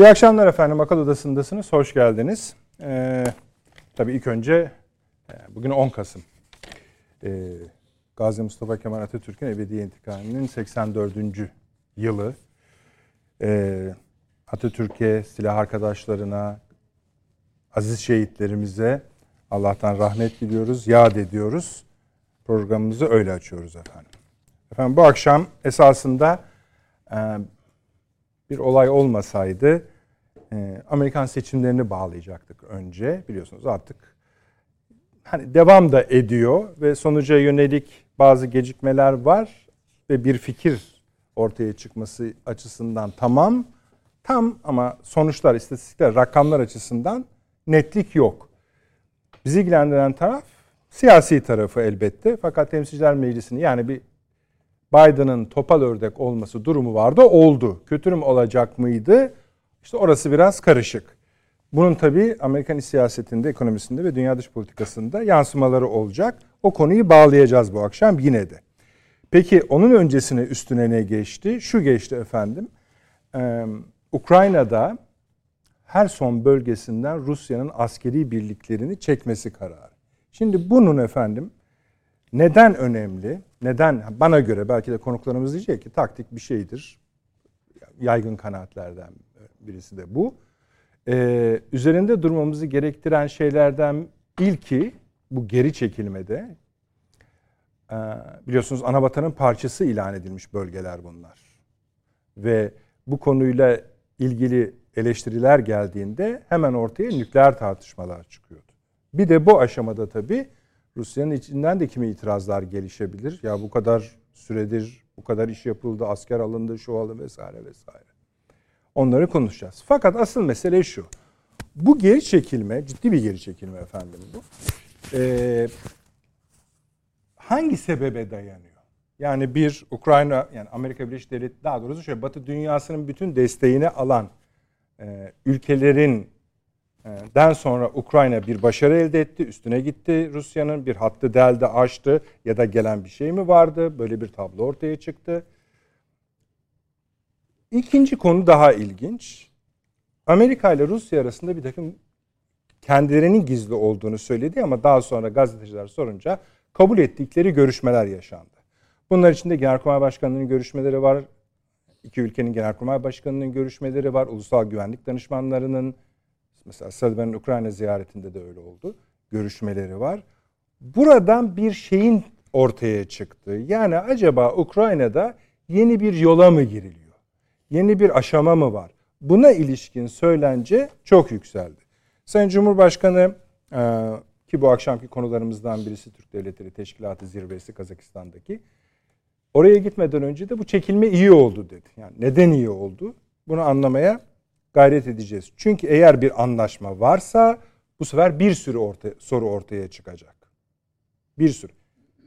İyi akşamlar efendim. Akıl Odası'ndasınız. Hoş geldiniz. Ee, tabii ilk önce e, bugün 10 Kasım. Ee, Gazi Mustafa Kemal Atatürk'ün ebedi intikalinin 84. yılı. Ee, Atatürk'e, silah arkadaşlarına, aziz şehitlerimize Allah'tan rahmet diliyoruz, yad ediyoruz. Programımızı öyle açıyoruz efendim. Efendim bu akşam esasında e, bir olay olmasaydı e, Amerikan seçimlerini bağlayacaktık önce. Biliyorsunuz artık hani devam da ediyor ve sonuca yönelik bazı gecikmeler var ve bir fikir ortaya çıkması açısından tamam. Tam ama sonuçlar, istatistikler, rakamlar açısından netlik yok. Bizi ilgilendiren taraf siyasi tarafı elbette. Fakat Temsilciler Meclisi'ni yani bir Biden'ın topal ördek olması durumu vardı. Oldu. Kötü mü olacak mıydı? İşte orası biraz karışık. Bunun tabii Amerikan siyasetinde, ekonomisinde ve dünya dış politikasında yansımaları olacak. O konuyu bağlayacağız bu akşam yine de. Peki onun öncesine üstüne ne geçti? Şu geçti efendim. Ee, Ukrayna'da her son bölgesinden Rusya'nın askeri birliklerini çekmesi kararı. Şimdi bunun efendim neden önemli? Neden? Bana göre belki de konuklarımız diyecek ki taktik bir şeydir. Yaygın kanaatlerden birisi de bu. Ee, üzerinde durmamızı gerektiren şeylerden ilki bu geri çekilmede ee, biliyorsunuz Anabatan'ın parçası ilan edilmiş bölgeler bunlar. Ve bu konuyla ilgili eleştiriler geldiğinde hemen ortaya nükleer tartışmalar çıkıyordu. Bir de bu aşamada tabii Rusya'nın içinden de kimi itirazlar gelişebilir. Ya bu kadar süredir bu kadar iş yapıldı, asker alındı, şu alındı vesaire vesaire. Onları konuşacağız. Fakat asıl mesele şu. Bu geri çekilme, ciddi bir geri çekilme efendim bu. Ee, hangi sebebe dayanıyor? Yani bir Ukrayna, yani Amerika Birleşik Devletleri, daha doğrusu şöyle Batı dünyasının bütün desteğini alan e, ülkelerin Den sonra Ukrayna bir başarı elde etti, üstüne gitti Rusya'nın bir hattı deldi, aştı ya da gelen bir şey mi vardı? Böyle bir tablo ortaya çıktı. İkinci konu daha ilginç. Amerika ile Rusya arasında bir takım kendilerinin gizli olduğunu söyledi ama daha sonra gazeteciler sorunca kabul ettikleri görüşmeler yaşandı. Bunlar içinde Genelkurmay Başkanı'nın görüşmeleri var. İki ülkenin Genelkurmay Başkanı'nın görüşmeleri var. Ulusal Güvenlik Danışmanlarının Mesela Sullivan'ın Ukrayna ziyaretinde de öyle oldu. Görüşmeleri var. Buradan bir şeyin ortaya çıktı. Yani acaba Ukrayna'da yeni bir yola mı giriliyor? Yeni bir aşama mı var? Buna ilişkin söylence çok yükseldi. Sayın Cumhurbaşkanı e, ki bu akşamki konularımızdan birisi Türk Devletleri Teşkilatı Zirvesi Kazakistan'daki. Oraya gitmeden önce de bu çekilme iyi oldu dedi. Yani neden iyi oldu? Bunu anlamaya gayret edeceğiz. Çünkü eğer bir anlaşma varsa bu sefer bir sürü orta, soru ortaya çıkacak. Bir sürü.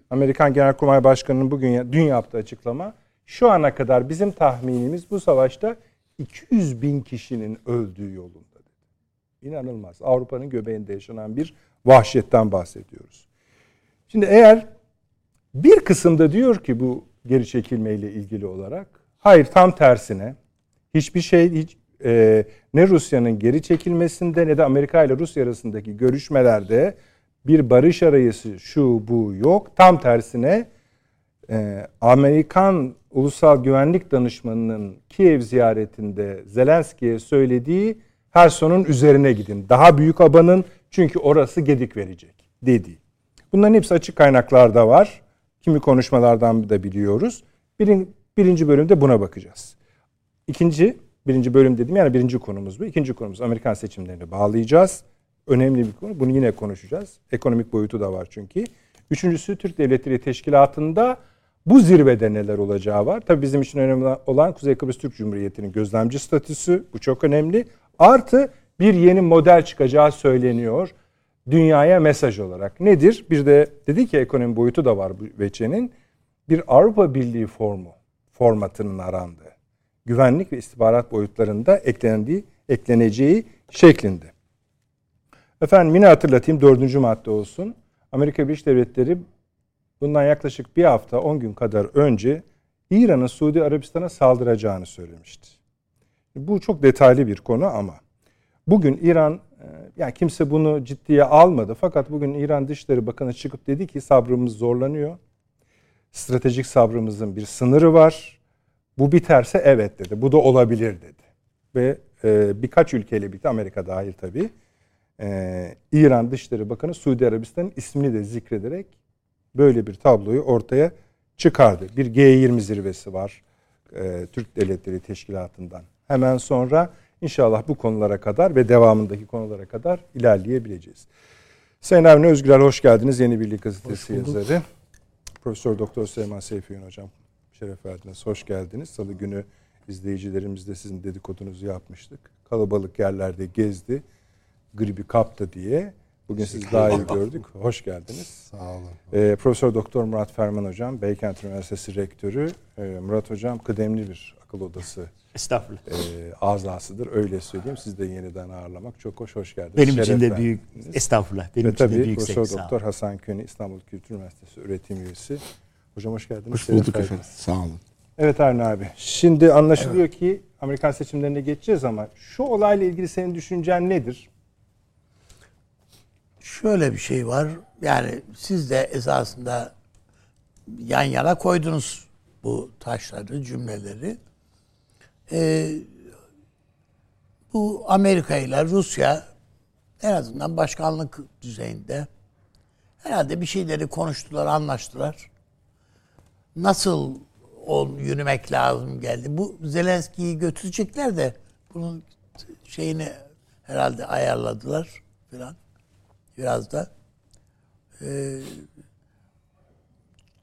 Amerikan Genelkurmay Başkanı'nın bugün dün yaptığı açıklama şu ana kadar bizim tahminimiz bu savaşta 200 bin kişinin öldüğü yolunda. İnanılmaz. Avrupa'nın göbeğinde yaşanan bir vahşetten bahsediyoruz. Şimdi eğer bir kısımda diyor ki bu geri çekilmeyle ilgili olarak hayır tam tersine hiçbir şey hiç e, ne Rusya'nın geri çekilmesinde ne de Amerika ile Rusya arasındaki görüşmelerde bir barış arayısı şu bu yok. Tam tersine e, Amerikan Ulusal Güvenlik Danışmanı'nın Kiev ziyaretinde Zelenski'ye söylediği her sonun üzerine gidin. Daha büyük abanın çünkü orası gedik verecek dedi. Bunların hepsi açık kaynaklarda var. Kimi konuşmalardan da biliyoruz. Birin, birinci bölümde buna bakacağız. İkinci Birinci bölüm dedim yani birinci konumuz bu. İkinci konumuz Amerikan seçimlerini bağlayacağız. Önemli bir konu. Bunu yine konuşacağız. Ekonomik boyutu da var çünkü. Üçüncüsü Türk Devletleri Teşkilatı'nda bu zirvede neler olacağı var. Tabii bizim için önemli olan Kuzey Kıbrıs Türk Cumhuriyeti'nin gözlemci statüsü. Bu çok önemli. Artı bir yeni model çıkacağı söyleniyor dünyaya mesaj olarak. Nedir? Bir de dedi ki ekonomi boyutu da var bu veçenin. Bir Avrupa Birliği formu, formatının arandığı, güvenlik ve istihbarat boyutlarında eklendiği, ekleneceği şeklinde. Efendim yine hatırlatayım dördüncü madde olsun. Amerika Birleşik Devletleri bundan yaklaşık bir hafta 10 gün kadar önce İran'ın Suudi Arabistan'a saldıracağını söylemişti. Bu çok detaylı bir konu ama bugün İran e, yani kimse bunu ciddiye almadı fakat bugün İran Dışişleri Bakanı çıkıp dedi ki sabrımız zorlanıyor. Stratejik sabrımızın bir sınırı var. Bu biterse evet dedi. Bu da olabilir dedi. Ve e, birkaç ülkeyle birlikte Amerika dahil tabii. E, İran Dışişleri Bakanı Suudi Arabistan'ın ismini de zikrederek böyle bir tabloyu ortaya çıkardı. Bir G20 zirvesi var e, Türk Devletleri Teşkilatı'ndan. Hemen sonra inşallah bu konulara kadar ve devamındaki konulara kadar ilerleyebileceğiz. Sayın Avni Özgürel hoş geldiniz. Yeni Birlik Gazetesi yazarı. Profesör Doktor Süleyman Seyfi hocam şeref verdiniz. Hoş geldiniz. Salı günü izleyicilerimizle sizin dedikodunuzu yapmıştık. Kalabalık yerlerde gezdi. Gribi kaptı diye. Bugün sizi daha iyi gördük. Hoş geldiniz. Sağ olun. Ee, Profesör Doktor Murat Ferman Hocam, Beykent Üniversitesi Rektörü. Ee, Murat Hocam kıdemli bir akıl odası Estağfurullah. e, azasıdır. Öyle söyleyeyim. Siz de yeniden ağırlamak çok hoş. Hoş geldiniz. Benim Şeref için de büyük estağfurullah. Benim Ve için de tabii büyük Profesör Doktor. Hasan Köni İstanbul Kültür Üniversitesi öğretim üyesi. Hocam hoş geldiniz. Hoş bulduk verdiniz. efendim. Sağ olun. Evet Avni abi. Şimdi anlaşılıyor ki Amerikan seçimlerine geçeceğiz ama şu olayla ilgili senin düşüncen nedir? Şöyle bir şey var. Yani siz de esasında yan yana koydunuz bu taşları, cümleleri. Ee, bu Amerika ile Rusya en azından başkanlık düzeyinde herhalde bir şeyleri konuştular, anlaştılar. Nasıl o yürümek lazım geldi. Bu Zelenski'yi götürecekler de bunun şeyini herhalde ayarladılar filan biraz da. Ee,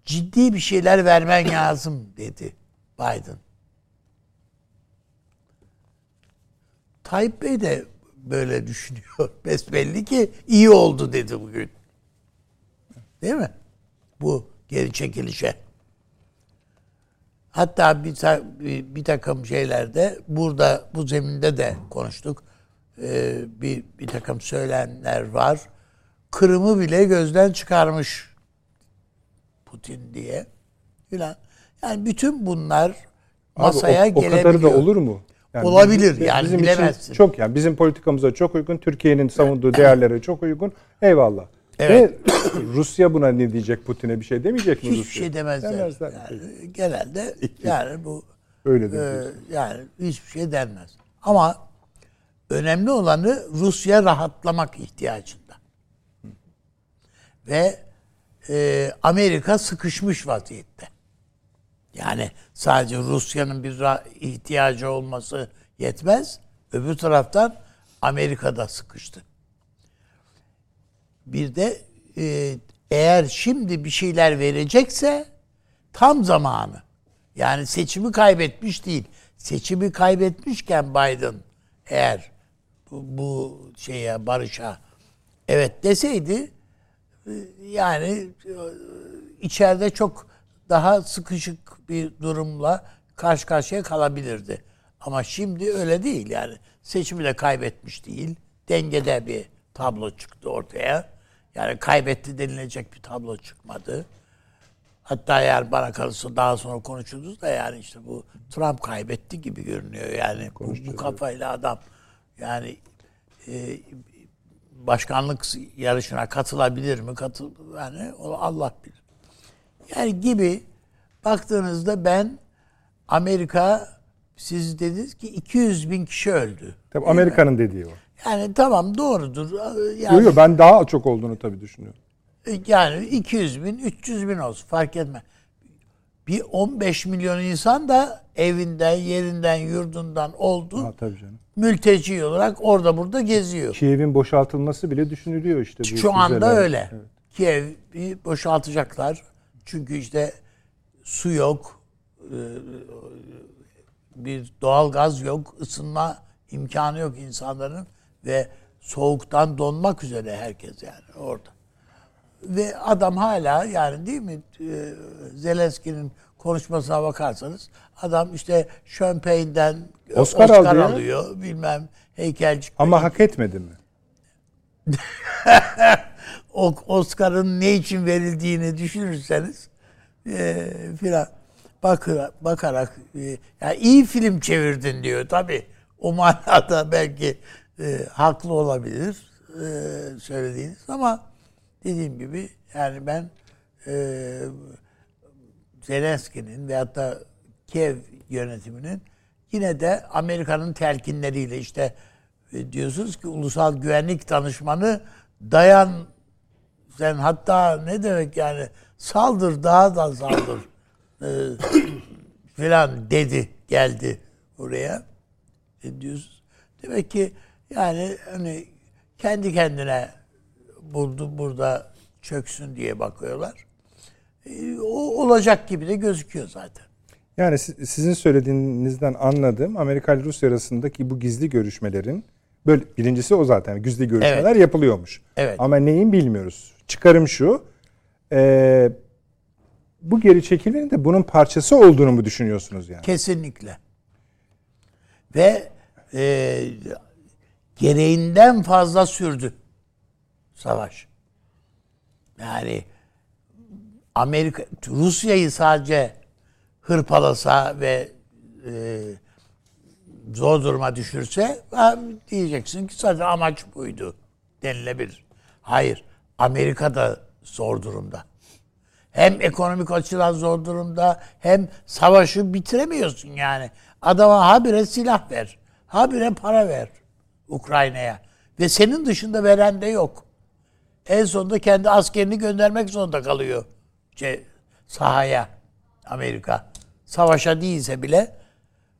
ciddi bir şeyler vermen lazım dedi Biden. Tayyip Bey de böyle düşünüyor. Besbelli ki iyi oldu dedi bugün. Değil mi? Bu geri çekilişe. Hatta bir, ta- bir, takım şeylerde burada bu zeminde de konuştuk. Ee, bir, bir takım söylenenler var. Kırım'ı bile gözden çıkarmış Putin diye. Filan. Yani bütün bunlar masaya Abi o, o gelebiliyor. kadarı da olur mu? Olabilir, bizim- yani bizim bilemezsin. Için çok yani bizim politikamıza çok uygun, Türkiye'nin savunduğu değerlere çok uygun. Eyvallah. Evet. Ve Rusya buna ne diyecek Putin'e bir şey demeyecek mi Hiçbir Rusya? şey demezler. Demezler. Yani genelde yani bu Öyle de e, yani hiçbir şey denmez. Ama önemli olanı Rusya rahatlamak ihtiyacında. Ve e, Amerika sıkışmış vaziyette. Yani sadece Rusya'nın bir ihtiyacı olması yetmez. Öbür taraftan Amerika da sıkıştı. Bir de e, eğer şimdi bir şeyler verecekse tam zamanı. Yani seçimi kaybetmiş değil. Seçimi kaybetmişken Biden eğer bu, bu şeye barışa evet deseydi e, yani e, içeride çok daha sıkışık bir durumla karşı karşıya kalabilirdi. Ama şimdi öyle değil yani. Seçimi de kaybetmiş değil. Dengede bir tablo çıktı ortaya. Yani kaybetti denilecek bir tablo çıkmadı. Hatta eğer bana kalırsa daha sonra konuşuruz da yani işte bu Trump kaybetti gibi görünüyor yani bu, bu kafayla adam yani e, başkanlık yarışına katılabilir mi? Katıl yani Allah bilir. Yani gibi baktığınızda ben Amerika siz dediniz ki 200 bin kişi öldü. Tabii Amerika'nın dediği o. Yani tamam doğrudur. Yani, Yok yok ben daha çok olduğunu tabii düşünüyorum. yani 200 bin, 300 bin olsun fark etmez. Bir 15 milyon insan da evinden, yerinden, yurdundan oldu. Ha, tabii canım. Mülteci olarak orada burada geziyor. Kiev'in boşaltılması bile düşünülüyor işte. bu Şu anda füzeler. öyle. Evet. Kiev'i boşaltacaklar. Çünkü işte su yok. e, Bir doğal gaz yok. ısınma imkanı yok insanların. Ve soğuktan donmak üzere herkes yani orada. Ve adam hala yani değil mi e, Zelenski'nin konuşmasına bakarsanız adam işte Champagne'den Oscar, Oscar aldı alıyor bilmem heykelcik. Ama hak etmedi mi? o Oscar'ın ne için verildiğini düşünürseniz e, filan bakır, bakarak e, yani iyi film çevirdin diyor tabi o manada belki e, haklı olabilir e, söylediğiniz ama dediğim gibi yani ben e, Zelenski'nin veyahut da Kiev yönetiminin yine de Amerika'nın telkinleriyle işte e, diyorsunuz ki ulusal güvenlik danışmanı dayan sen hatta ne demek yani saldır daha da saldır e, filan dedi geldi oraya e, diyorsunuz. Demek ki yani hani kendi kendine buldu burada çöksün diye bakıyorlar. E, o olacak gibi de gözüküyor zaten. Yani sizin söylediğinizden anladığım Amerika ile Rusya arasındaki bu gizli görüşmelerin böyle birincisi o zaten gizli görüşmeler evet. yapılıyormuş. Evet. Ama neyin bilmiyoruz. Çıkarım şu. E, bu geri çekilmenin de bunun parçası olduğunu mu düşünüyorsunuz yani? Kesinlikle. Ve e, gereğinden fazla sürdü savaş. Yani Amerika Rusya'yı sadece hırpalasa ve e, zor duruma düşürse diyeceksin ki sadece amaç buydu denilebilir. Hayır. Amerika da zor durumda. Hem ekonomik açıdan zor durumda hem savaşı bitiremiyorsun yani. Adama habire silah ver. Habire para ver Ukrayna'ya. Ve senin dışında veren de yok. En sonunda kendi askerini göndermek zorunda kalıyor şey, sahaya Amerika. Savaşa değilse bile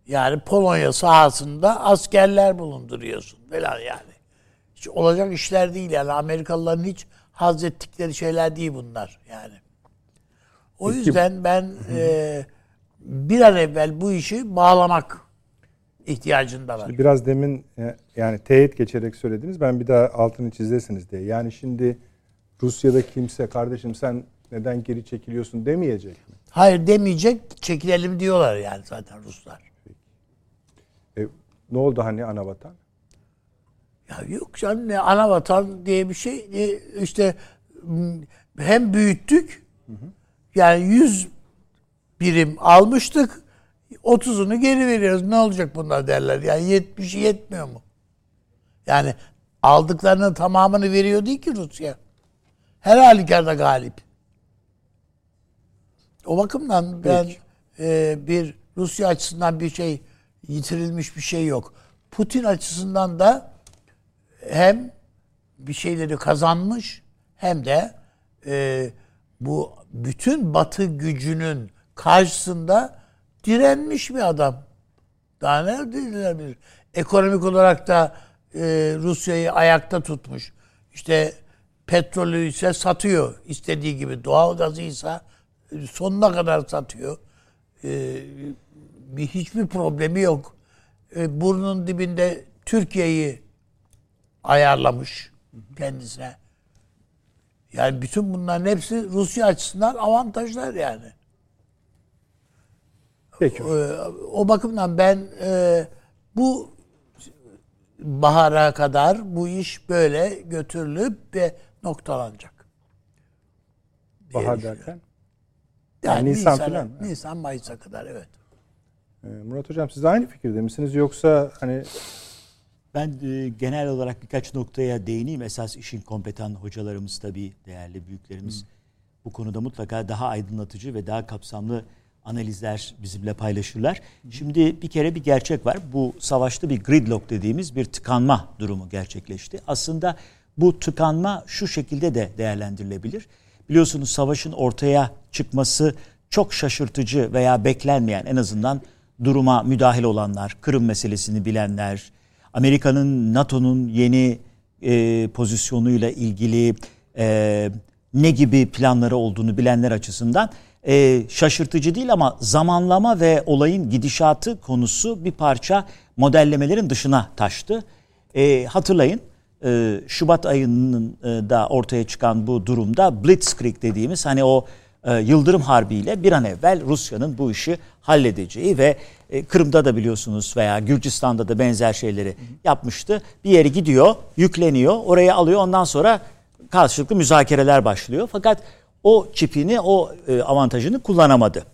yani Polonya sahasında askerler bulunduruyorsun falan yani. Hiç olacak işler değil yani Amerikalıların hiç haz ettikleri şeyler değil bunlar yani. O yüzden ben e, bir an evvel bu işi bağlamak ihtiyacındalar. Şimdi biraz demin e, yani teyit geçerek söylediniz. Ben bir daha altını çizesiniz diye. Yani şimdi Rusya'da kimse kardeşim sen neden geri çekiliyorsun demeyecek mi? Hayır demeyecek. Çekilelim diyorlar yani zaten Ruslar. E, ne oldu hani ana vatan? Ya yok canım ne ana vatan diye bir şey işte hem büyüttük hı hı. yani 100 birim almıştık 30'unu geri veriyoruz. Ne olacak bunlar derler. Yani 70 yetmiyor mu? Yani aldıklarının tamamını veriyor değil ki Rusya. Her halükarda galip. O bakımdan ben e, bir Rusya açısından bir şey yitirilmiş bir şey yok. Putin açısından da hem bir şeyleri kazanmış hem de e, bu bütün Batı gücünün karşısında direnmiş bir adam. Daha ne dilenebilir? Ekonomik olarak da e, Rusya'yı ayakta tutmuş. İşte petrolü ise satıyor istediği gibi. Doğal gazı ise sonuna kadar satıyor. E, bir hiçbir problemi yok. E, burnun dibinde Türkiye'yi ayarlamış kendisine. Yani bütün bunların hepsi Rusya açısından avantajlar yani. Peki. Ee, o bakımdan ben e, bu bahara kadar bu iş böyle götürülüp ve noktalanacak. Bahar derken? Yani, yani Nisan, Nisan falan. Nisan Mayıs'a kadar evet. Ee, Murat Hocam siz de aynı fikirde misiniz yoksa hani ben e, genel olarak birkaç noktaya değineyim. Esas işin kompetan hocalarımız tabii değerli büyüklerimiz Hı. bu konuda mutlaka daha aydınlatıcı ve daha kapsamlı analizler bizimle paylaşırlar. Şimdi bir kere bir gerçek var. Bu savaşta bir gridlock dediğimiz bir tıkanma durumu gerçekleşti. Aslında bu tıkanma şu şekilde de değerlendirilebilir. Biliyorsunuz savaşın ortaya çıkması çok şaşırtıcı veya beklenmeyen en azından duruma müdahil olanlar, Kırım meselesini bilenler, Amerika'nın NATO'nun yeni e, pozisyonuyla ilgili e, ne gibi planları olduğunu bilenler açısından e, şaşırtıcı değil ama zamanlama ve olayın gidişatı konusu bir parça modellemelerin dışına taştı. E, hatırlayın e, Şubat ayının e, da ortaya çıkan bu durumda Blitzkrieg dediğimiz hani o e, Yıldırım Harbi ile bir an evvel Rusya'nın bu işi halledeceği ve e, Kırım'da da biliyorsunuz veya Gürcistan'da da benzer şeyleri yapmıştı. Bir yere gidiyor, yükleniyor, oraya alıyor ondan sonra karşılıklı müzakereler başlıyor. Fakat o çipini, o e, avantajını kullanamadı.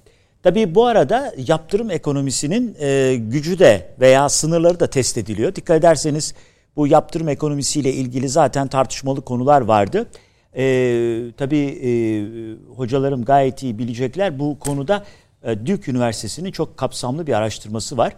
Tabii bu arada yaptırım ekonomisinin e, gücü de veya sınırları da test ediliyor. Dikkat ederseniz bu yaptırım ekonomisiyle ilgili zaten tartışmalı konular vardı. Ee, tabii e, hocalarım gayet iyi bilecekler. Bu konuda e, Duke Üniversitesi'nin çok kapsamlı bir araştırması var.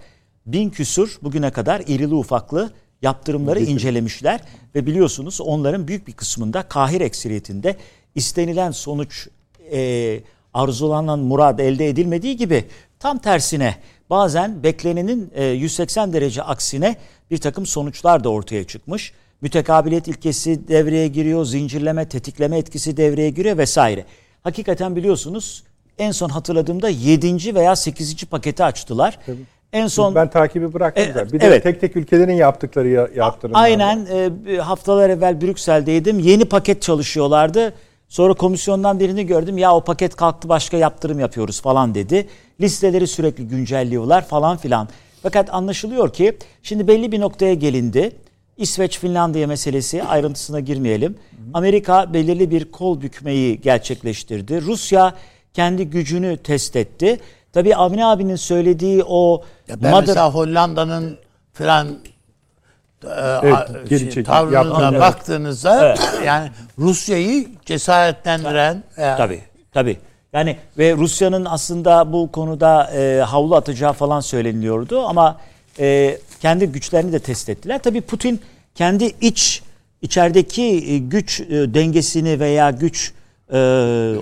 Bin küsur bugüne kadar irili ufaklı yaptırımları incelemişler ve biliyorsunuz onların büyük bir kısmında kahir ekseriyetinde istenilen sonuç e, arzulanan murad elde edilmediği gibi tam tersine bazen beklenenin e, 180 derece aksine bir takım sonuçlar da ortaya çıkmış. Mütekabiliyet ilkesi devreye giriyor, zincirleme, tetikleme etkisi devreye giriyor vesaire. Hakikaten biliyorsunuz en son hatırladığımda 7. veya 8. paketi açtılar. Tabii. En son ben takibi bıraktım e, da. Bir evet. de tek tek ülkelerin yaptıkları yaptırımlar. Aynen e, haftalar evvel Brüksel'deydim. Yeni paket çalışıyorlardı. Sonra komisyondan birini gördüm. Ya o paket kalktı başka yaptırım yapıyoruz falan dedi. Listeleri sürekli güncelliyorlar falan filan. Fakat anlaşılıyor ki şimdi belli bir noktaya gelindi. İsveç Finlandiya meselesi ayrıntısına girmeyelim. Amerika belirli bir kol bükmeyi gerçekleştirdi. Rusya kendi gücünü test etti. Tabii Avni abinin söylediği o ya ben mother... mesela Hollanda'nın falan e, evet, geri şey, tavrına baktığınızda evet. yani Rusya'yı cesaretlendiren tabii, tabii tabii yani ve Rusya'nın aslında bu konuda e, havlu atacağı falan söyleniliyordu ama e, kendi güçlerini de test ettiler. Tabii Putin kendi iç içerideki e, güç e, dengesini veya güç e,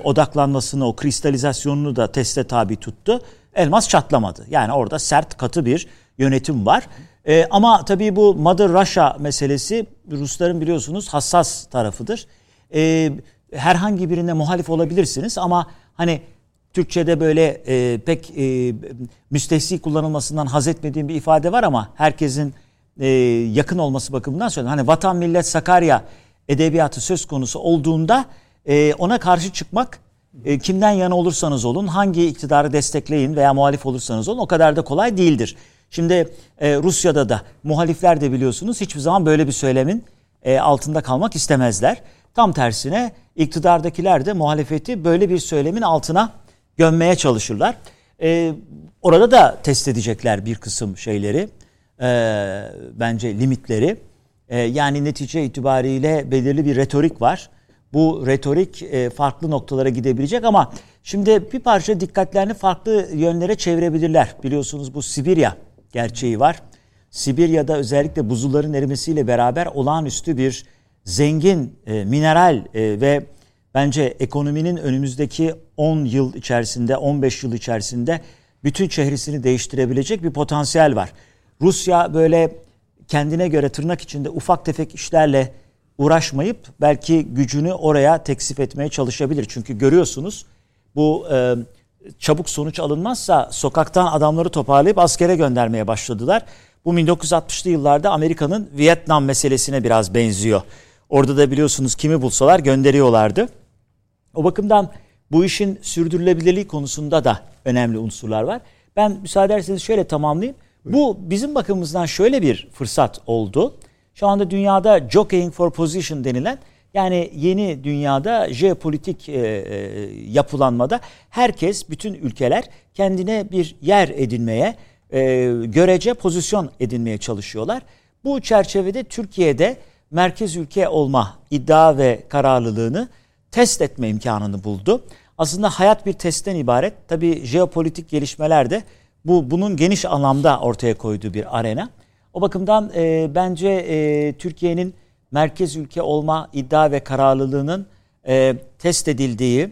odaklanmasını, o kristalizasyonunu da teste tabi tuttu. Elmas çatlamadı. Yani orada sert, katı bir yönetim var. E, ama tabii bu Mother Russia meselesi Rusların biliyorsunuz hassas tarafıdır. E, herhangi birine muhalif olabilirsiniz ama hani Türkçe'de böyle e, pek e, müstehsi kullanılmasından haz etmediğim bir ifade var ama herkesin e, yakın olması bakımından söylüyorum. Hani vatan millet Sakarya edebiyatı söz konusu olduğunda e, ona karşı çıkmak e, kimden yana olursanız olun, hangi iktidarı destekleyin veya muhalif olursanız olun o kadar da kolay değildir. Şimdi e, Rusya'da da muhalifler de biliyorsunuz hiçbir zaman böyle bir söylemin e, altında kalmak istemezler. Tam tersine iktidardakiler de muhalefeti böyle bir söylemin altına gömmeye çalışırlar. E, orada da test edecekler bir kısım şeyleri, e, bence limitleri. E, yani netice itibariyle belirli bir retorik var. Bu retorik e, farklı noktalara gidebilecek ama şimdi bir parça dikkatlerini farklı yönlere çevirebilirler. Biliyorsunuz bu Sibirya gerçeği var. Sibirya'da özellikle buzulların erimesiyle beraber olağanüstü bir zengin e, mineral e, ve bence ekonominin önümüzdeki 10 yıl içerisinde, 15 yıl içerisinde bütün çehresini değiştirebilecek bir potansiyel var. Rusya böyle kendine göre tırnak içinde ufak tefek işlerle uğraşmayıp belki gücünü oraya teksif etmeye çalışabilir. Çünkü görüyorsunuz bu e, çabuk sonuç alınmazsa sokaktan adamları toparlayıp askere göndermeye başladılar. Bu 1960'lı yıllarda Amerika'nın Vietnam meselesine biraz benziyor. Orada da biliyorsunuz kimi bulsalar gönderiyorlardı. O bakımdan bu işin sürdürülebilirliği konusunda da önemli unsurlar var. Ben müsaade ederseniz şöyle tamamlayayım. Bu bizim bakımımızdan şöyle bir fırsat oldu. Şu anda dünyada jockeying for position denilen yani yeni dünyada jeopolitik e, e, yapılanmada herkes, bütün ülkeler kendine bir yer edinmeye, e, görece pozisyon edinmeye çalışıyorlar. Bu çerçevede Türkiye'de merkez ülke olma iddia ve kararlılığını test etme imkanını buldu. Aslında hayat bir testten ibaret. Tabi jeopolitik gelişmeler de bu bunun geniş anlamda ortaya koyduğu bir arena. O bakımdan e, bence e, Türkiye'nin merkez ülke olma iddia ve kararlılığının e, test edildiği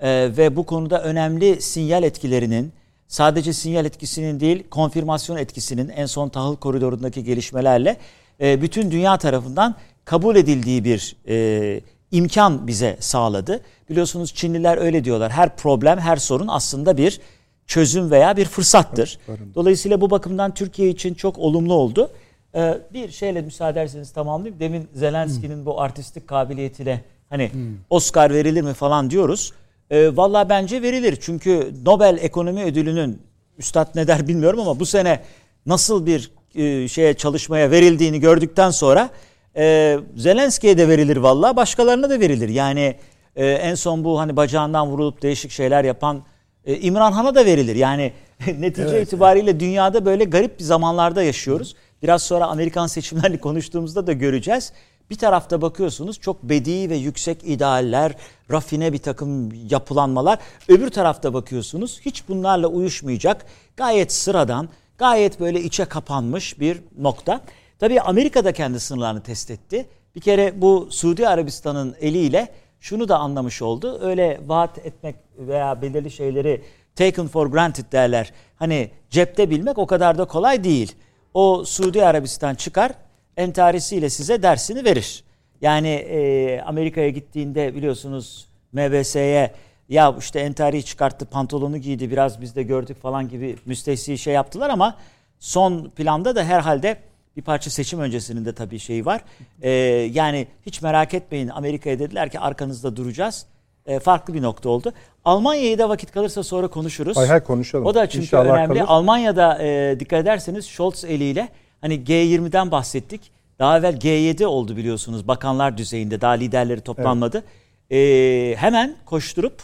e, ve bu konuda önemli sinyal etkilerinin sadece sinyal etkisinin değil konfirmasyon etkisinin en son tahıl koridorundaki gelişmelerle e, bütün dünya tarafından kabul edildiği bir e, imkan bize sağladı. Biliyorsunuz Çinliler öyle diyorlar. Her problem, her sorun aslında bir çözüm veya bir fırsattır. Dolayısıyla bu bakımdan Türkiye için çok olumlu oldu. Ee, bir şeyle müsaade ederseniz tamamlayayım. Demin Zelenski'nin bu artistik kabiliyetine hani Oscar verilir mi falan diyoruz. Ee, Valla bence verilir. Çünkü Nobel Ekonomi Ödülü'nün Üstad ne der bilmiyorum ama bu sene nasıl bir e, şeye çalışmaya verildiğini gördükten sonra e, Zelenski'ye de verilir valla başkalarına da verilir. Yani e, en son bu hani bacağından vurulup değişik şeyler yapan e, İmran Han'a da verilir. Yani netice evet. itibariyle dünyada böyle garip bir zamanlarda yaşıyoruz. Biraz sonra Amerikan seçimlerini konuştuğumuzda da göreceğiz. Bir tarafta bakıyorsunuz çok bedi ve yüksek idealler, rafine bir takım yapılanmalar. Öbür tarafta bakıyorsunuz hiç bunlarla uyuşmayacak, gayet sıradan, gayet böyle içe kapanmış bir nokta. Tabii Amerika da kendi sınırlarını test etti. Bir kere bu Suudi Arabistan'ın eliyle şunu da anlamış oldu. Öyle vaat etmek veya belirli şeyleri taken for granted derler. Hani cepte bilmek o kadar da kolay değil. O Suudi Arabistan çıkar entarisiyle size dersini verir. Yani e, Amerika'ya gittiğinde biliyorsunuz MBS'ye ya işte entariyi çıkarttı pantolonu giydi biraz biz de gördük falan gibi müstehsi şey yaptılar ama son planda da herhalde bir parça seçim öncesinin de tabii şeyi var. Ee, yani hiç merak etmeyin Amerika'ya dediler ki arkanızda duracağız. Ee, farklı bir nokta oldu. Almanya'yı da vakit kalırsa sonra konuşuruz. Hay hay konuşalım. O da çünkü İnşallah önemli. Kalır. Almanya'da e, dikkat ederseniz Scholz eliyle hani G20'den bahsettik. Daha evvel G7 oldu biliyorsunuz bakanlar düzeyinde daha liderleri toplanmadı. Evet. Ee, hemen koşturup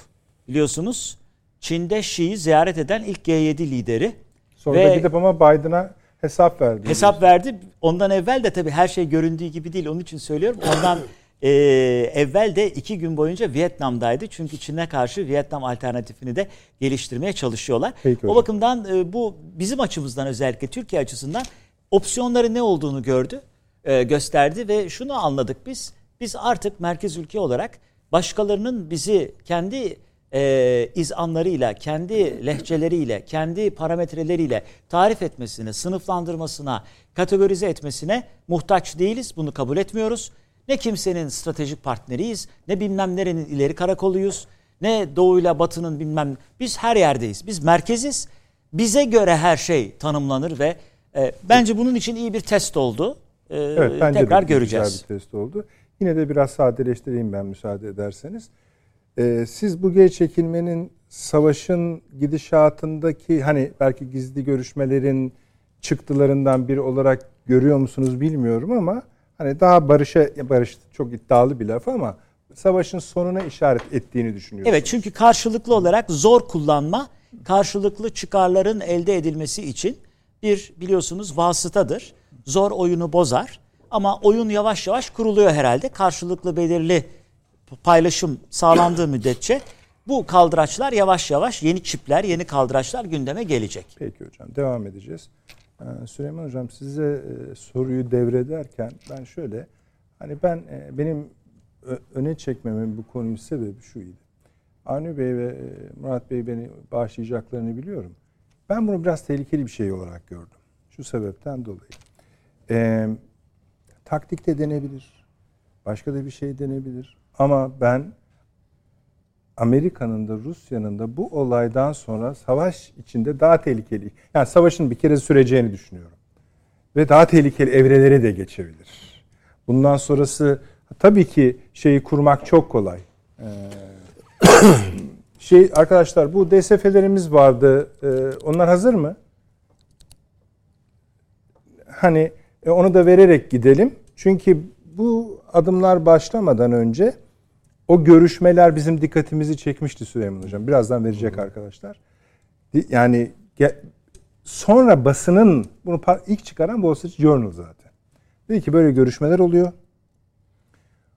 biliyorsunuz Çin'de Xi'yi ziyaret eden ilk G7 lideri. Sonra Ve, da gidip ama Biden'a hesap verdi. Hesap verdi. Ondan evvel de tabii her şey göründüğü gibi değil. Onun için söylüyorum. Ondan e, evvel de iki gün boyunca Vietnam'daydı. Çünkü Çin'e karşı Vietnam alternatifini de geliştirmeye çalışıyorlar. Peki, o bakımdan e, bu bizim açımızdan özellikle Türkiye açısından opsiyonları ne olduğunu gördü, e, gösterdi ve şunu anladık biz. Biz artık merkez ülke olarak başkalarının bizi kendi e, izanlarıyla, kendi lehçeleriyle, kendi parametreleriyle tarif etmesine, sınıflandırmasına, kategorize etmesine muhtaç değiliz. Bunu kabul etmiyoruz. Ne kimsenin stratejik partneriyiz, ne bilmem nerenin ileri karakoluyuz, ne doğuyla batının bilmem. Biz her yerdeyiz. Biz merkeziz. Bize göre her şey tanımlanır ve e, bence bunun için iyi bir test oldu. E, evet, bence tekrar de göreceğiz. Güzel bir test oldu. Yine de biraz sadeleştireyim ben müsaade ederseniz. Ee, siz bu geri çekilmenin savaşın gidişatındaki hani belki gizli görüşmelerin çıktılarından biri olarak görüyor musunuz bilmiyorum ama hani daha barışa barış çok iddialı bir laf ama savaşın sonuna işaret ettiğini düşünüyorum. Evet çünkü karşılıklı olarak zor kullanma karşılıklı çıkarların elde edilmesi için bir biliyorsunuz vasıtadır. Zor oyunu bozar ama oyun yavaş yavaş kuruluyor herhalde. Karşılıklı belirli paylaşım sağlandığı müddetçe bu kaldıraçlar yavaş yavaş yeni çipler, yeni kaldıraçlar gündeme gelecek. Peki hocam devam edeceğiz. Ee, Süleyman hocam size e, soruyu devrederken ben şöyle hani ben e, benim öne çekmemin bu konunun sebebi şuydu. Avni Bey ve e, Murat Bey beni bağışlayacaklarını biliyorum. Ben bunu biraz tehlikeli bir şey olarak gördüm. Şu sebepten dolayı. E, taktik de denebilir. Başka da bir şey denebilir. Ama ben Amerika'nın da Rusya'nın da bu olaydan sonra savaş içinde daha tehlikeli. Yani savaşın bir kere süreceğini düşünüyorum. Ve daha tehlikeli evrelere de geçebilir. Bundan sonrası tabii ki şeyi kurmak çok kolay. Ee, şey arkadaşlar bu DSF'lerimiz vardı. Ee, onlar hazır mı? Hani e, onu da vererek gidelim. Çünkü bu adımlar başlamadan önce o görüşmeler bizim dikkatimizi çekmişti Süleyman Hocam. Birazdan verecek arkadaşlar. Yani sonra basının bunu ilk çıkaran Wall Street Journal zaten. Dedi ki böyle görüşmeler oluyor.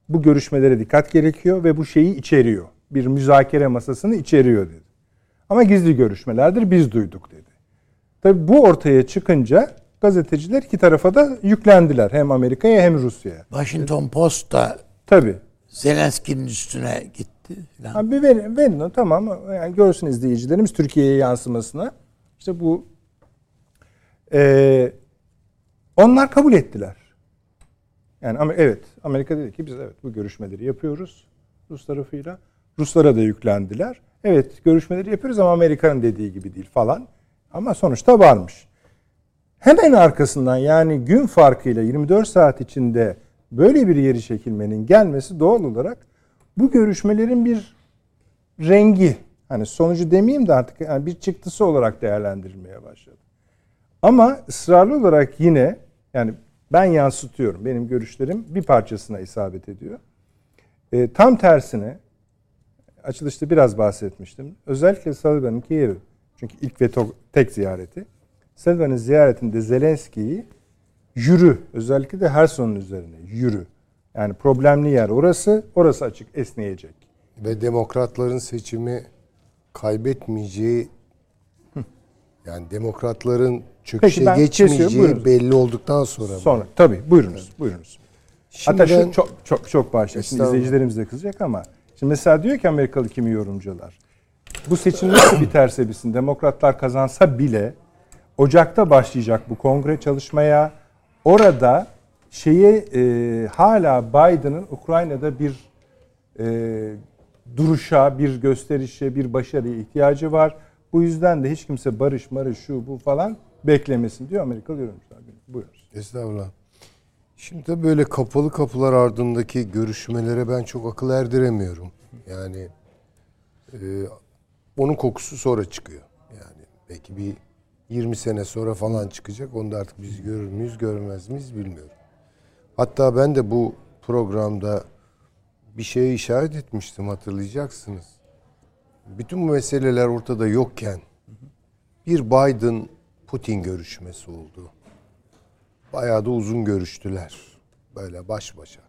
Bu görüşmelere dikkat gerekiyor ve bu şeyi içeriyor. Bir müzakere masasını içeriyor dedi. Ama gizli görüşmelerdir biz duyduk dedi. Tabi bu ortaya çıkınca gazeteciler iki tarafa da yüklendiler. Hem Amerika'ya hem Rusya'ya. Washington Post da Tabii. Zelenski'nin üstüne gitti. Falan. Ha, bir verin, verin tamam. Yani görsün izleyicilerimiz Türkiye'ye yansımasına. İşte bu e, onlar kabul ettiler. Yani evet Amerika dedi ki biz evet bu görüşmeleri yapıyoruz Rus tarafıyla. Ruslara da yüklendiler. Evet görüşmeleri yapıyoruz ama Amerika'nın dediği gibi değil falan. Ama sonuçta varmış. hemen arkasından yani gün farkıyla 24 saat içinde böyle bir yeri çekilmenin gelmesi doğal olarak bu görüşmelerin bir rengi hani sonucu demeyeyim de artık yani bir çıktısı olarak değerlendirilmeye başladı. Ama ısrarlı olarak yine yani ben yansıtıyorum. Benim görüşlerim bir parçasına isabet ediyor. E, tam tersine açılışta biraz bahsetmiştim. Özellikle Sullivan'ın Kiev'i çünkü ilk ve tek ziyareti. Sullivan'ın ziyaretinde Zelenski'yi yürü özellikle de Herson'un üzerine yürü. Yani problemli yer orası, orası açık esneyecek. Ve demokratların seçimi kaybetmeyeceği yani demokratların çöküşe geçmeyeceği belli olduktan sonra. Sonra mı? tabii buyurunuz. Buyurunuz. Şimdi Hatta şu çok çok çok bağışlayın. Şimdi izleyicilerimiz de kızacak ama şimdi mesela diyor ki Amerikalı kimi yorumcular. Bu seçim nasıl biterse bitsin demokratlar kazansa bile Ocak'ta başlayacak bu kongre çalışmaya. Orada şeyi e, hala Biden'ın Ukrayna'da bir e, duruşa, bir gösterişe, bir başarıya ihtiyacı var. Bu yüzden de hiç kimse barış marış şu bu falan beklemesin diyor Amerikalı yorumcular. Buyurunuz. Estağfurullah. Şimdi de böyle kapalı kapılar ardındaki görüşmelere ben çok akıl erdiremiyorum. Yani e, onun kokusu sonra çıkıyor. Yani belki bir 20 sene sonra falan çıkacak. Onu da artık biz görür müyüz görmez miyiz bilmiyorum. Hatta ben de bu programda bir şeye işaret etmiştim hatırlayacaksınız. Bütün bu meseleler ortada yokken bir Biden Putin görüşmesi oldu. Bayağı da uzun görüştüler. Böyle baş başa.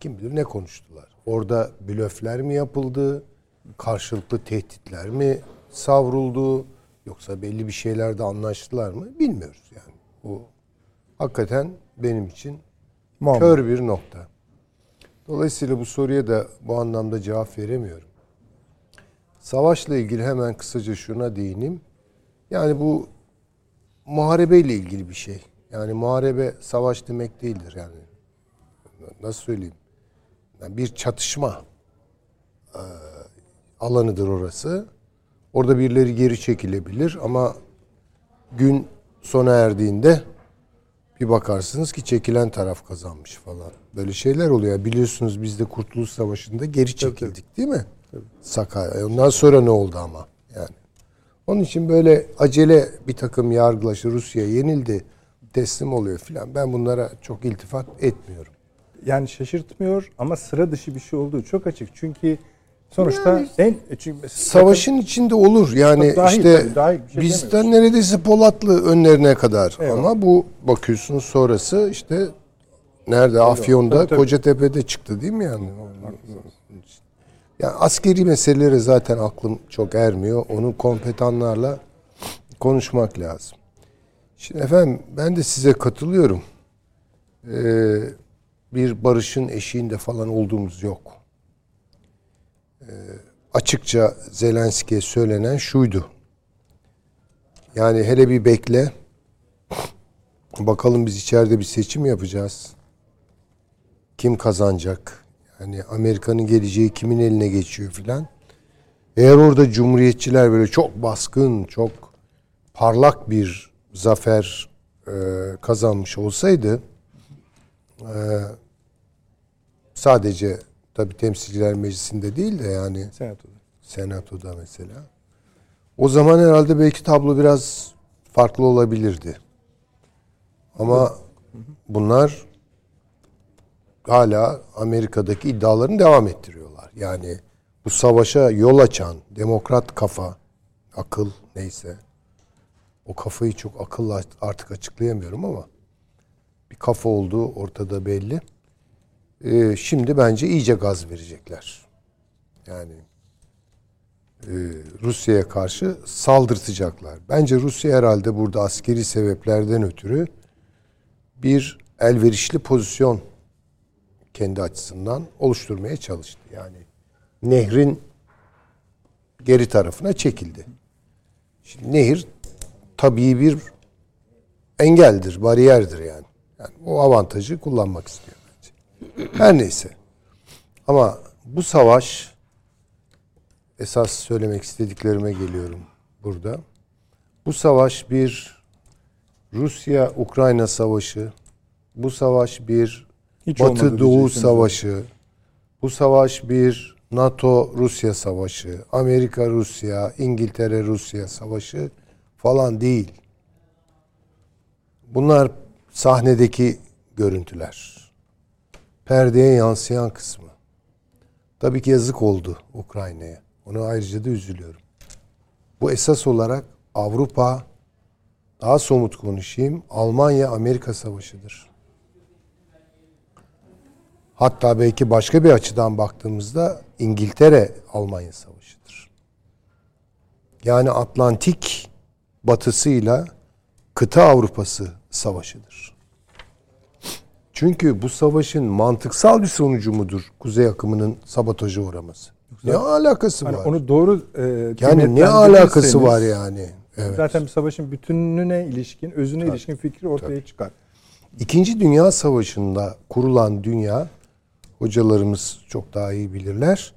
Kim bilir ne konuştular. Orada blöfler mi yapıldı? Karşılıklı tehditler mi savruldu? Yoksa belli bir şeylerde anlaştılar mı? Bilmiyoruz yani. Bu hakikaten benim için Muhammed. kör bir nokta. Dolayısıyla bu soruya da bu anlamda cevap veremiyorum. Savaşla ilgili hemen kısaca şuna değineyim. Yani bu muharebeyle ilgili bir şey. Yani muharebe savaş demek değildir yani. Nasıl söyleyeyim? Yani bir çatışma alanıdır orası. Orada birileri geri çekilebilir ama gün sona erdiğinde bir bakarsınız ki çekilen taraf kazanmış falan. Böyle şeyler oluyor. Biliyorsunuz biz de Kurtuluş Savaşı'nda geri çekildik tabii, değil mi? Tabii. Sakarya. Ondan sonra ne oldu ama yani. Onun için böyle acele bir takım yargılaşı Rusya yenildi, teslim oluyor filan. Ben bunlara çok iltifat etmiyorum. Yani şaşırtmıyor ama sıra dışı bir şey olduğu çok açık. Çünkü Sonuçta yani, en çünkü savaşın bakın, içinde olur. Yani dahil, işte dahil şey bizden neredeyse Polatlı önlerine kadar. Eyvallah. Ama bu bakıyorsunuz sonrası işte nerede tabii, Afyon'da tabii, tabii. Kocatepe'de çıktı değil mi yani? Yani askeri meselelere zaten aklım çok ermiyor. Onun kompetanlarla konuşmak lazım. Şimdi efendim ben de size katılıyorum. Ee, bir barışın eşiğinde falan olduğumuz yok e, açıkça Zelenski'ye söylenen şuydu. Yani hele bir bekle. Bakalım biz içeride bir seçim yapacağız. Kim kazanacak? Yani Amerika'nın geleceği kimin eline geçiyor filan. Eğer orada cumhuriyetçiler böyle çok baskın, çok parlak bir zafer e, kazanmış olsaydı e, sadece Tabi temsilciler meclisinde değil de yani senatoda. Senatoda mesela. O zaman herhalde belki tablo biraz farklı olabilirdi. Ama bunlar hala Amerika'daki iddialarını devam ettiriyorlar. Yani bu savaşa yol açan demokrat kafa, akıl neyse. O kafayı çok akılla artık açıklayamıyorum ama bir kafa olduğu ortada belli e, şimdi bence iyice gaz verecekler. Yani e, Rusya'ya karşı saldırtacaklar. Bence Rusya herhalde burada askeri sebeplerden ötürü bir elverişli pozisyon kendi açısından oluşturmaya çalıştı. Yani nehrin geri tarafına çekildi. Şimdi nehir tabii bir engeldir, bariyerdir yani. Yani o avantajı kullanmak istiyor. Her neyse. Ama bu savaş esas söylemek istediklerime geliyorum burada. Bu savaş bir Rusya-Ukrayna savaşı, bu savaş bir Batı-Doğu savaşı, bu savaş bir NATO-Rusya savaşı, Amerika-Rusya, İngiltere-Rusya savaşı falan değil. Bunlar sahnedeki görüntüler. Perdeye yansıyan kısmı. Tabii ki yazık oldu Ukrayna'ya. Ona ayrıca da üzülüyorum. Bu esas olarak Avrupa, daha somut konuşayım, Almanya-Amerika savaşıdır. Hatta belki başka bir açıdan baktığımızda İngiltere-Almanya savaşıdır. Yani Atlantik batısıyla kıta Avrupası savaşıdır. Çünkü bu savaşın mantıksal bir sonucu mudur Kuzey akımının sabotaja uğraması? Ne alakası Hani var? onu doğru e, yani ne alakası var yani? Evet. Zaten bir savaşın bütününe ilişkin, özüne ilişkin fikri ortaya çıkar. İkinci Dünya Savaşı'nda kurulan dünya, hocalarımız çok daha iyi bilirler.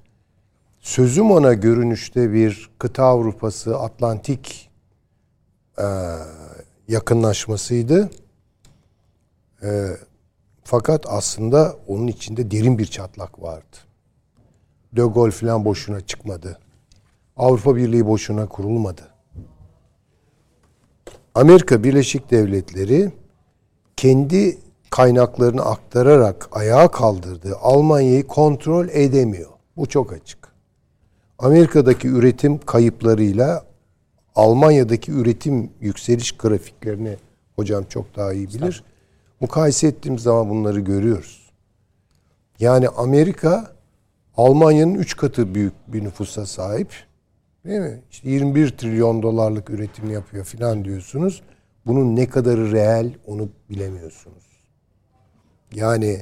Sözüm ona görünüşte bir kıta Avrupası, Atlantik e, yakınlaşmasıydı. E, fakat aslında onun içinde derin bir çatlak vardı. De Gaulle falan boşuna çıkmadı. Avrupa Birliği boşuna kurulmadı. Amerika Birleşik Devletleri kendi kaynaklarını aktararak ayağa kaldırdığı Almanya'yı kontrol edemiyor. Bu çok açık. Amerika'daki üretim kayıplarıyla Almanya'daki üretim yükseliş grafiklerini hocam çok daha iyi bilir. Mukayese ettiğimiz zaman bunları görüyoruz. Yani Amerika Almanya'nın 3 katı büyük bir nüfusa sahip. Değil mi? İşte 21 trilyon dolarlık üretim yapıyor filan diyorsunuz. Bunun ne kadarı reel onu bilemiyorsunuz. Yani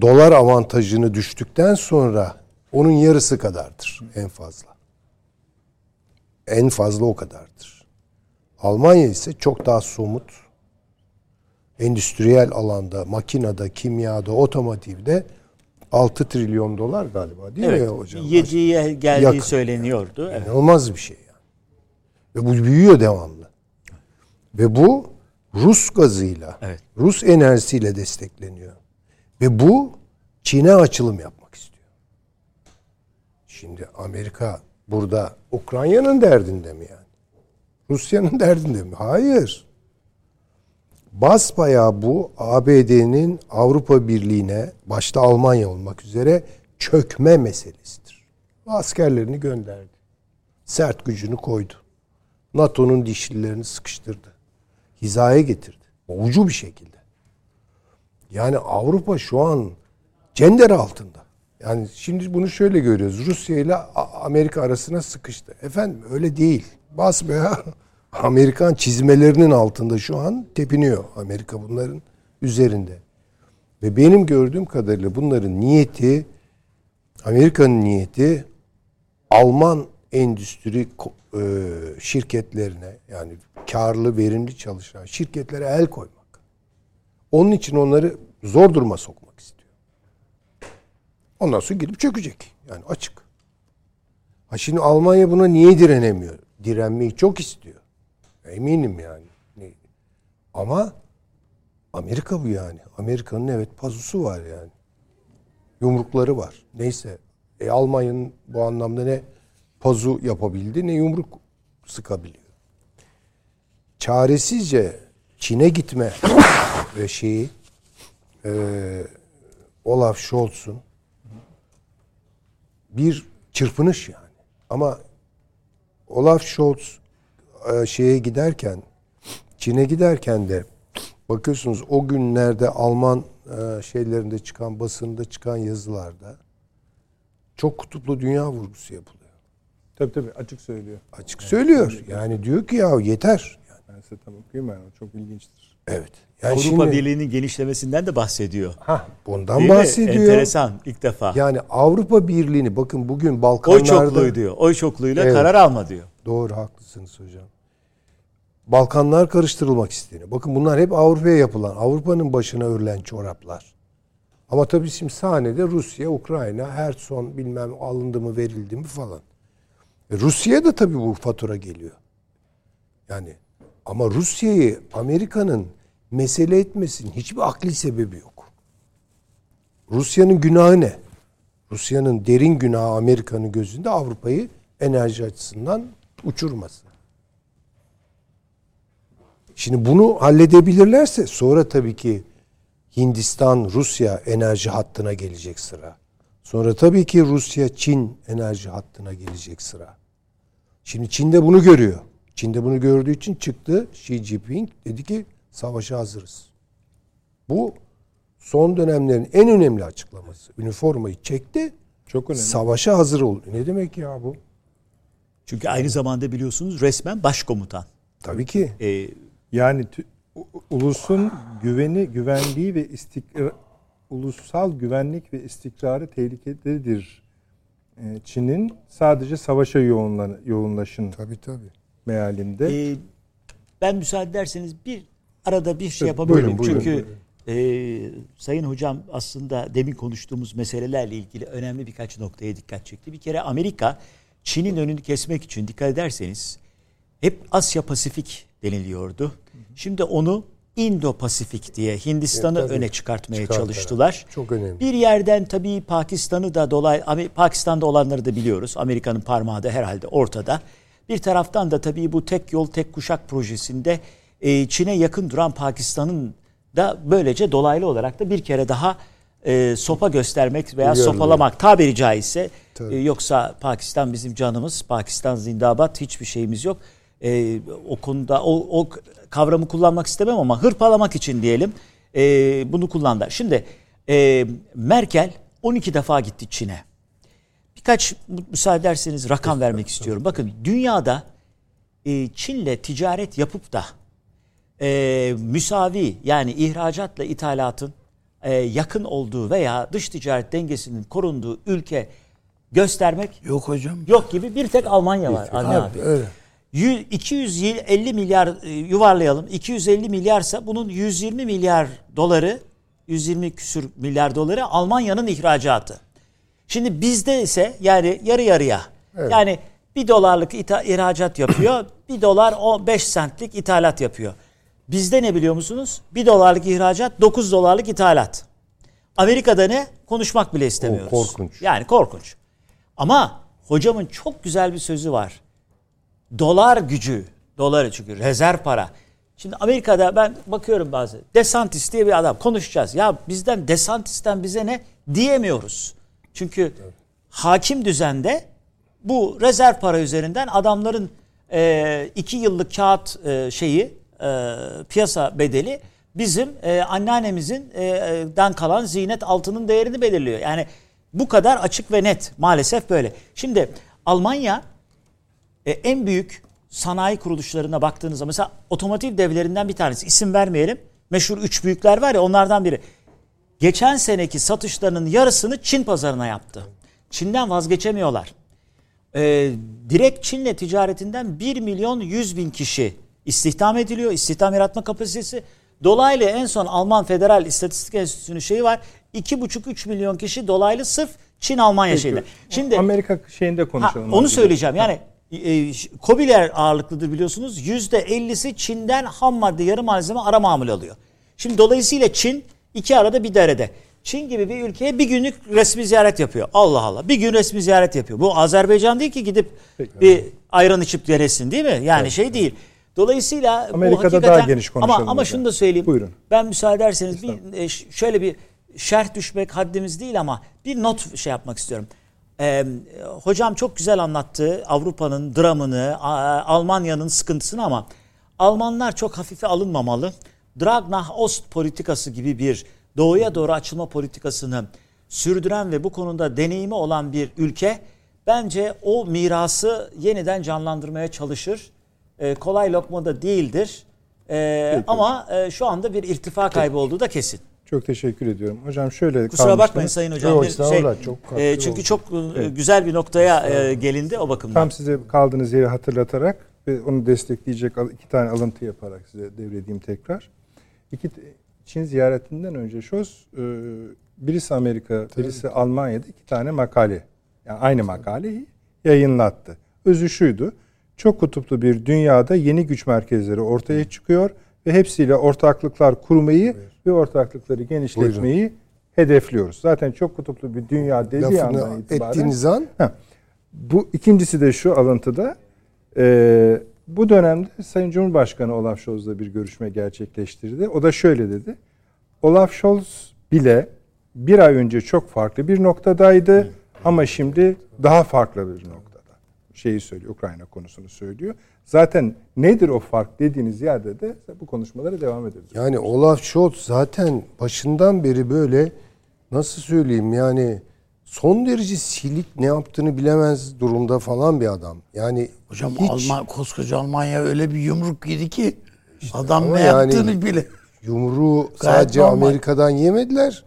dolar avantajını düştükten sonra onun yarısı kadardır en fazla. En fazla o kadardır. Almanya ise çok daha somut. Endüstriyel alanda, makinada, kimyada, otomotivde 6 trilyon dolar galiba değil Evet. mi hocam? 7'ye geldiği Yakın. söyleniyordu. Evet. İnanılmaz bir şey yani. Ve bu büyüyor devamlı. Ve bu Rus gazıyla, Evet. Rus enerjisiyle destekleniyor. Ve bu Çin'e açılım yapmak istiyor. Şimdi Amerika burada Ukrayna'nın derdinde mi yani? Rusya'nın derdinde mi? Hayır. Basbayağı bu ABD'nin Avrupa Birliği'ne başta Almanya olmak üzere çökme meselesidir. Askerlerini gönderdi. Sert gücünü koydu. NATO'nun dişlilerini sıkıştırdı. Hizaya getirdi. Ucu bir şekilde. Yani Avrupa şu an cender altında. Yani şimdi bunu şöyle görüyoruz. Rusya ile Amerika arasına sıkıştı. Efendim öyle değil. Basbayağı Amerikan çizmelerinin altında şu an tepiniyor Amerika bunların üzerinde. Ve benim gördüğüm kadarıyla bunların niyeti Amerika'nın niyeti Alman endüstri e, şirketlerine yani karlı, verimli çalışan şirketlere el koymak. Onun için onları zor duruma sokmak istiyor. Ondan sonra gidip çökecek. Yani açık. Ha şimdi Almanya buna niye direnemiyor? Direnmeyi çok istiyor. Eminim yani. Ama Amerika bu yani. Amerika'nın evet pazusu var yani. Yumrukları var. Neyse. E, Almanya'nın bu anlamda ne pazu yapabildi ne yumruk sıkabiliyor. Çaresizce Çin'e gitme ve şeyi e, Olaf Scholz'un bir çırpınış yani. Ama Olaf Scholz şeye giderken Çin'e giderken de bakıyorsunuz o günlerde Alman e, şeylerinde çıkan basında çıkan yazılarda çok kutuplu dünya vurgusu yapılıyor. Tabii tabii açık söylüyor. Açık söylüyor. Yani diyor ki ya yeter. Yani, Ben size tam okuyayım onu. Çok ilginçtir. evet. Yani Avrupa şimdi, Birliği'nin genişlemesinden de bahsediyor. Hah, bundan Değil mi? bahsediyor. Enteresan ilk defa. Yani Avrupa Birliği'ni bakın bugün Oy Balkanlarda çokluğu diyor. Oy çokluğuyla Evet. karar alma diyor. Doğru haklısınız hocam. Balkanlar karıştırılmak isteniyor. Bakın bunlar hep Avrupa'ya yapılan, Avrupa'nın başına örülen çoraplar. Ama tabii şimdi sahnede Rusya, Ukrayna, her son bilmem alındı mı verildi mi falan. E Rusya'ya da tabii bu fatura geliyor. Yani Ama Rusya'yı Amerika'nın mesele etmesinin hiçbir akli sebebi yok. Rusya'nın günahı ne? Rusya'nın derin günahı Amerika'nın gözünde Avrupa'yı enerji açısından uçurması. Şimdi bunu halledebilirlerse sonra tabii ki Hindistan, Rusya enerji hattına gelecek sıra. Sonra tabii ki Rusya, Çin enerji hattına gelecek sıra. Şimdi Çin de bunu görüyor. Çin de bunu gördüğü için çıktı Xi Jinping dedi ki savaşa hazırız. Bu son dönemlerin en önemli açıklaması. Üniformayı çekti. Çok önemli. Savaşa hazır oldu. Ne demek ya bu? Çünkü aynı zamanda biliyorsunuz resmen başkomutan. Tabii ki. Ee, Yani ulusun güveni, güvenliği ve istikrar, ulusal güvenlik ve istikrarı tehlikededir. Ee, Çin'in sadece savaşa yoğunlan, yoğunlaşın Tabii tabii. mealinde. e, ben müsaade ederseniz bir arada bir şey yapabilirim. buyurun, buyurun, Çünkü e, Sayın Hocam aslında demin konuştuğumuz meselelerle ilgili önemli birkaç noktaya dikkat çekti. Bir kere Amerika Çin'in önünü kesmek için dikkat ederseniz hep Asya Pasifik deniliyordu. Şimdi onu Indo-Pasifik diye Hindistan'ı tabii. öne çıkartmaya Çıkartarak. çalıştılar. Çok önemli. Bir yerden tabii Pakistan'ı da dolay Pakistan'da olanları da biliyoruz. Amerika'nın parmağı da herhalde ortada. Bir taraftan da tabii bu tek yol tek kuşak projesinde e, Çin'e yakın duran Pakistan'ın da böylece dolaylı olarak da bir kere daha e, sopa göstermek veya Uyarılıyor. sopalamak tabiri caizse e, yoksa Pakistan bizim canımız, Pakistan zindabat hiçbir şeyimiz yok. E, o konuda o, o kavramı kullanmak istemem ama hırpalamak için diyelim e, bunu kullandı. Şimdi e, Merkel 12 defa gitti Çin'e. Birkaç mü- müsaade ederseniz rakam vermek istiyorum. Bakın dünyada e, Çin'le ticaret yapıp da e, müsavi yani ihracatla ithalatın e, yakın olduğu veya dış ticaret dengesinin korunduğu ülke göstermek Yok hocam. yok gibi bir tek Almanya var. Avni abi. Öyle. Yü- 250 milyar e, yuvarlayalım. 250 milyarsa bunun 120 milyar doları 120 küsür milyar doları Almanya'nın ihracatı. Şimdi bizde ise yani yarı yarıya. Yani bir dolarlık ihracat yapıyor. bir dolar o 5 centlik ithalat yapıyor. Bizde ne biliyor musunuz? Bir dolarlık ihracat 9 dolarlık ithalat. Amerika'da ne? Konuşmak bile istemiyoruz. korkunç. Yani korkunç. Ama hocamın çok güzel bir sözü var. Dolar gücü, doları çünkü rezerv para. Şimdi Amerika'da ben bakıyorum bazı Desantis diye bir adam konuşacağız. Ya bizden Desantis'ten bize ne diyemiyoruz. Çünkü hakim düzende bu rezerv para üzerinden adamların e, iki yıllık kağıt e, şeyi e, piyasa bedeli bizim e, anneannemizin e, den kalan ziynet altının değerini belirliyor. Yani bu kadar açık ve net maalesef böyle. Şimdi Almanya e, en büyük sanayi kuruluşlarına baktığınızda mesela otomotiv devlerinden bir tanesi isim vermeyelim. Meşhur üç büyükler var ya onlardan biri. Geçen seneki satışlarının yarısını Çin pazarına yaptı. Çin'den vazgeçemiyorlar. E, direkt Çin'le ticaretinden 1 milyon 100 bin kişi istihdam ediliyor. İstihdam yaratma kapasitesi. Dolaylı en son Alman Federal İstatistik Enstitüsü'nün şeyi var. 2,5-3 milyon kişi dolaylı sırf Çin-Almanya şeyinde. Şimdi Amerika şeyinde Ha, konuşalım. onu abi. söyleyeceğim. Yani e, KOBİ'ler ağırlıklıdır biliyorsunuz. %50'si Çin'den ham madde, yarı malzeme, ara mamul alıyor. Şimdi dolayısıyla Çin iki arada bir derede. Çin gibi bir ülkeye bir günlük resmi ziyaret yapıyor. Allah Allah. Bir gün resmi ziyaret yapıyor. Bu Azerbaycan değil ki gidip bir ayran içip denesin değil mi? Yani şey değil. Dolayısıyla Amerika'da hakikaten- daha geniş konuşalım Ama, ama şunu da söyleyeyim. Buyurun. Ben müsaade ederseniz bir e, şöyle bir şerh düşmek haddimiz değil ama bir not şey yapmak istiyorum. Ee, hocam çok güzel anlattı Avrupa'nın dramını, Almanya'nın sıkıntısını ama Almanlar çok hafife alınmamalı. Drag nach Ost politikası gibi bir doğuya doğru açılma politikasını sürdüren ve bu konuda deneyimi olan bir ülke bence o mirası yeniden canlandırmaya çalışır. Ee, kolay lokma da değildir. Ee, ama e, şu anda bir irtifa kaybı olduğu da kesin. Çok teşekkür ediyorum. Hocam şöyle Kusura kalmıştı. bakmayın Sayın Hocam. Yok, Bir estağfurullah, çok e, çünkü oldu. çok e, güzel bir noktaya e, gelindi o bakımdan. Tam size kaldığınız yeri hatırlatarak ve onu destekleyecek iki tane alıntı yaparak size devredeyim tekrar. İki Çin ziyaretinden önce Scholz e, birisi Amerika, birisi Almanya'da iki tane makale, yani aynı makaleyi yayınlattı. Özü şuydu. çok kutuplu bir dünyada yeni güç merkezleri ortaya çıkıyor ve hepsiyle ortaklıklar kurmayı ve ortaklıkları genişletmeyi hedefliyoruz. Zaten çok kutuplu bir dünya dediği andan Lafını itibaren. ettiğiniz an Bu ikincisi de şu alıntıda. e, bu dönemde Sayın Cumhurbaşkanı Olaf Scholz'la bir görüşme gerçekleştirdi. O da şöyle dedi. Olaf Scholz bile bir ay önce çok farklı bir noktadaydı ama şimdi daha farklı bir noktada. Şeyi söylüyor, Ukrayna konusunu söylüyor. Zaten nedir o fark dediğiniz yerde de bu konuşmalara devam edeceğiz. Yani Olaf Scholz zaten başından beri böyle nasıl söyleyeyim yani son derece silik ne yaptığını bilemez durumda falan bir adam. Yani Hocam hiç Alman, koskoca Almanya öyle bir yumruk yedi ki adam ama ne yani- yaptığını bile. yumruğu sadece normal. Amerika'dan yemediler.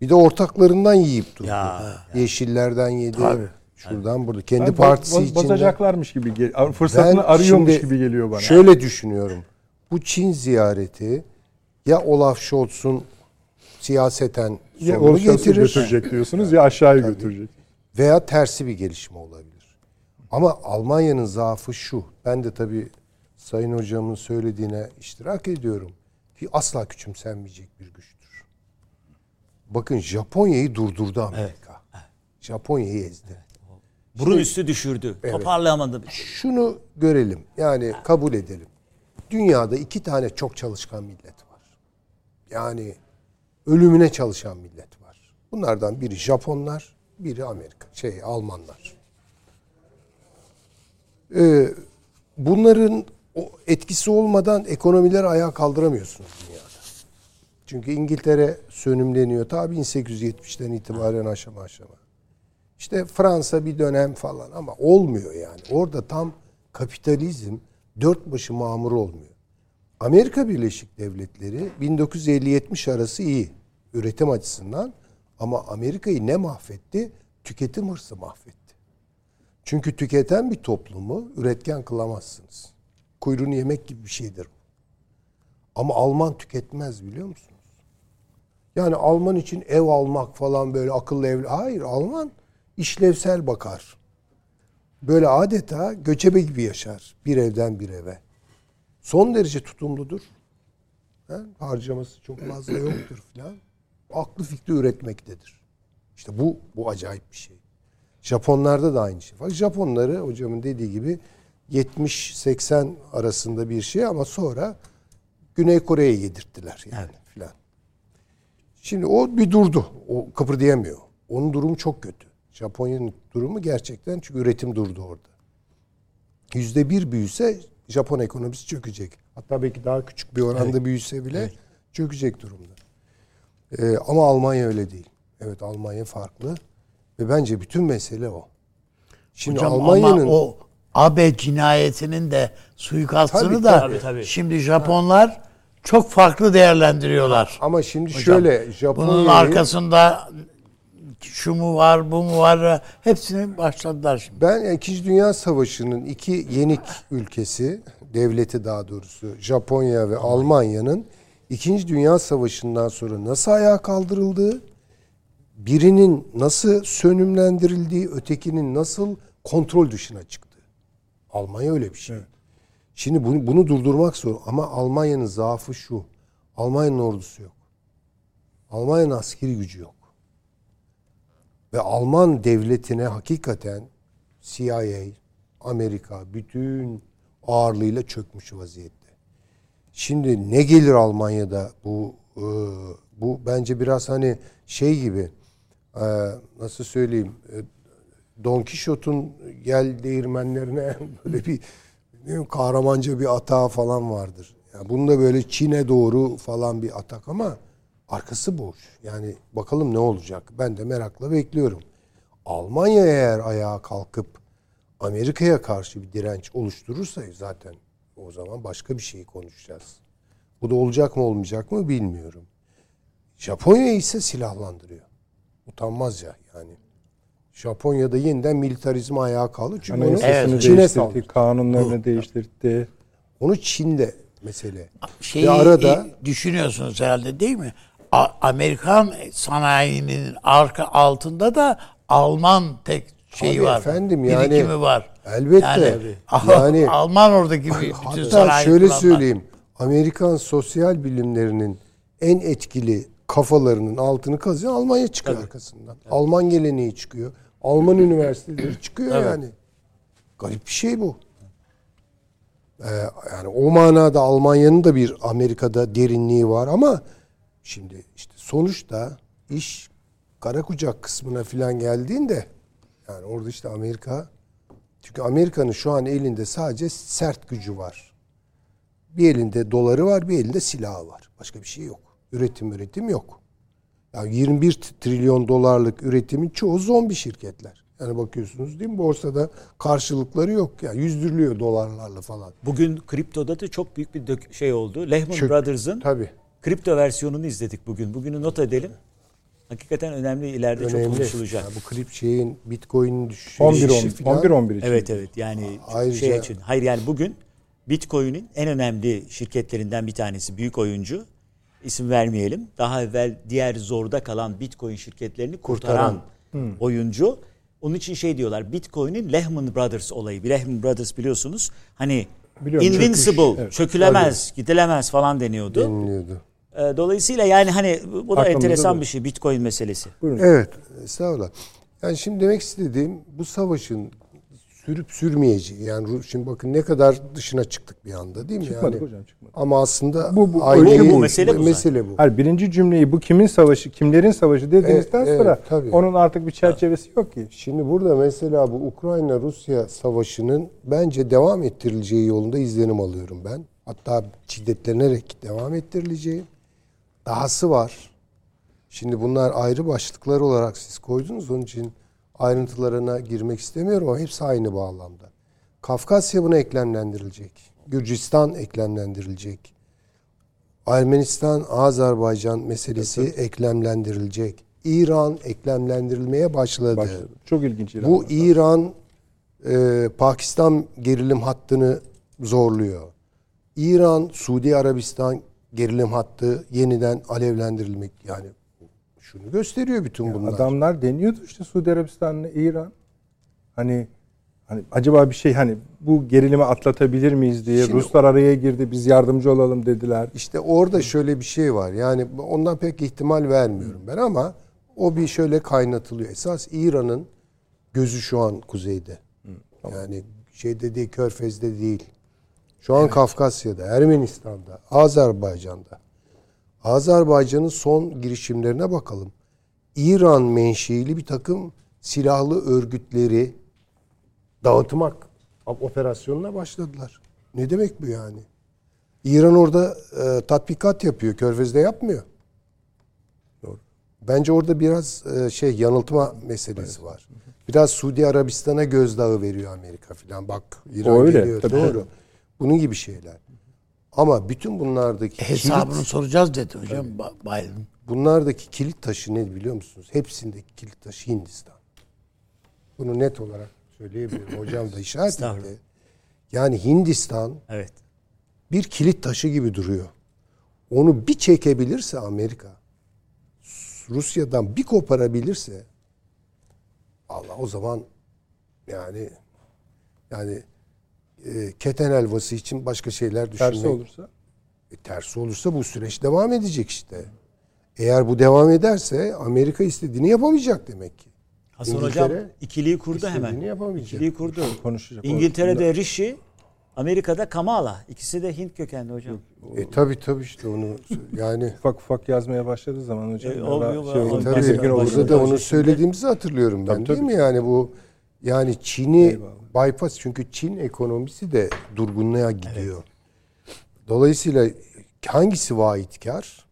Bir de ortaklarından yiyip durdu. Ya, Yeşillerden yedi. Tabii. Şuradan burada. Kendi Ben partisi boz- içinde. Bozacaklarmış gibi fırsatını arıyormuş şimdi gibi geliyor bana. Şöyle düşünüyorum. Bu Çin ziyareti ya Olaf Scholz'un siyaseten ya sonunu Olaf getirir götürecek diyorsunuz ya aşağıya götürecek. veya tersi bir gelişme olabilir. Ama Almanya'nın zaafı şu. Ben de tabii Sayın Hocam'ın söylediğine iştirak ediyorum. Ki asla küçümsenmeyecek bir güçtür. Bakın Japonya'yı durdurdu Amerika. Japonya'yı ezdi. Burun üstü düşürdü. Toparlayamadı. Şunu görelim. Yani kabul edelim. Dünyada iki tane çok çalışkan millet var. Yani ölümüne çalışan millet var. Bunlardan biri Japonlar, biri Amerika, şey Almanlar. Ee, bunların o etkisi olmadan ekonomileri ayağa kaldıramıyorsunuz dünyada. Çünkü İngiltere sönümleniyor. Ta 1870'ten itibaren aşama aşama. İşte Fransa bir dönem falan ama olmuyor yani. Orada tam kapitalizm dört başı mamur olmuyor. Amerika Birleşik Devletleri 1950-70 arası iyi üretim açısından ama Amerika'yı ne mahvetti? Tüketim hırsı mahvetti. Çünkü tüketen bir toplumu üretken kılamazsınız. Kuyruğunu yemek gibi bir şeydir. Ama Alman tüketmez biliyor musunuz? Yani Alman için ev almak falan böyle akıllı ev... Hayır Alman işlevsel bakar. Böyle adeta göçebe gibi yaşar. Bir evden bir eve. Son derece tutumludur. Ha? Harcaması çok fazla yoktur filan. Aklı fikri üretmektedir. İşte bu bu acayip bir şey. Japonlarda da aynı şey. Bak Japonları hocamın dediği gibi 70-80 arasında bir şey ama sonra Güney Kore'ye yedirttiler yani filan. Şimdi o bir durdu. O kıpırdayamıyor. Onun durumu çok kötü. Japonya'nın durumu gerçekten çünkü üretim durdu orada. Yüzde bir büyüse Japon ekonomisi çökecek. Hatta belki daha küçük bir oranda büyüse bile çökecek durumda. Ee, ama Almanya öyle değil. Evet Almanya farklı. Ve bence bütün mesele o. Şimdi Hocam Almanya'nın o AB cinayetinin de suikastını Tabii, da tabii, tabii. şimdi Japonlar çok farklı değerlendiriyorlar. ama şimdi Hocam, şöyle Bunun Japonya'yı arkasında şu mu var, bu mu var hepsini başladılar şimdi. Ben İkinci Dünya Savaşı'nın iki yenik ülkesi, devleti daha doğrusu Japonya ve Almanya'nın İkinci Dünya Savaşı'ndan sonra nasıl ayağa kaldırıldığı, birinin nasıl sönümlendirildiği, ötekinin nasıl kontrol dışına çıktığı. Almanya öyle bir şey. Şimdi bunu, bunu durdurmak zor ama Almanya'nın zaafı şu. Almanya'nın ordusu yok. Almanya'nın askeri gücü yok. Ve Alman devletine hakikaten CIA, Amerika bütün ağırlığıyla çökmüş vaziyette. Şimdi ne gelir Almanya'da bu e, bu bence biraz hani şey gibi e, nasıl söyleyeyim e, Don Quixote'un gel değirmenlerine böyle bir ne kahramanca bir atağı falan vardır. Yani bunda böyle Çin'e doğru falan bir atak ama arkası boş. Yani bakalım ne olacak. Ben de merakla bekliyorum. Almanya eğer ayağa kalkıp Amerika'ya karşı bir direnç oluşturursa zaten o zaman başka bir şey konuşacağız. Bu da olacak mı olmayacak mı bilmiyorum. Japonya ise silahlandırıyor. Utanmazca yani. Japonya'da yeniden militarizmi ayağa kaldı. Çünkü onu Anayasasını Çin'e değiştirdi, saldırdı. kanunlarını değiştirdi. Onu Çin'de mesele. Şeyi Ve arada düşünüyorsunuz herhalde değil mi? A- Amerikan sanayinin arka altında da Alman tek şeyi Abi var. efendim yani- birikimi var. Elbette. Yani, Yani, Alman oradaki bütün hatta şöyle kuranlar. söyleyeyim. Amerikan sosyal bilimlerinin en etkili kafalarının altını kazıyan Almanya çıkıyor arkasından. Alman geleneği çıkıyor. Alman üniversiteleri çıkıyor yani. Garip bir şey bu. Ee, yani o manada Almanya'nın da bir Amerika'da derinliği var ama şimdi işte sonuçta iş kara kucak kısmına filan geldiğinde yani orada işte Amerika çünkü Amerika'nın şu an elinde sadece sert gücü var. Bir elinde doları var, bir elinde silahı var. Başka bir şey yok. Üretim üretim yok. Yani 21 trilyon dolarlık üretimin çoğu zombi şirketler. Yani bakıyorsunuz değil mi borsada karşılıkları yok. Yani yüzdürülüyor dolarlarla falan. Bugün kriptoda da çok büyük bir dök- şey oldu. Lehman Çök- Brothers'ın Tabii. Kripto versiyonunu izledik bugün. Bugünü not edelim. Hakikaten önemli ileride çok Önemli. konuşulacak. Yani bu krip şeyin Bitcoin'in düşüşü 11 filan- 11 11 için. Evet evet yani Ayrıca- şey için. Hayır yani bugün Bitcoin'in en önemli şirketlerinden bir tanesi büyük oyuncu isim vermeyelim. Daha evvel diğer zorda kalan Bitcoin şirketlerini kurtaran, oyuncu. Onun için şey diyorlar Bitcoin'in Lehman Brothers olayı. Lehman Brothers biliyorsunuz hani Biliyorum, invincible, çöküş, evet. çökülemez, gidilemez falan deniyordu. deniliyordu. Ee, Dolayısıyla yani hani bu da Aklımızda enteresan bir şey Bitcoin meselesi. Evet, estağfurullah. Yani şimdi demek istediğim bu savaşın sürüp sürmeyeceği. Yani şimdi bakın ne kadar dışına çıktık bir anda değil mi? Çıkmadık yani, hocam, çıkmadık. Ama aslında Bu- bu- aynı bu- mesele bu mesele bu. Hayır birinci cümleyi bu kimin savaşı, kimlerin savaşı dediğinizden Evet, sonra evet, tabii. onun artık bir çerçevesi yok ki. Şimdi burada mesela bu Ukrayna-Rusya savaşının bence devam ettirileceği yolunda izlenim alıyorum ben. Hatta şiddetlenerek devam ettirileceği. Dahası var. Şimdi bunlar ayrı başlıklar olarak siz koydunuz. Onun için ayrıntılarına girmek istemiyorum ama hepsi aynı bağlamda. Kafkasya buna eklemlendirilecek. Gürcistan eklemlendirilecek. Ermenistan, Azerbaycan meselesi eklemlendirilecek. İran eklemlendirilmeye başladı. Başladı. Çok ilginç. İran Bu. İran e, Pakistan gerilim hattını zorluyor. İran Suudi Arabistan gerilim hattı yeniden alevlendirilmek yani şunu gösteriyor bütün bunlar. Adamlar deniyordu işte Suudi Arabistan'la İran. Hani hani acaba bir şey hani bu gerilimi atlatabilir miyiz diye Şimdi- Ruslar araya girdi biz yardımcı olalım dediler. İşte orada şöyle bir şey var. Yani ondan pek ihtimal vermiyorum ben ama o bir şöyle kaynatılıyor. Esas İran'ın gözü şu an kuzeyde. Yani şeyde değil, Körfez'de değil. Şu an Kafkasya'da, Ermenistan'da, Azerbaycan'da. Azerbaycan'ın son girişimlerine bakalım. İran menşeili bir takım silahlı örgütleri dağıtmak operasyonuna başladılar. Ne demek bu yani? İran orada e, tatbikat yapıyor. Körfez'de yapmıyor. Doğru. Bence orada biraz e, şey yanıltma meselesi var. Biraz Suudi Arabistan'a gözdağı veriyor Amerika filan. Bak İran O öyle, geliyor. tabii. Doğru. Bunun gibi şeyler. Ama bütün bunlardaki Hesabını kilit, soracağız dedi hocam Biden. bunlardaki kilit taşı ne biliyor musunuz? Hepsindeki kilit taşı Hindistan. Bunu net olarak söyleyebilirim. Hocam da işaret etti. Yani Hindistan Evet. bir kilit taşı gibi duruyor. Onu bir çekebilirse Amerika, Rusya'dan bir koparabilirse Allah o zaman yani yani e, keten helvası için başka şeyler düşünmek. Tersi olursa E, tersi olursa bu süreç devam edecek işte. Eğer bu devam ederse Amerika istediğini yapamayacak demek ki. Hasan İngiltere Hocam ikiliyi kurdu istediğini hemen. yapamayacak. İkiliyi kurdu. konuşacak. İngiltere'de Rishi, Amerika'da Kamala. İkisi de Hint kökenli hocam. E tabi tabi işte onu yani ufak ufak yazmaya başladığı zaman hocam. E, olmuyor, şey olur, Tabii olur. da onu söylediğimizi hatırlıyorum ben Tabii, değil tabii. mi? Yani bu yani Çin'i bypass çünkü Çin ekonomisi de durgunluğa gidiyor. Dolayısıyla hangisi vaatkar?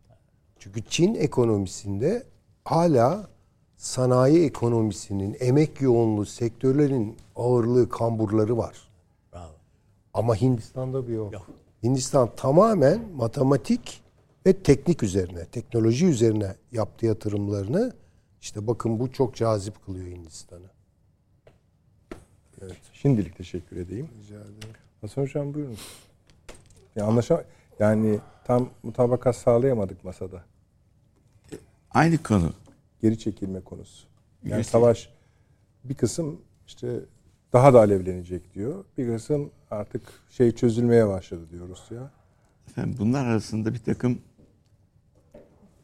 Çünkü Çin ekonomisinde hala sanayi ekonomisinin emek yoğunluğu sektörlerin ağırlığı, kamburları var. Bravo. Ama Hindistan'da bir yok. Yok. Hindistan tamamen matematik ve teknik üzerine, teknoloji üzerine yaptığı yatırımlarını işte bakın bu çok cazip kılıyor Hindistan'ı. Şimdilik teşekkür edeyim. Hasan Hocam buyurun. Ya anlaşa yani tam mutabakat sağlayamadık masada. Aynı konu. Geri çekilme konusu. Yani Geri- savaş bir kısım işte daha da alevlenecek diyor. Bir kısım artık şey çözülmeye başladı diyor Rusya. Efendim bunlar arasında bir takım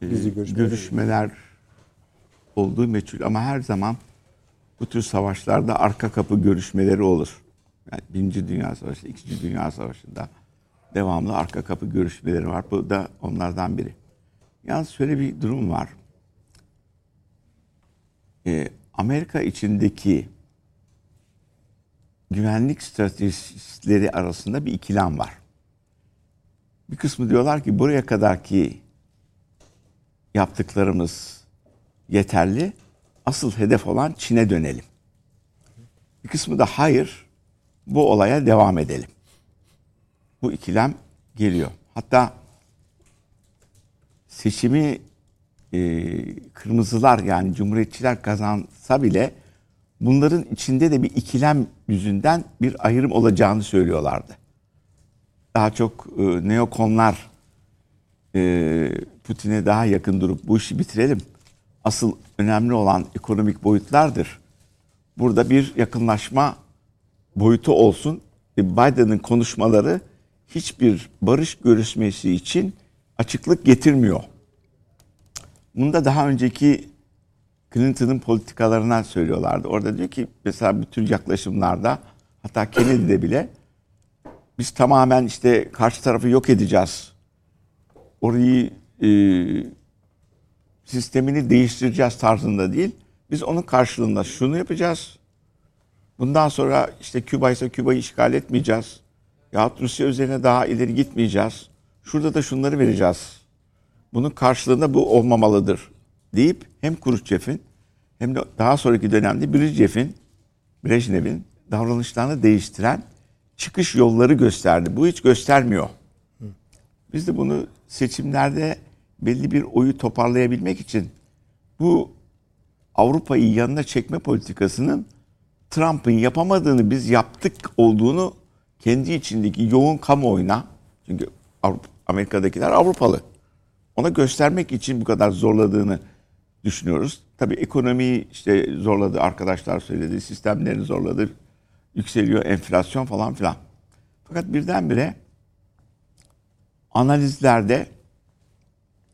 e, Gizli görüşmeler. görüşmeler olduğu meçhul ama her zaman bu tür savaşlarda arka kapı görüşmeleri olur. Yani Birinci Dünya Savaşı, İkinci Dünya Savaşı'nda devamlı arka kapı görüşmeleri var. Bu da onlardan biri. Yalnız şöyle bir durum var. Ee, Amerika içindeki güvenlik stratejistleri arasında bir ikilem var. Bir kısmı diyorlar ki buraya kadarki yaptıklarımız yeterli. Asıl hedef olan Çin'e dönelim. Bir kısmı da hayır bu olaya devam edelim. Bu ikilem geliyor. Hatta seçimi e, kırmızılar yani cumhuriyetçiler kazansa bile bunların içinde de bir ikilem yüzünden bir ayrım olacağını söylüyorlardı. Daha çok e, neokonlar e, Putin'e daha yakın durup bu işi bitirelim. Asıl önemli olan ekonomik boyutlardır. Burada bir yakınlaşma boyutu olsun. E, Biden'ın konuşmaları hiçbir barış görüşmesi için açıklık getirmiyor. Bunu da daha önceki Clinton'ın politikalarından söylüyorlardı. Orada diyor ki mesela bütün yaklaşımlarda hatta Kennedy'de bile biz tamamen işte karşı tarafı yok edeceğiz. Orayı e, sistemini değiştireceğiz tarzında değil. Biz onun karşılığında şunu yapacağız. Bundan sonra işte Küba ise Küba'yı işgal etmeyeceğiz. Yahut Rusya üzerine daha ileri gitmeyeceğiz. Şurada da şunları vereceğiz. Bunun karşılığında bu olmamalıdır deyip hem Khrushchev'in hem de daha sonraki dönemde Brezhnev'in Brejnev'in davranışlarını değiştiren çıkış yolları gösterdi. Bu hiç göstermiyor. Biz de bunu seçimlerde belli bir oyu toparlayabilmek için bu Avrupa'yı yanına çekme politikasının Trump'ın yapamadığını biz yaptık olduğunu kendi içindeki yoğun kamuoyuna çünkü Avrupa, Amerika'dakiler Avrupalı. Ona göstermek için bu kadar zorladığını düşünüyoruz. Tabii ekonomiyi işte zorladı arkadaşlar söyledi, sistemlerini zorladı. Yükseliyor enflasyon falan filan. Fakat birdenbire analizlerde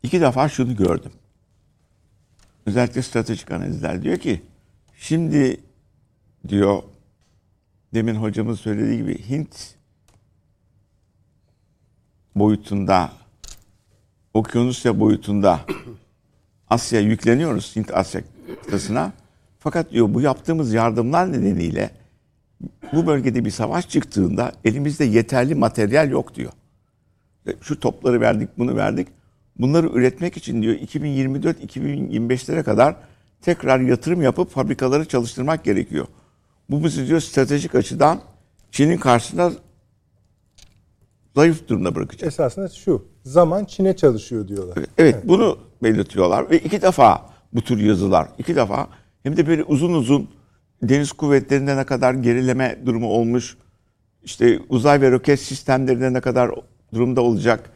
iki defa şunu gördüm. Özellikle stratejik analizler diyor ki şimdi diyor demin hocamız söylediği gibi Hint boyutunda Okyanusya boyutunda Asya yükleniyoruz Hint Asya kıtasına. Fakat diyor bu yaptığımız yardımlar nedeniyle bu bölgede bir savaş çıktığında elimizde yeterli materyal yok diyor. Şu topları verdik, bunu verdik. Bunları üretmek için diyor 2024-2025'lere kadar tekrar yatırım yapıp fabrikaları çalıştırmak gerekiyor. Bu bizi diyor stratejik açıdan Çin'in karşısında zayıf durumda bırakacak. Esasında şu. Zaman Çin'e çalışıyor diyorlar. Evet, evet bunu belirtiyorlar ve iki defa bu tür yazılar, iki defa hem de böyle uzun uzun deniz kuvvetlerinde ne kadar gerileme durumu olmuş, işte uzay ve roket sistemlerinde ne kadar durumda olacak,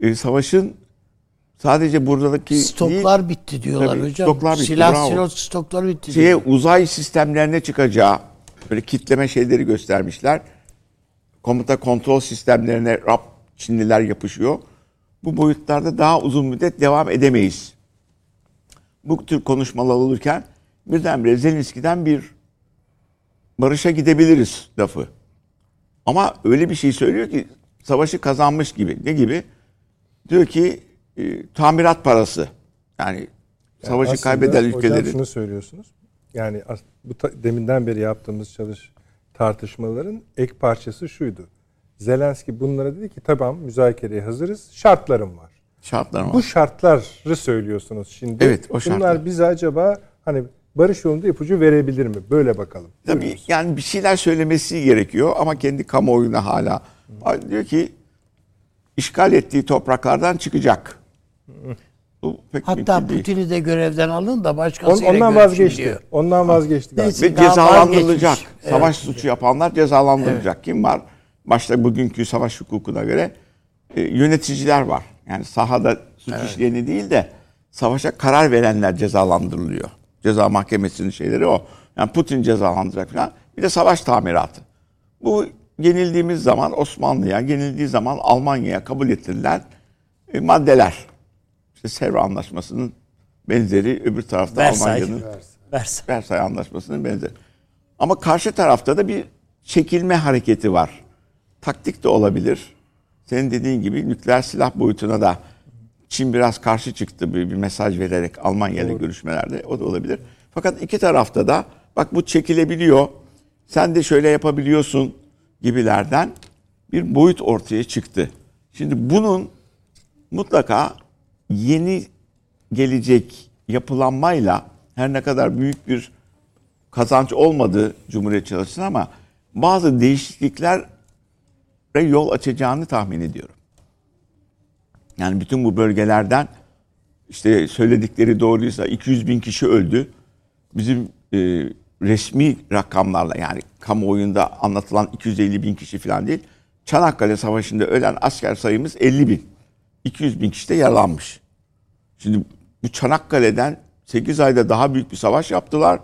e, savaşın sadece buradaki Stoklar değil, bitti diyorlar Tabii, hocam. stoklar bitti, Silah bravo. silah stoklar bitti. şeye diyor. uzay sistemlerine çıkacağı böyle kitleme şeyleri göstermişler. Komuta kontrol sistemlerine rap Çinliler yapışıyor. Bu boyutlarda daha uzun müddet devam edemeyiz. Bu tür konuşmalar olurken birdenbire Zelenski'den bir barışa gidebiliriz lafı. Ama öyle bir şey söylüyor ki savaşı kazanmış gibi. Ne gibi? Diyor ki e, tamirat parası. Yani savaşı Aslında kaybeden Hocam ülkelerin şunu söylüyorsunuz. Yani bu ta- deminden beri yaptığımız çalış tartışmaların ek parçası şuydu. Zelenski bunlara dedi ki tamam müzakereye hazırız. Şartlarım var. şartlar var. Bu şartları söylüyorsunuz şimdi. Evet, o şartlar. Bunlar bize acaba hani barış yolunda ipucu verebilir mi? Böyle bakalım. Tabii Buyurunuz. yani bir şeyler söylemesi gerekiyor ama kendi kamuoyuna hala diyor ki işgal ettiği topraklardan çıkacak. Bu pek Hatta mümkün değil. Putin'i de görevden alın da On- başkasıyla ondan görüşün vazgeçti. diyor. Ondan vazgeçti galiba. Neyse. ve Daha cezalandırılacak. vazgeçmiş. Savaş suçu yapanlar cezalandırılacak. Kim var? Başta bugünkü savaş hukukuna göre e, yöneticiler var. Yani sahada suç işleyeni değil de savaşa karar verenler cezalandırılıyor. Ceza mahkemesinin şeyleri o. Yani Putin cezalandıracak falan. Bir de savaş tamiratı. Bu yenildiğimiz zaman Osmanlı'ya, yenildiği zaman Almanya'ya kabul ettirilen e, maddeler. İşte Sevr Anlaşması'nın benzeri öbür tarafta Versay. Almanya'nın Versay. Versay Anlaşması'nın benzeri. Ama karşı tarafta da bir çekilme hareketi var. Taktik de olabilir. Senin dediğin gibi nükleer silah boyutuna da Çin biraz karşı çıktı bir, bir mesaj vererek Almanya ile görüşmelerde. O da olabilir. Fakat iki tarafta da bak bu çekilebiliyor. Sen de şöyle yapabiliyorsun gibilerden bir boyut ortaya çıktı. Şimdi bunun mutlaka yeni gelecek yapılanmayla her ne kadar büyük bir kazanç olmadı Cumhuriyetçi açısından ama bazı değişikliklere yol açacağını tahmin ediyorum. Yani bütün bu bölgelerden işte söyledikleri doğruysa 200 bin kişi öldü. Bizim e, resmi rakamlarla yani kamuoyunda anlatılan 250 bin kişi falan değil. Çanakkale Savaşı'nda ölen asker sayımız 50 bin. 200 bin kişi de yaralanmış. Şimdi bu Çanakkale'den 8 ayda daha büyük bir savaş yaptılar.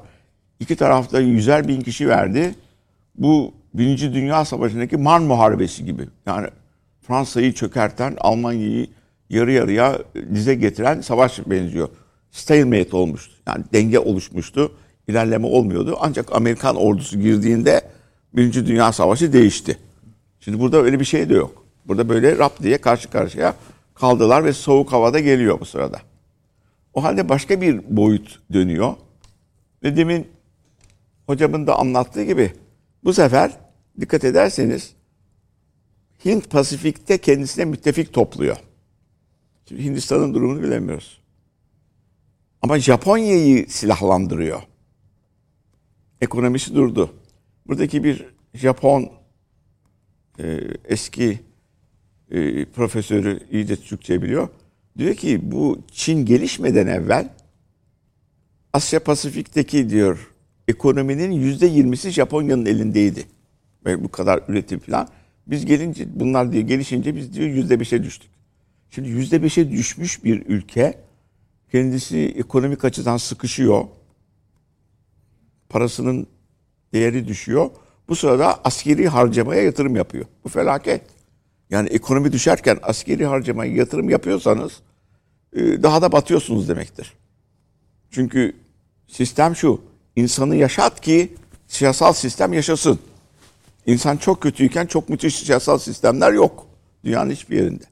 İki tarafta yüzer bin kişi verdi. Bu Birinci Dünya Savaşı'ndaki Marne Muharebesi gibi. Yani Fransa'yı çökerten, Almanya'yı yarı yarıya dize getiren savaş benziyor. Stalemate olmuştu. Yani denge oluşmuştu. İlerleme olmuyordu. Ancak Amerikan ordusu girdiğinde Birinci Dünya Savaşı değişti. Şimdi burada öyle bir şey de yok. Burada böyle rap diye karşı karşıya kaldılar ve soğuk havada geliyor bu sırada. O halde başka bir boyut dönüyor. Ve demin hocamın da anlattığı gibi bu sefer dikkat ederseniz Hint Pasifik'te kendisine müttefik topluyor. Şimdi Hindistan'ın durumunu bilemiyoruz. Ama Japonya'yı silahlandırıyor. Ekonomisi durdu. Buradaki bir Japon e, eski e, profesörü iyice Türkçe biliyor. Diyor ki bu Çin gelişmeden evvel Asya Pasifik'teki diyor ekonominin yüzde yirmisi Japonya'nın elindeydi. Ve bu kadar üretim falan. Biz gelince bunlar diyor gelişince biz diyor yüzde beşe düştük. Şimdi yüzde beşe düşmüş bir ülke kendisi ekonomik açıdan sıkışıyor. Parasının değeri düşüyor. Bu sırada askeri harcamaya yatırım yapıyor. Bu felaket. Yani ekonomi düşerken askeri harcamaya yatırım yapıyorsanız e, daha da batıyorsunuz demektir. Çünkü sistem şu. insanı yaşat ki siyasal sistem yaşasın. İnsan çok kötüyken çok müthiş siyasal sistemler yok. Dünyanın hiçbir yerinde.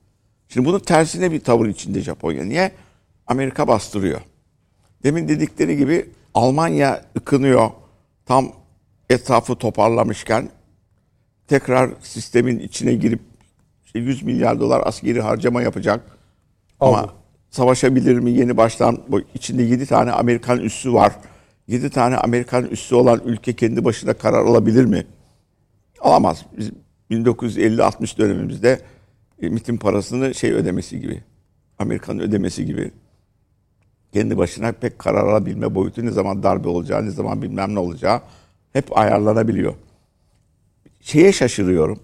Şimdi bunun tersine bir tavır içinde Japonya. Niye? Amerika bastırıyor. Demin dedikleri gibi Almanya ıkınıyor. Tam etrafı toparlamışken tekrar sistemin içine girip işte 100 milyar dolar askeri harcama yapacak. Ama Aldı. savaşabilir mi yeni baştan? Bu içinde 7 tane Amerikan üssü var. 7 tane Amerikan üssü olan ülke kendi başına karar alabilir mi? Alamaz. Biz 1950-60 dönemimizde e, MIT'in parasını şey ödemesi gibi. Amerika'nın ödemesi gibi. Kendi başına pek karar alabilme boyutu ne zaman darbe olacağı, ne zaman bilmem ne olacağı hep ayarlanabiliyor. Şeye şaşırıyorum.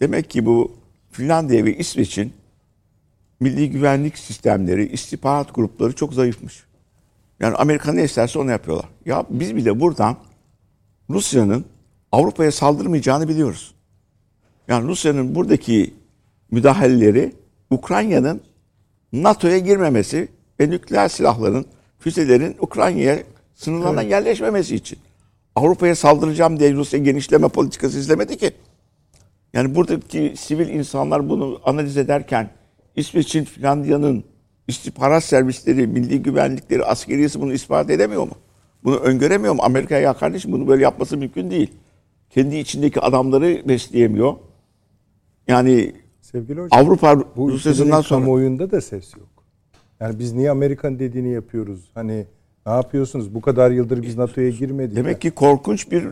Demek ki bu Finlandiya ve İsveç'in milli güvenlik sistemleri, istihbarat grupları çok zayıfmış. Yani Amerika ne isterse onu yapıyorlar. Ya biz bile buradan Rusya'nın Avrupa'ya saldırmayacağını biliyoruz. Yani Rusya'nın buradaki müdahaleleri Ukrayna'nın NATO'ya girmemesi ve nükleer silahların, füzelerin Ukrayna'ya sınırlarına yerleşmemesi için. Avrupa'ya saldıracağım diye Rusya genişleme politikası izlemedi ki. Yani buradaki sivil insanlar bunu analiz ederken İsveç'in, Finlandiya'nın istihbarat servisleri, milli güvenlikleri, askeriyesi bunu ispat edemiyor mu? Bunu öngöremiyor mu? Amerika'ya ya kardeşim bunu böyle yapması mümkün değil. Kendi içindeki adamları besleyemiyor. Yani Sevgili hocam. Avrupa bu Rusya'sından sonra kamuoyunda da ses yok. Yani biz niye Amerikan dediğini yapıyoruz? Hani ne yapıyorsunuz? Bu kadar yıldır biz NATO'ya girmedik. demek ki korkunç bir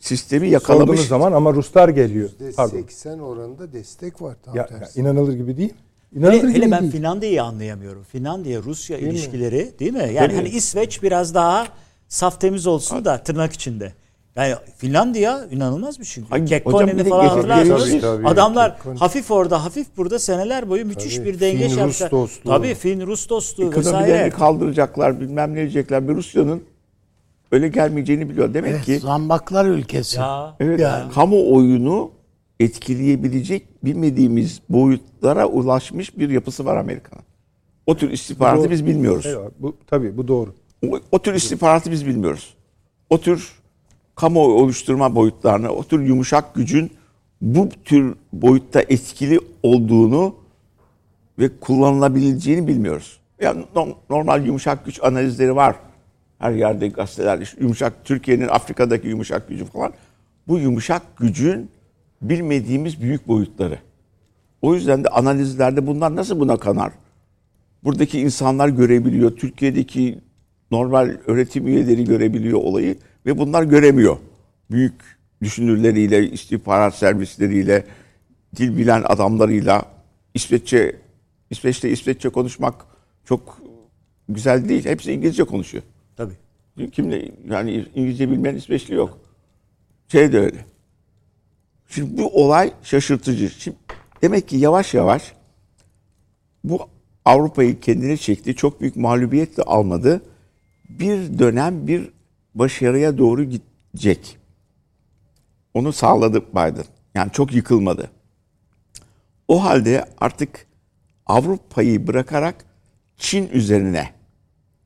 sistemi Sorduğunuz yakalamış. zaman ama Ruslar geliyor. Pardon. %80 oranında destek var tam Ya, ya tersi. inanılır gibi değil. İnanılır Hele, gibi hele ben değil. Finlandiya'yı anlayamıyorum. Finlandiya-Rusya Değil mi? ilişkileri değil mi? Yani hani İsveç biraz daha saf temiz olsun da tırnak içinde. Yani Finlandiya inanılmaz bir şey. Kekkonen'i falan hatırlarsınız. Tabii, tabii. Adamlar Kekkonen. hafif orada hafif burada seneler boyu müthiş Tabii, bir denge dostluğu. Tabii Fin-Rus dostluğu Ekonomilerini vesaire. kaldıracaklar bilmem ne diyecekler. Bir Rusya'nın öyle gelmeyeceğini biliyor. Demek Evet, ki zambaklar ülkesi. Ya evet, Yani. kamuoyunu etkileyebilecek bilmediğimiz boyutlara ulaşmış bir yapısı var Amerika'nın. O tür istihbaratı Doğru. biz bilmiyoruz. Eyvallah. Bu, tabii bu doğru. O, o tür istihbaratı biz bilmiyoruz. O tür kamuoyu oluşturma boyutlarını, o tür yumuşak gücün bu tür boyutta etkili olduğunu ve kullanılabileceğini bilmiyoruz. Yani no- normal yumuşak güç analizleri var. Her yerde gazetelerde işte yumuşak Türkiye'nin Afrika'daki yumuşak gücü falan. Bu yumuşak gücün bilmediğimiz büyük boyutları. O yüzden de analizlerde bunlar nasıl buna kanar? Buradaki insanlar görebiliyor. Türkiye'deki normal öğretim üyeleri görebiliyor olayı ve bunlar göremiyor. Büyük düşünürleriyle, istihbarat servisleriyle, dil bilen adamlarıyla İsveççe İsveç'te İsveççe konuşmak çok güzel değil. Hepsi İngilizce konuşuyor. Kimle yani İngilizce bilmeyen İsveçli yok. Şey de öyle. Şimdi bu olay şaşırtıcı. Şimdi demek ki yavaş yavaş bu Avrupa'yı kendine çekti. Çok büyük mağlubiyet de almadı. Bir dönem bir başarıya doğru gidecek. Onu sağladı Biden. Yani çok yıkılmadı. O halde artık Avrupa'yı bırakarak Çin üzerine.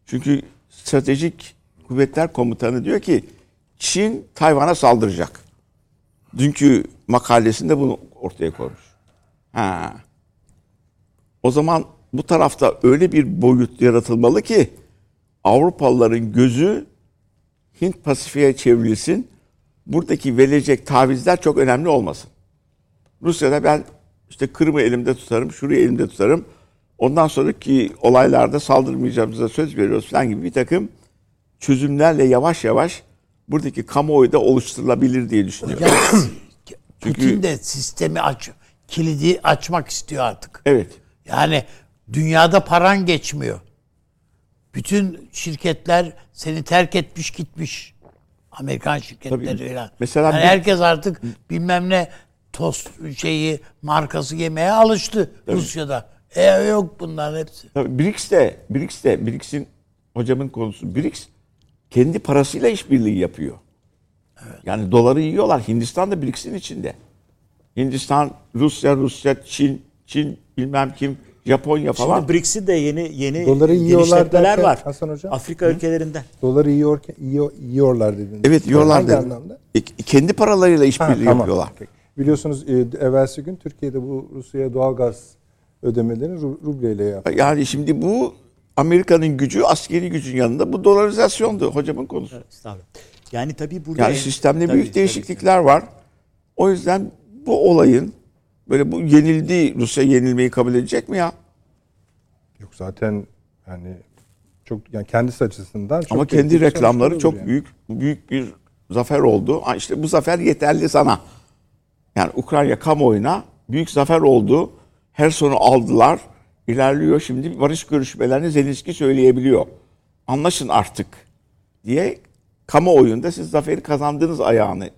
Çünkü stratejik kuvvetler komutanı diyor ki Çin Tayvan'a saldıracak. Dünkü makalesinde bunu ortaya koymuş. Ha. O zaman bu tarafta öyle bir boyut yaratılmalı ki Avrupalıların gözü Hint Pasifik'e çevrilsin. Buradaki verilecek tavizler çok önemli olmasın. Rusya'da ben işte Kırım'ı elimde tutarım, şurayı elimde tutarım. Ondan sonraki olaylarda saldırmayacağımıza söz veriyoruz falan gibi bir takım çözümlerle yavaş yavaş buradaki kamuoyu da oluşturulabilir diye düşünüyorum. Ya, Çünkü- Putin de sistemi aç, kilidi açmak istiyor artık. Evet. Yani dünyada paran geçmiyor. Bütün şirketler seni terk etmiş gitmiş. Amerikan şirketleri Tabii. falan. Mesela Yani bir- herkes artık bilmem ne tost şeyi markası yemeye alıştı Rusya'da. E yok bunların hepsi. Tabii BRICS'te, BRICS'te, BRICS'in hocamın konusu BRICS kendi parasıyla işbirliği yapıyor. Yani doları yiyorlar. Hindistan da BRICS'in içinde. Hindistan, Rusya, Rusya, Çin, Çin bilmem kim, Japonya falan. Şimdi BRICS'in de yeni yeni Doları yiyorlar derken var. Hasan Hocam? Afrika ülkelerinden. Doları yiyor, yiyor, yiyorlar dediniz. evet yiyorlar dedim. anlamda? E, kendi paralarıyla işbirliği tamam. yapıyorlar. Peki. Biliyorsunuz e, evvelsi gün Türkiye'de bu Rusya'ya doğalgaz ödemelerini ru- rubleyle yaptı. Yani şimdi bu Amerika'nın gücü, askeri gücün yanında bu dolarizasyondu hocamın konusu. Estağfurullah. Yani tabii burada Yani sistemde tabii, büyük tabii. değişiklikler var. O yüzden bu olayın böyle bu yenildi Rusya yenilmeyi kabul edecek mi ya? Yok zaten yani çok yani kendisi açısından çok Ama kendi reklamları sonuçları çok yani. büyük büyük bir zafer oldu. Ha işte bu zafer yeterli sana. Yani Ukrayna kamuoyuna büyük zafer oldu. Her sonu aldılar. İlerliyor şimdi barış görüşmelerini Zelenski söyleyebiliyor. Anlaşın artık diye kamuoyunda siz zaferi kazandınız ayağını.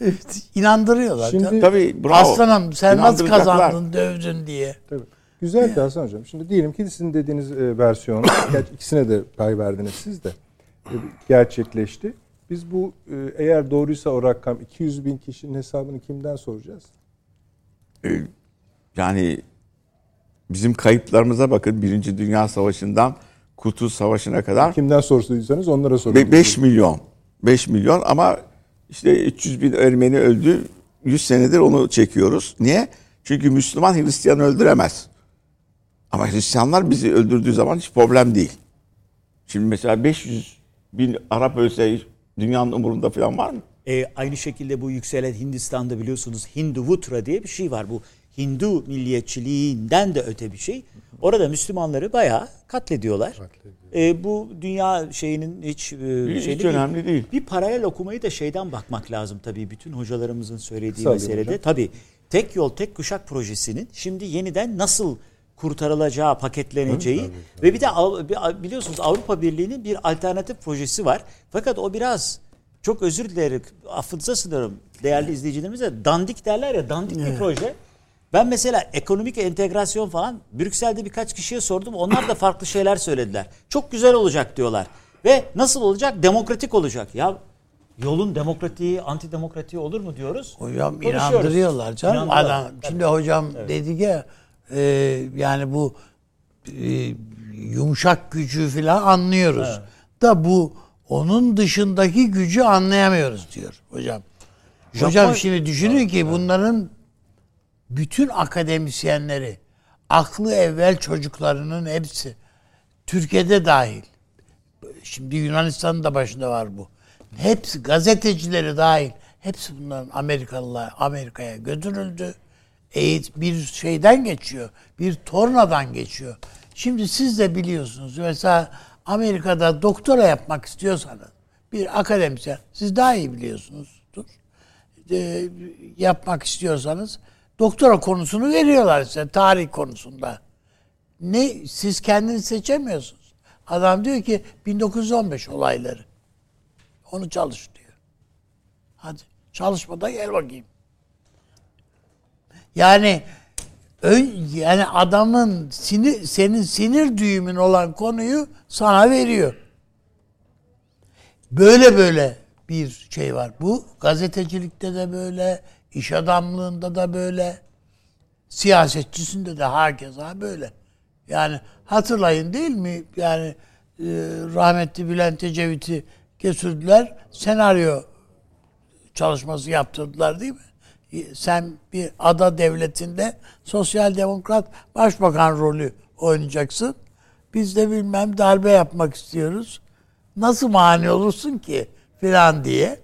Evet, inandırıyorlar. Şimdi-. Tabii bravo. Aslanım sen nasıl kazandın dövdün diye. Tabii. Güzel ki Hasan Hocam. Şimdi diyelim ki sizin dediğiniz e, versiyon, gerçi ikisine de pay verdiniz siz de, e, gerçekleşti. Biz bu e, eğer doğruysa o rakam 200 bin kişinin hesabını kimden soracağız? Yani bizim kayıplarımıza bakın Birinci Dünya Savaşı'ndan Kurtuluş Savaşı'na kadar Kimden sorduysanız onlara sorun. 5 milyon. 5 milyon ama işte 300 bin Ermeni öldü. 100 senedir onu çekiyoruz. Niye? Çünkü Müslüman Hristiyan öldüremez. Ama Hristiyanlar bizi öldürdüğü zaman hiç problem değil. Şimdi mesela 500 bin Arap ölse dünyanın umurunda falan var mı? E, aynı şekilde bu yükselen Hindistan'da biliyorsunuz Hinduvutra diye bir şey var. Bu Hindu milliyetçiliğinden de öte bir şey. Orada Müslümanları bayağı katlediyorlar. E, bu dünya şeyinin hiç, e, Hiç değil. önemli değil. Bir paralel okumayı da şeyden bakmak lazım tabii. Bütün hocalarımızın söylediği olun meselede. hocam. Tabii tek yol tek kuşak projesinin şimdi yeniden nasıl kurtarılacağı, paketleneceği ve bir de biliyorsunuz Avrupa Birliği'nin bir alternatif projesi var. Fakat o biraz çok özür dilerim, affınıza sınırım değerli izleyicilerimize dandik derler ya dandik bir proje. Ben mesela ekonomik entegrasyon falan Brüksel'de birkaç kişiye sordum. Onlar da farklı şeyler söylediler. Çok güzel olacak diyorlar. Ve nasıl olacak? Demokratik olacak. Ya yolun demokratiği, antidemokratiği olur mu diyoruz? Hocam inandırıyorlar canım. İnandırıyorlar. Adam şimdi hocam dedi ki e, yani bu e, yumuşak gücü falan anlıyoruz. Da bu onun dışındaki gücü anlayamıyoruz diyor hocam. Hocam şimdi düşünün ki bunların bütün akademisyenleri, aklı evvel çocuklarının hepsi Türkiye'de dahil. Şimdi Yunanistan'ın da başında var bu. Hepsi gazetecileri dahil. Hepsi bunların Amerikalılar Amerika'ya götürüldü. Eğit bir şeyden geçiyor. Bir tornadan geçiyor. Şimdi siz de biliyorsunuz. Mesela Amerika'da doktora yapmak istiyorsanız bir akademisyen siz daha iyi biliyorsunuzdur. E, yapmak istiyorsanız doktora konusunu veriyorlar size tarih konusunda. Ne siz kendiniz seçemiyorsunuz. Adam diyor ki 1915 olayları. Onu çalış diyor. Hadi çalışmada gel bakayım. Yani ön, yani adamın sinir senin sinir düğümün olan konuyu sana veriyor. Böyle böyle bir şey var. Bu gazetecilikte de böyle, iş adamlığında da böyle, siyasetçisinde de herkese böyle. Yani hatırlayın değil mi? Yani e, rahmetli Bülent Ecevit'i götürdüler. Senaryo çalışması yaptırdılar değil mi? E, Sen bir ada devletinde sosyal demokrat başbakan rolü oynayacaksın. Biz de bilmem darbe yapmak istiyoruz. Nasıl mani olursun ki filan diye.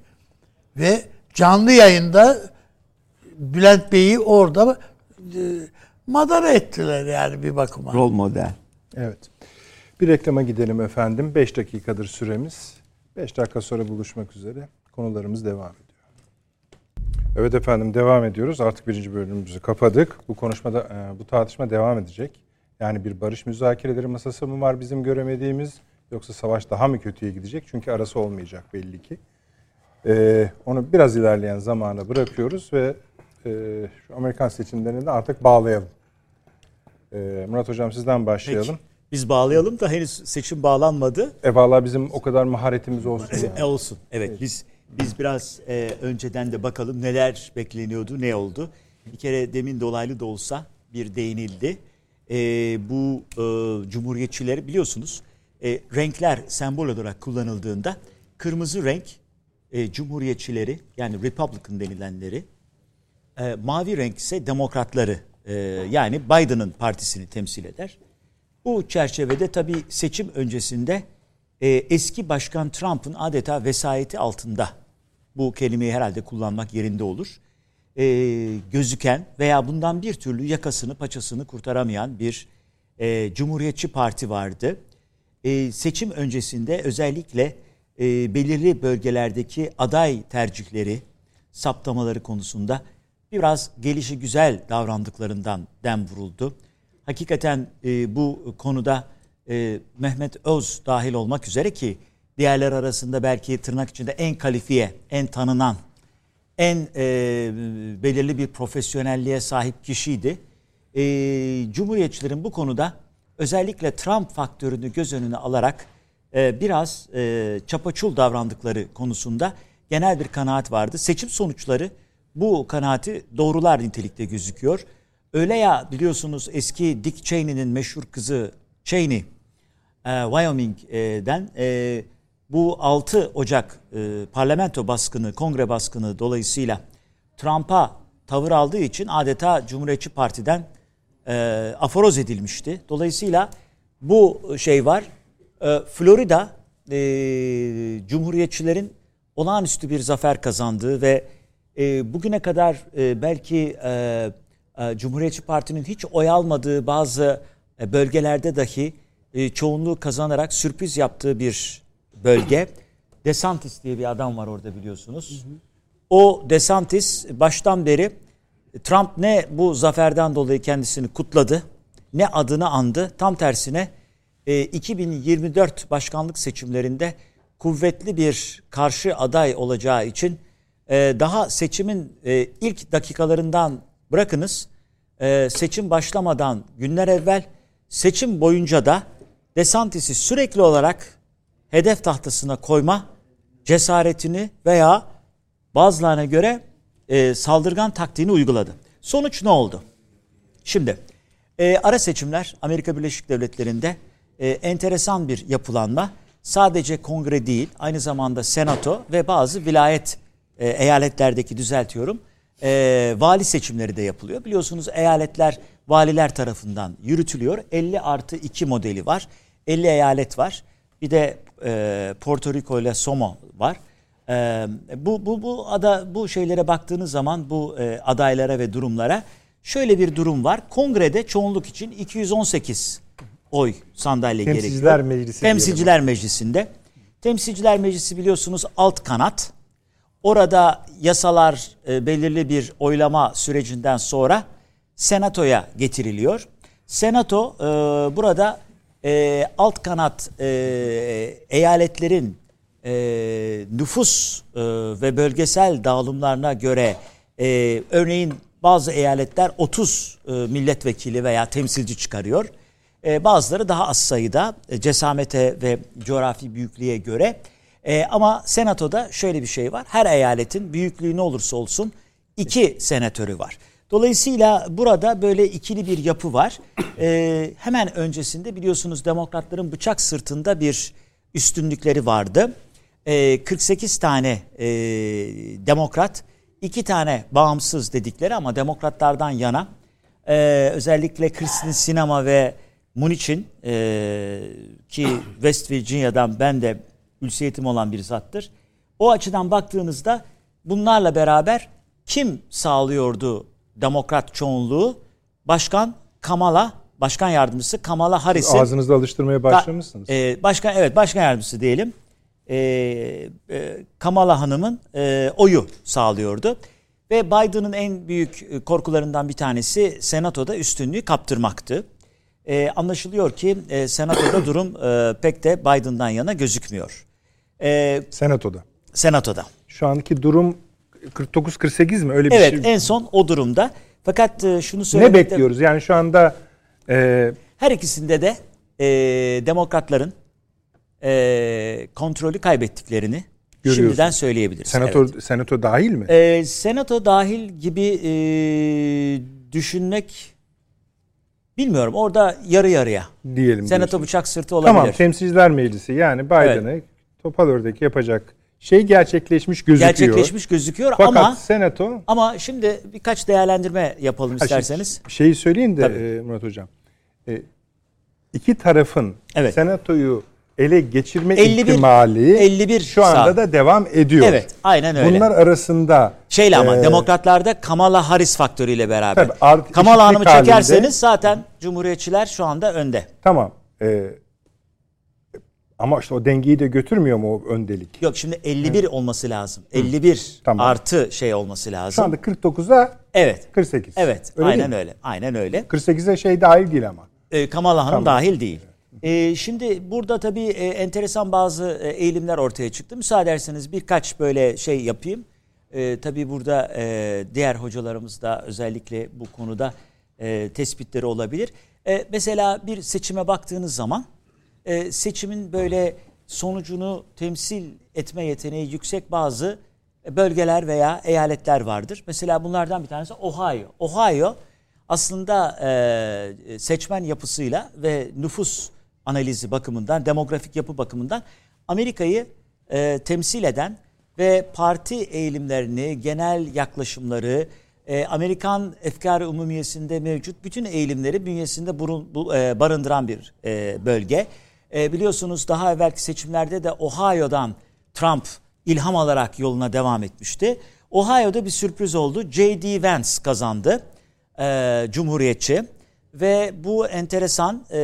Ve canlı yayında Bülent Bey'i orada e, madara ettiler yani bir bakıma. Rol model. Evet. Bir reklama gidelim efendim. 5 dakikadır süremiz. 5 dakika sonra buluşmak üzere. Konularımız devam ediyor. Evet efendim devam ediyoruz. Artık birinci bölümümüzü kapadık. Bu konuşmada, e, bu tartışma devam edecek. Yani bir barış müzakereleri masası mı var bizim göremediğimiz yoksa savaş daha mı kötüye gidecek? Çünkü arası olmayacak belli ki. Ee, onu biraz ilerleyen zamana bırakıyoruz ve e, şu Amerikan seçimlerini de artık bağlayalım. Ee, Murat Hocam sizden başlayalım. Peki. Biz bağlayalım da henüz seçim bağlanmadı. E valla bizim o kadar maharetimiz olsun. yani. E, olsun. Evet biz biz biraz e, önceden de bakalım neler bekleniyordu, ne oldu. Bir kere demin dolaylı da olsa bir değinildi. E, bu e, cumhuriyetçileri biliyorsunuz e, renkler sembol olarak kullanıldığında kırmızı renk e, cumhuriyetçileri yani Republican denilenleri e, mavi renk ise demokratları e, yani Biden'ın partisini temsil eder. Bu çerçevede tabii seçim öncesinde e, eski başkan Trump'ın adeta vesayeti altında bu kelimeyi herhalde kullanmak yerinde olur. E, gözüken veya bundan bir türlü yakasını paçasını kurtaramayan bir e, Cumhuriyetçi Parti vardı. E, seçim öncesinde özellikle e, belirli bölgelerdeki aday tercihleri, saptamaları konusunda biraz gelişi güzel davrandıklarından dem vuruldu. Hakikaten e, bu konuda e, Mehmet Öz dahil olmak üzere ki diğerler arasında belki tırnak içinde en kalifiye, en tanınan, en e, belirli bir profesyonelliğe sahip kişiydi. E, Cumhuriyetçilerin bu konuda özellikle Trump faktörünü göz önüne alarak e, biraz e, çapaçul davrandıkları konusunda genel bir kanaat vardı. Seçim sonuçları bu kanaati doğrular nitelikte gözüküyor. Öyle ya biliyorsunuz eski Dick Cheney'nin meşhur kızı Cheney, e, Wyoming'den e, bu 6 Ocak e, parlamento baskını, kongre baskını dolayısıyla Trump'a tavır aldığı için adeta Cumhuriyetçi Parti'den e, aforoz edilmişti. Dolayısıyla bu şey var. E, Florida e, Cumhuriyetçilerin olağanüstü bir zafer kazandığı ve e, bugüne kadar e, belki e, e, Cumhuriyetçi Parti'nin hiç oy almadığı bazı e, bölgelerde dahi e, çoğunluğu kazanarak sürpriz yaptığı bir bölge. DeSantis diye bir adam var orada biliyorsunuz. O DeSantis baştan beri Trump ne bu zaferden dolayı kendisini kutladı ne adını andı. Tam tersine e, 2024 başkanlık seçimlerinde kuvvetli bir karşı aday olacağı için e, daha seçimin e, ilk dakikalarından bırakınız e, seçim başlamadan günler evvel seçim boyunca da DeSantis'i sürekli olarak hedef tahtasına koyma cesaretini veya bazılarına göre e, saldırgan taktiğini uyguladı. Sonuç ne oldu? Şimdi e, ara seçimler Amerika Birleşik Devletleri'nde enteresan bir yapılanma. Sadece kongre değil aynı zamanda senato ve bazı vilayet e, eyaletlerdeki düzeltiyorum e, vali seçimleri de yapılıyor. Biliyorsunuz eyaletler valiler tarafından yürütülüyor. 50 artı 2 modeli var. 50 eyalet var. Bir de e, Porto Rico ile Somo var. E, bu, bu, bu, ada, bu şeylere baktığınız zaman bu e, adaylara ve durumlara şöyle bir durum var. Kongrede çoğunluk için 218 oy sandalye Temsilciler gerekiyor. Meclisi Temsilciler Meclisi'nde. Temsilciler Meclisi biliyorsunuz alt kanat. Orada yasalar e, belirli bir oylama sürecinden sonra senatoya getiriliyor. Senato e, burada e, alt kanat e, eyaletlerin e, nüfus e, ve bölgesel dağılımlarına göre e, örneğin bazı eyaletler 30 e, milletvekili veya temsilci çıkarıyor. E, bazıları daha az sayıda e, cesamete ve coğrafi büyüklüğe göre. E, ama senatoda şöyle bir şey var. Her eyaletin büyüklüğü ne olursa olsun iki senatörü var. Dolayısıyla burada böyle ikili bir yapı var. E, hemen öncesinde biliyorsunuz demokratların bıçak sırtında bir üstünlükleri vardı. E, 48 tane e, demokrat, iki tane bağımsız dedikleri ama demokratlardan yana e, özellikle Kristin Sinema ve Munich'in e, ki West Virginia'dan ben de ülsiyetim olan bir zattır. O açıdan baktığınızda bunlarla beraber kim sağlıyordu demokrat çoğunluğu? Başkan Kamala, başkan yardımcısı Kamala Harris'in... Ağzınızda alıştırmaya başlamışsınız. E, başkan evet başkan yardımcısı diyelim. E, e, Kamala Hanım'ın e, oyu sağlıyordu. Ve Biden'ın en büyük e, korkularından bir tanesi senatoda üstünlüğü kaptırmaktı. E, anlaşılıyor ki e, senatoda durum e, pek de Biden'dan yana gözükmüyor. E, Senatoda. Senatoda. Şu anki durum 49-48 mi? Öyle bir evet, şey. Evet en son o durumda. Fakat e, şunu söylemek Ne bekliyoruz? Yani şu anda e, her ikisinde de e, demokratların e, kontrolü kaybettiklerini şimdiden söyleyebiliriz. Senato, evet. senato dahil mi? E, senato dahil gibi e, düşünmek bilmiyorum. Orada yarı yarıya. Diyelim. Senato diyorsun. bıçak sırtı olabilir. Tamam temsilciler meclisi yani Biden'ı evet. Topal ördek yapacak şey gerçekleşmiş gözüküyor. Gerçekleşmiş gözüküyor Fakat ama senato ama şimdi birkaç değerlendirme yapalım isterseniz. Şeyi söyleyeyim de e, Murat hocam. E, iki tarafın evet. senatoyu ele geçirme 51, ihtimali 51 şu anda sağ. da devam ediyor. Evet, aynen öyle. Bunlar arasında şeyle ama e, demokratlarda Kamala Harris faktörüyle beraber. Tabii, Kamala Hanım'ı çekerseniz halinde, zaten Cumhuriyetçiler şu anda önde. Tamam. E, ama işte o dengeyi de götürmüyor mu o öndelik? Yok şimdi 51 Hı. olması lazım. 51 tamam. artı şey olması lazım. Şu anda 49'a evet. 48. Evet. Öyle aynen öyle. Aynen öyle. 48'e şey dahil değil ama. Ee, Kamala Hanım tamam. dahil değil. Ee, şimdi burada tabii e, enteresan bazı e, eğilimler ortaya çıktı. Müsaade ederseniz birkaç böyle şey yapayım. E, tabii burada e, diğer hocalarımız da özellikle bu konuda e, tespitleri olabilir. E, mesela bir seçime baktığınız zaman e, seçimin böyle sonucunu temsil etme yeteneği yüksek bazı bölgeler veya eyaletler vardır. Mesela bunlardan bir tanesi Ohio. Ohio aslında e, seçmen yapısıyla ve nüfus analizi bakımından, demografik yapı bakımından Amerika'yı e, temsil eden ve parti eğilimlerini, genel yaklaşımları, e, Amerikan efkarı umumiyesinde mevcut bütün eğilimleri bünyesinde burun, bu, e, barındıran bir e, bölge. E, biliyorsunuz daha evvelki seçimlerde de Ohio'dan Trump ilham alarak yoluna devam etmişti. Ohio'da bir sürpriz oldu. J.D. Vance kazandı. E, Cumhuriyetçi. Ve bu enteresan e,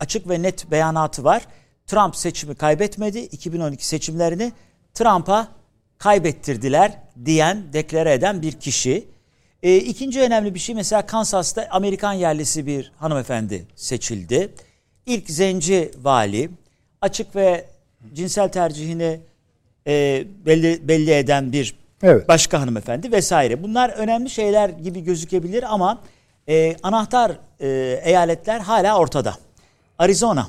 açık ve net beyanatı var. Trump seçimi kaybetmedi. 2012 seçimlerini Trump'a kaybettirdiler diyen, deklare eden bir kişi. E, ikinci önemli bir şey mesela Kansas'ta Amerikan yerlisi bir hanımefendi seçildi. İlk zenci vali açık ve cinsel tercihini e, belli, belli eden bir evet. başka hanımefendi vesaire. Bunlar önemli şeyler gibi gözükebilir ama e, anahtar e, eyaletler hala ortada. Arizona.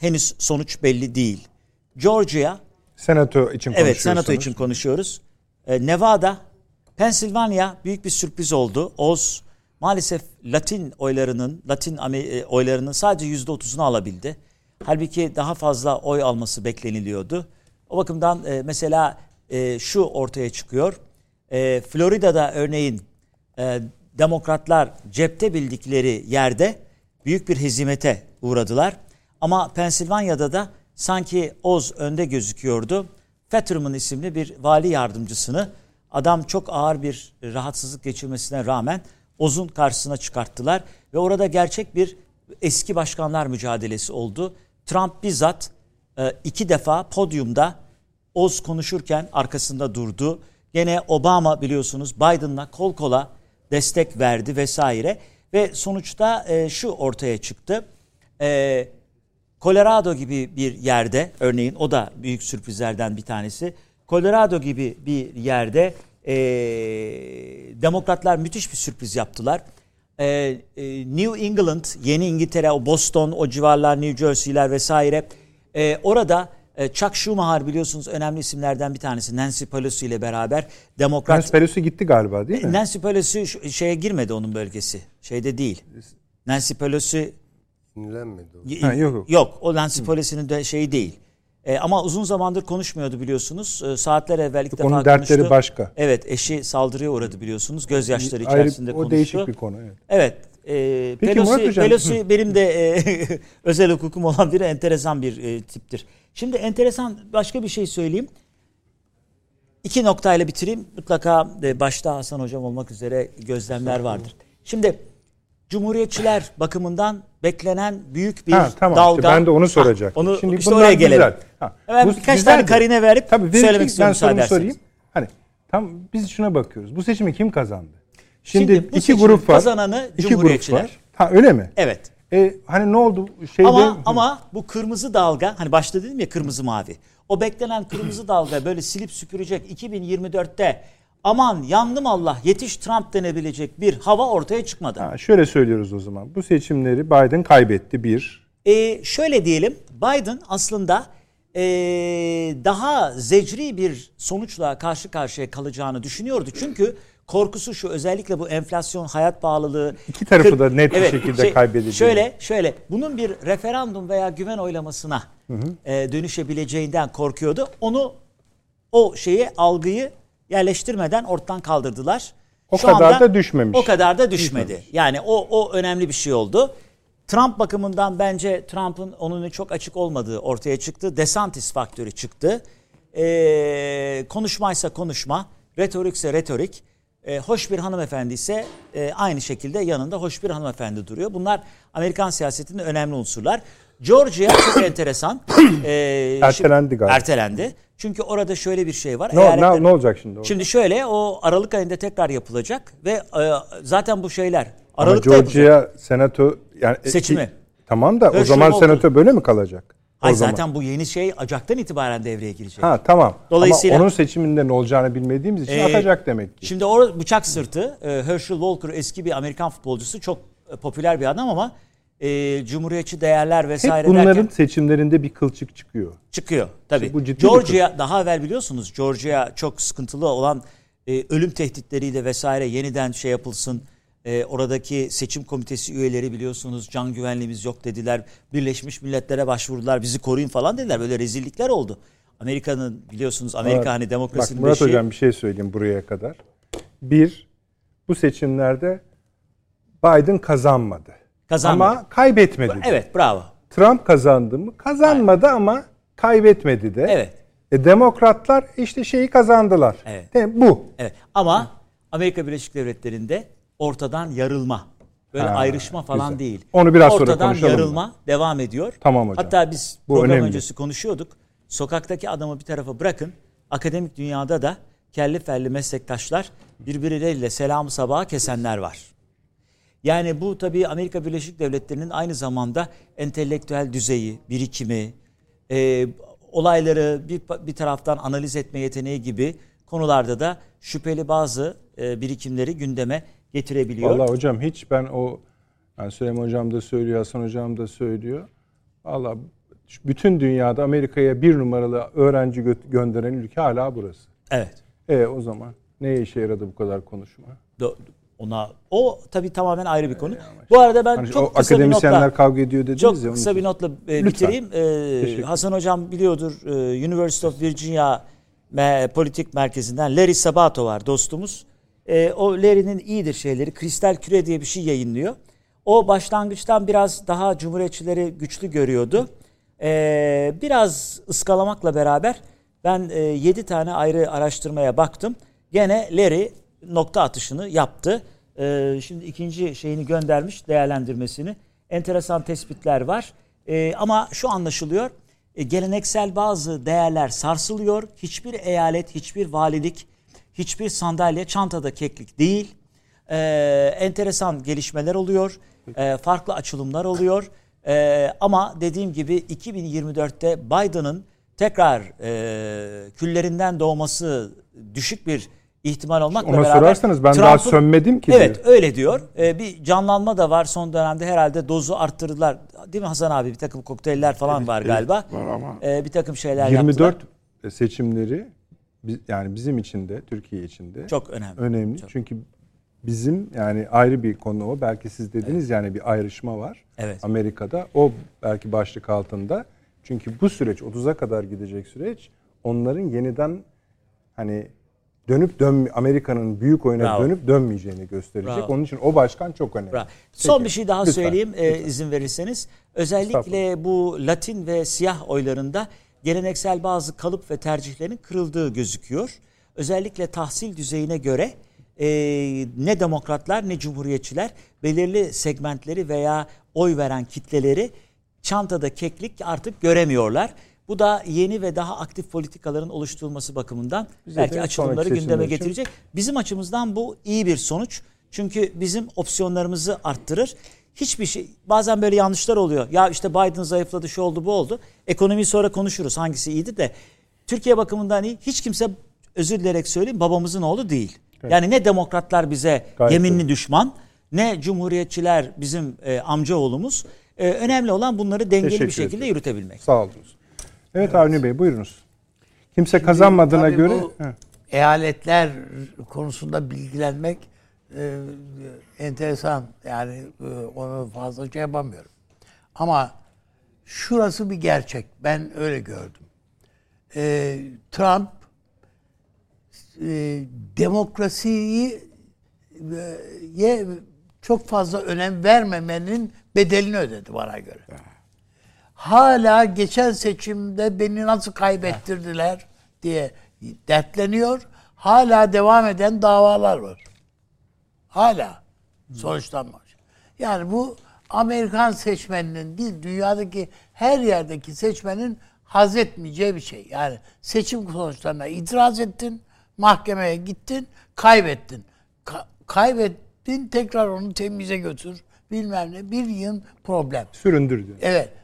henüz sonuç belli değil. Georgia Senato için Evet, senato için konuşuyoruz. Ee, Nevada, Pensilvanya büyük bir sürpriz oldu. Oz maalesef Latin oylarının, Latin e, oylarının sadece yüzde otuzunu alabildi. Halbuki daha fazla oy alması bekleniliyordu. O bakımdan e, mesela e, şu ortaya çıkıyor. E, Florida'da örneğin e, demokratlar cepte bildikleri yerde büyük bir hezimete uğradılar. Ama Pensilvanya'da da sanki Oz önde gözüküyordu. Fetterman isimli bir vali yardımcısını adam çok ağır bir rahatsızlık geçirmesine rağmen Oz'un karşısına çıkarttılar ve orada gerçek bir eski başkanlar mücadelesi oldu. Trump bizzat e, iki defa podyumda Oz konuşurken arkasında durdu. Gene Obama biliyorsunuz Biden'la kol kola destek verdi vesaire ve sonuçta e, şu ortaya çıktı. E, Colorado gibi bir yerde örneğin o da büyük sürprizlerden bir tanesi. Colorado gibi bir yerde e, demokratlar müthiş bir sürpriz yaptılar. E, e, New England, Yeni İngiltere, o Boston, o civarlar, New Jersey'ler vesaire. E, orada e, Chuck Schumer biliyorsunuz önemli isimlerden bir tanesi. Nancy Pelosi ile beraber demokrat... Nancy Pelosi gitti galiba değil mi? Nancy Pelosi şeye girmedi onun bölgesi. Şeyde değil. Nancy Pelosi Dinlenmedi o. Y- Ha, yok, yok. Yok o Nancy Pelosi'nin de şeyi değil. E, ama uzun zamandır konuşmuyordu biliyorsunuz. E, saatler evvel ilk defa onun dertleri konuştu. başka. Evet eşi saldırıya uğradı biliyorsunuz. Gözyaşları Ayrı, içerisinde o konuştu. değişik bir konu. Evet. Evet. E, Peki Pelosi, Murat Hocam- Pelosi benim de e, özel hukukum olan biri enteresan bir e, tiptir. Şimdi enteresan başka bir şey söyleyeyim. İki noktayla bitireyim. Mutlaka e, başta Hasan Hocam olmak üzere gözlemler vardır. Şimdi Cumhuriyetçiler bakımından beklenen büyük bir Ha, tamam dalga. işte ben de onu Ha, soracaktım. onu Şimdi işte oraya gelelim. güzel. Ha, Hemen bu birkaç güzel tane karine verip Tabii söylemek istiyorum ben müsaade sorayım. Hani tam biz şuna bakıyoruz. Bu seçimi kim kazandı? Şimdi, Şimdi bu iki grup var. kazananı İki Cumhuriyetçiler. grup var. Ha öyle mi? Evet. E, hani ne oldu şeyde? Ama ama bu kırmızı dalga hani başta dedim ya kırmızı mavi. O beklenen kırmızı dalga böyle silip süpürecek 2024'te aman yandım Allah yetiş Trump denebilecek bir hava ortaya çıkmadı. Ha, şöyle söylüyoruz o zaman. Bu seçimleri Biden kaybetti bir. Ee, şöyle diyelim Biden aslında ee, daha zecri bir sonuçla karşı karşıya kalacağını düşünüyordu. Çünkü korkusu şu özellikle bu enflasyon, hayat pahalılığı. İki tarafı kır- da net bir şekilde kaybedeceği. Şöyle şöyle bunun bir referandum veya güven oylamasına e, dönüşebileceğinden korkuyordu. Onu o şeyi algıyı yerleştirmeden ortadan kaldırdılar. O kadar da düşmemiş. O kadar da düşmedi. Yani o o önemli bir şey oldu. Trump bakımından bence Trump'ın onun çok açık olmadığı ortaya çıktı. DeSantis faktörü çıktı. Ee, konuşmaysa konuşma, retorikse retorik. Ee, hoş bir hanımefendi ise e, aynı şekilde yanında hoş bir hanımefendi duruyor. Bunlar Amerikan siyasetinde önemli unsurlar. Georgia çok enteresan. Ee, Ertelendi galiba. Ertelendi. Çünkü orada şöyle bir şey var. Ne, Eyaletler- ne, ne olacak şimdi? orada? Şimdi şöyle o Aralık ayında tekrar yapılacak ve e, zaten bu şeyler Ama Aralık'ta yapılacak. Georgia senato yani e, Seçimi. ki- tamam da o Herschel zaman senato böyle mi kalacak? O Ay zaman. zaten bu yeni şey Ocak'tan itibaren devreye girecek. Ha tamam. Dolayısıyla- Ama onun seçiminde ne olacağını bilmediğimiz için Ee, atacak demek ki. Şimdi o bıçak sırtı e, Herschel Walker eski bir Amerikan futbolcusu çok e, popüler bir adam ama e, cumhuriyetçi değerler vesaire Hep bunların derken seçimlerinde bir kılçık çıkıyor. çıkıyor tabii. Bu ciddi bir Georgia daha evvel biliyorsunuz Georgia çok sıkıntılı olan e, ölüm tehditleriyle vesaire yeniden şey yapılsın. E, oradaki seçim komitesi üyeleri biliyorsunuz can güvenliğimiz yok dediler. Birleşmiş Milletler'e başvurdular bizi koruyun falan dediler. Böyle rezillikler oldu. Amerika'nın biliyorsunuz Amerika Ama hani demokrasinin Bak Murat beşiği- Hocam bir şey söyleyeyim buraya kadar. Bir, bu seçimlerde Biden kazanmadı. Kazanmadı. Ama kaybetmedi. de. Evet bravo. Trump kazandı mı? Kazanmadı ama kaybetmedi de. Evet. E, demokratlar işte şeyi kazandılar. Evet. De, bu. Evet ama Amerika Birleşik Devletleri'nde ortadan yarılma. Böyle Ha, ayrışma falan güzel. değil. Onu biraz sonra ortadan konuşalım yarılma devam ediyor. Tamam hocam. Hatta biz Bu program önemli. öncesi konuşuyorduk. Sokaktaki adamı bir tarafa bırakın. Akademik dünyada da kelli felli meslektaşlar birbirleriyle selamı sabaha kesenler var. Yani bu tabii Amerika Birleşik Devletleri'nin aynı zamanda entelektüel düzeyi, birikimi, e, olayları bir, bir taraftan analiz etme yeteneği gibi konularda da şüpheli bazı e, birikimleri gündeme getirebiliyor. Vallahi hocam hiç ben o yani Süleyman hocam da söylüyor, Hasan hocam da söylüyor. Vallahi bütün dünyada Amerika'ya bir numaralı öğrenci gö- gönderen ülke hala burası. Evet. E o zaman neye işe yaradı bu kadar konuşma? Do- Ona o tabii tamamen ayrı bir konu. Bu arada ben Hani çok kısa bir notla kavga ediyor dediniz çok ya. kısa bir notla e, Lütfen. bitireyim. E, Teşekkür. Hasan hocam biliyordur e, University of Virginia me- politik merkezinden Larry Sabato var dostumuz. E, o Larry'nin iyidir şeyleri. Kristal Küre diye bir şey yayınlıyor. O başlangıçtan biraz daha cumhuriyetçileri güçlü görüyordu. E, biraz ıskalamakla beraber ben e, 7 tane ayrı araştırmaya baktım. Gene Larry nokta atışını yaptı. E, şimdi ikinci şeyini göndermiş değerlendirmesini. Enteresan tespitler var. E, ama şu anlaşılıyor. e, geleneksel bazı değerler sarsılıyor. Hiçbir eyalet, hiçbir valilik, hiçbir sandalye çantada keklik değil. E, enteresan gelişmeler oluyor. Farklı açılımlar oluyor. Ama dediğim gibi 2024'te Biden'ın tekrar e, küllerinden doğması düşük bir ihtimal olmakla Ona beraber sorarsanız ben daha sönmedim ki Evet diyor. öyle diyor. E, bir canlanma da var son dönemde herhalde dozu arttırdılar. Değil mi Hasan abi bir takım kokteyller falan var galiba. var ama- E, bir takım şeyler 24 yaptılar. seçimleri bi- yani bizim için de Türkiye için de Çok önemli. önemli. Çok. Çünkü bizim yani ayrı bir konu o. Belki siz dediniz yani bir ayrışma var. Evet. Amerika'da o belki başlık altında. Çünkü bu süreç 30'a kadar gidecek süreç onların yeniden hani dönüp dön Amerika'nın büyük oyuna Bravo. dönüp dönmeyeceğini gösterecek. Bravo. Onun için o başkan çok önemli. Bravo. Son Peki. bir şey daha Lütfen. söyleyeyim e, izin verirseniz. Özellikle bu Latin ve siyah oylarında geleneksel bazı kalıp ve tercihlerin kırıldığı gözüküyor. Özellikle tahsil düzeyine göre e, ne demokratlar ne cumhuriyetçiler belirli segmentleri veya oy veren kitleleri çantada keklik artık göremiyorlar. Bu da yeni ve daha aktif politikaların oluşturulması bakımından Bize belki açılımları gündeme için- getirecek. Bizim açımızdan bu iyi bir sonuç. Çünkü bizim opsiyonlarımızı arttırır. Hiçbir şey bazen böyle yanlışlar oluyor. Ya işte Biden zayıfladı şu oldu bu oldu. Ekonomiyi sonra konuşuruz hangisi iyiydi de. Türkiye bakımından iyi. Hiç kimse özür dilerek söyleyeyim babamızın oğlu değil. Yani ne demokratlar bize Gayet yeminli öyle. düşman ne cumhuriyetçiler bizim e, amca oğlumuz. E, önemli olan bunları dengeli Teşekkür bir şekilde ederim. yürütebilmek. Sağ olun. Evet, Avni Bey buyurunuz. Kimse kazanmadığına Tabii göre bu He. eyaletler konusunda bilgilenmek e, enteresan. Yani e, onu fazla şey yapamıyorum. Ama şurası bir gerçek. Ben öyle gördüm. E, Trump e, demokrasiyi e, ye çok fazla önem vermemenin bedelini ödedi bana göre. Hala geçen seçimde beni nasıl kaybettirdiler diye dertleniyor. Hala devam eden davalar var. Hala sonuçlanmamış. Yani bu Amerikan seçmeninin değil, dünyadaki her yerdeki seçmenin haz etmeyeceği bir şey. Yani seçim sonuçlarına itiraz ettin, mahkemeye gittin, kaybettin. Ka- kaybettin, tekrar onu temize götür, bilmem ne. Bir yıl problem. süründür diyor. Evet.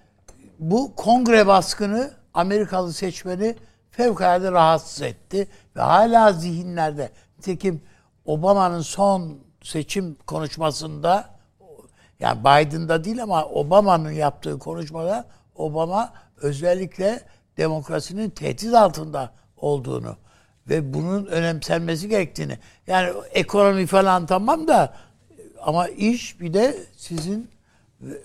Bu kongre baskını Amerikalı seçmeni fevkalade rahatsız etti ve hala zihinlerde. Nitekim Obama'nın son seçim konuşmasında yani Biden'da değil ama Obama'nın yaptığı konuşmada Obama özellikle demokrasinin tehdit altında olduğunu ve bunun önemsenmesi gerektiğini. Yani ekonomi falan tamam da ama iş bir de sizin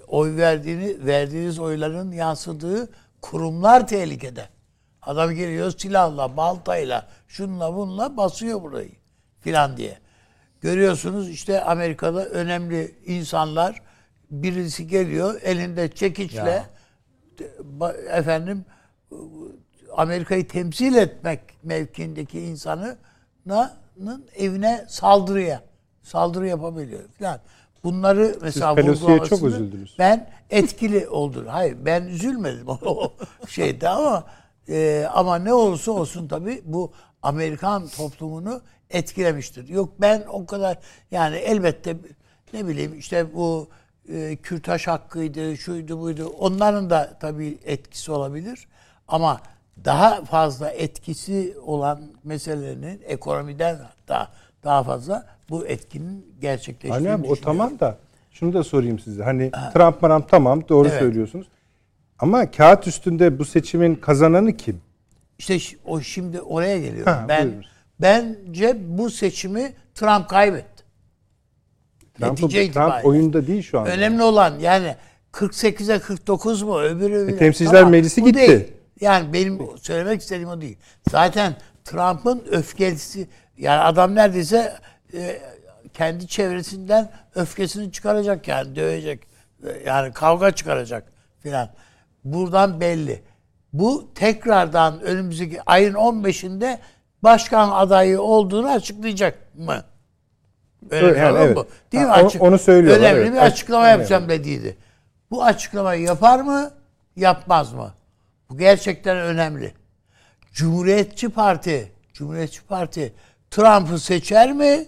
oy verdiğini verdiğiniz oyların yansıdığı kurumlar tehlikede. Adam geliyor silahla, baltayla, şunla bununla basıyor burayı filan diye. Görüyorsunuz işte Amerika'da önemli insanlar birisi geliyor elinde çekiçle ba- efendim Amerika'yı temsil etmek mevkiindeki insanın evine saldırıya saldırı yapabiliyor filan. Bunları mesela Pelosi'ye çok üzüldünüz. Ben etkili oldum. Hayır ben üzülmedim o şeyde ama e, ama ne olursa olsun tabii bu Amerikan toplumunu etkilemiştir. Yok ben o kadar yani elbette ne bileyim işte bu e, kürtaj hakkıydı, şuydu buydu. Onların da tabii etkisi olabilir. Ama daha fazla etkisi olan meselelerin ekonomiden daha daha fazla bu etkinin gerçekleştiğini Hani abi o tamam da şunu da sorayım size. Hani Trump Trump tamam doğru Evet. söylüyorsunuz. Ama kağıt üstünde bu seçimin kazananı kim? İşte o şimdi oraya geliyorum. Ha, ben buyurun. bence bu seçimi Trump kaybetti. Trump, Netice Trump oyunda değil şu anda. Önemli olan yani 48'e 49 mu öbürü E, Temsilciler Meclisi bu gitti. değil. Yani benim söylemek istediğim o değil. Zaten Trump'ın öfkesi yani adam neredeyse e, kendi çevresinden öfkesini çıkaracak yani dövecek. E, Yani kavga çıkaracak filan. Buradan belli. Bu tekrardan önümüzdeki ayın 15'inde başkan adayı olduğunu açıklayacak mı? Evet, yani evet. mı? Değil mi? Ha, onu- Açık- onu söylüyorlar, Önemli evet. bir açıklama Evet. yapacağım dediydi. Bu açıklamayı yapar mı? Yapmaz mı? Bu gerçekten önemli. Cumhuriyetçi Parti, Cumhuriyetçi Parti Trump'ı seçer mi